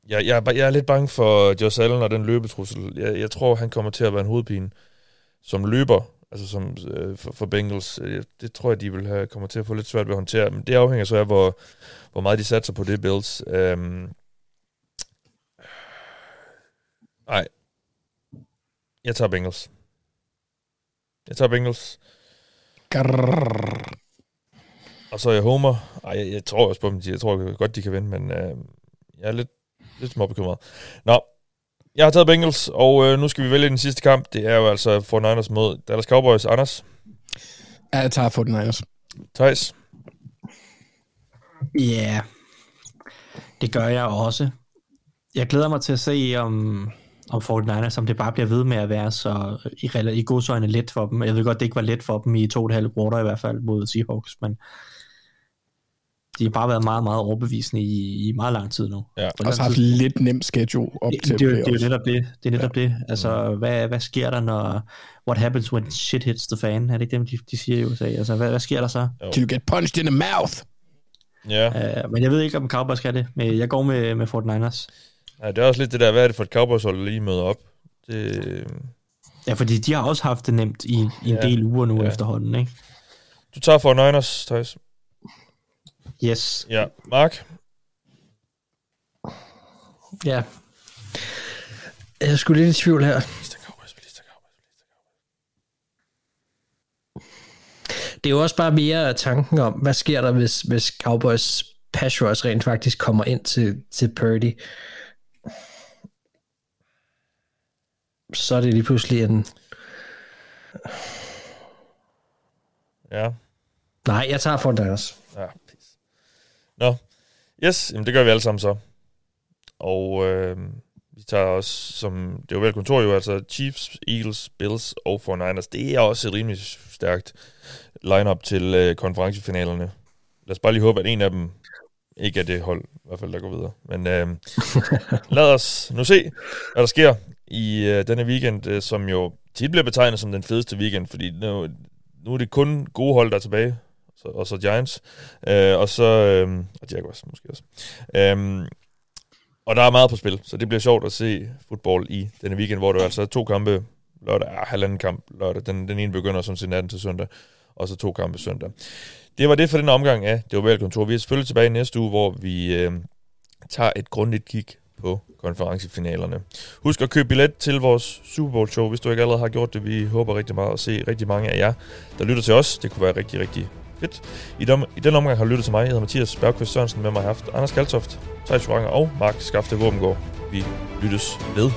jeg, jeg, jeg er lidt bange for Josh Allen og den løbetrussel. Jeg, jeg tror, han kommer til at være en hovedpine som løber, altså som, øh, for, for Bengals. Det tror jeg, de vil have, kommer til at få lidt svært ved at håndtere. Men det afhænger så af, hvor, hvor meget de satser på det, Bills. Øhm, nej. Jeg tager Bengals. Jeg tager Bengals. Grrr. Og så er jeg Homer. Ej, jeg, jeg tror også på dem. Jeg tror godt, de kan vinde, men øh, jeg er lidt lidt småbekymret. Nå, jeg har taget Bengals, og øh, nu skal vi vælge den sidste kamp. Det er jo altså 49ers mod Dallas Cowboys. Anders? Ja, jeg tager 49ers. Thijs? Ja, yeah. det gør jeg også. Jeg glæder mig til at se, om, om 49ers, om det bare bliver ved med at være så i, i godsøjne let for dem. Jeg ved godt, det ikke var let for dem i to og et halvt quarter i hvert fald mod Seahawks, men de har bare været meget, meget overbevisende i, i meget lang tid nu. Ja. Og så har haft lidt nem schedule op det, til det, det, det er jo netop det. Det er netop ja. det. Altså, hvad, hvad sker der, når... What happens when shit hits the fan? Er det ikke dem, de, de siger i USA? Altså, hvad, hvad sker der så? Do you get punched in the mouth? Ja. Yeah. Uh, men jeg ved ikke, om Cowboys skal det. Men jeg går med, med 49ers. Ja, det er også lidt det der, hvad er det for et Cowboys-hold, lige møder op? Det... Ja, fordi de har også haft det nemt i, i en ja. del uger nu ja. efterhånden, ikke? Du tager for Niners, Thijs. Yes. Ja, Mark? Ja. Jeg skulle lidt i tvivl her. Det er jo også bare mere tanken om, hvad sker der, hvis, hvis Cowboys pass rush rent faktisk kommer ind til, til Purdy. Så er det lige pludselig en... Ja. Nej, jeg tager for deres. Ja. Nå, yes, jamen det gør vi alle sammen så. Og øh, vi tager også, som det er jo vel kontor jo, altså Chiefs, Eagles, Bills og 49ers. Det er også et rimelig stærkt lineup til øh, konferencefinalerne. Lad os bare lige håbe, at en af dem ikke er det hold, i hvert fald, der går videre. Men øh, <laughs> lad os nu se, hvad der sker i øh, denne weekend, øh, som jo tit bliver betegnet som den fedeste weekend, fordi nu, nu er det kun gode hold, der er tilbage, så, og så Giants, øh, og så øh, og Jaguars måske også. Øh, og der er meget på spil, så det bliver sjovt at se fodbold i denne weekend, hvor der er altså to kampe lørdag, ah, halvanden kamp lørdag. Den, den ene begynder sådan set natten til søndag, og så to kampe søndag. Det var det for den omgang af Det var vel kontor. Vi er selvfølgelig tilbage næste uge, hvor vi øh, tager et grundigt kig på konferencefinalerne. Husk at købe billet til vores Super Bowl show, hvis du ikke allerede har gjort det. Vi håber rigtig meget at se rigtig mange af jer, der lytter til os. Det kunne være rigtig, rigtig fedt. I, dem, i den omgang har du lyttet til mig. Jeg hedder Mathias Bergqvist Sørensen. Med mig har haft Anders Kaltoft, Thijs Joranger og Mark Skafte Våbengård. Vi lyttes ved.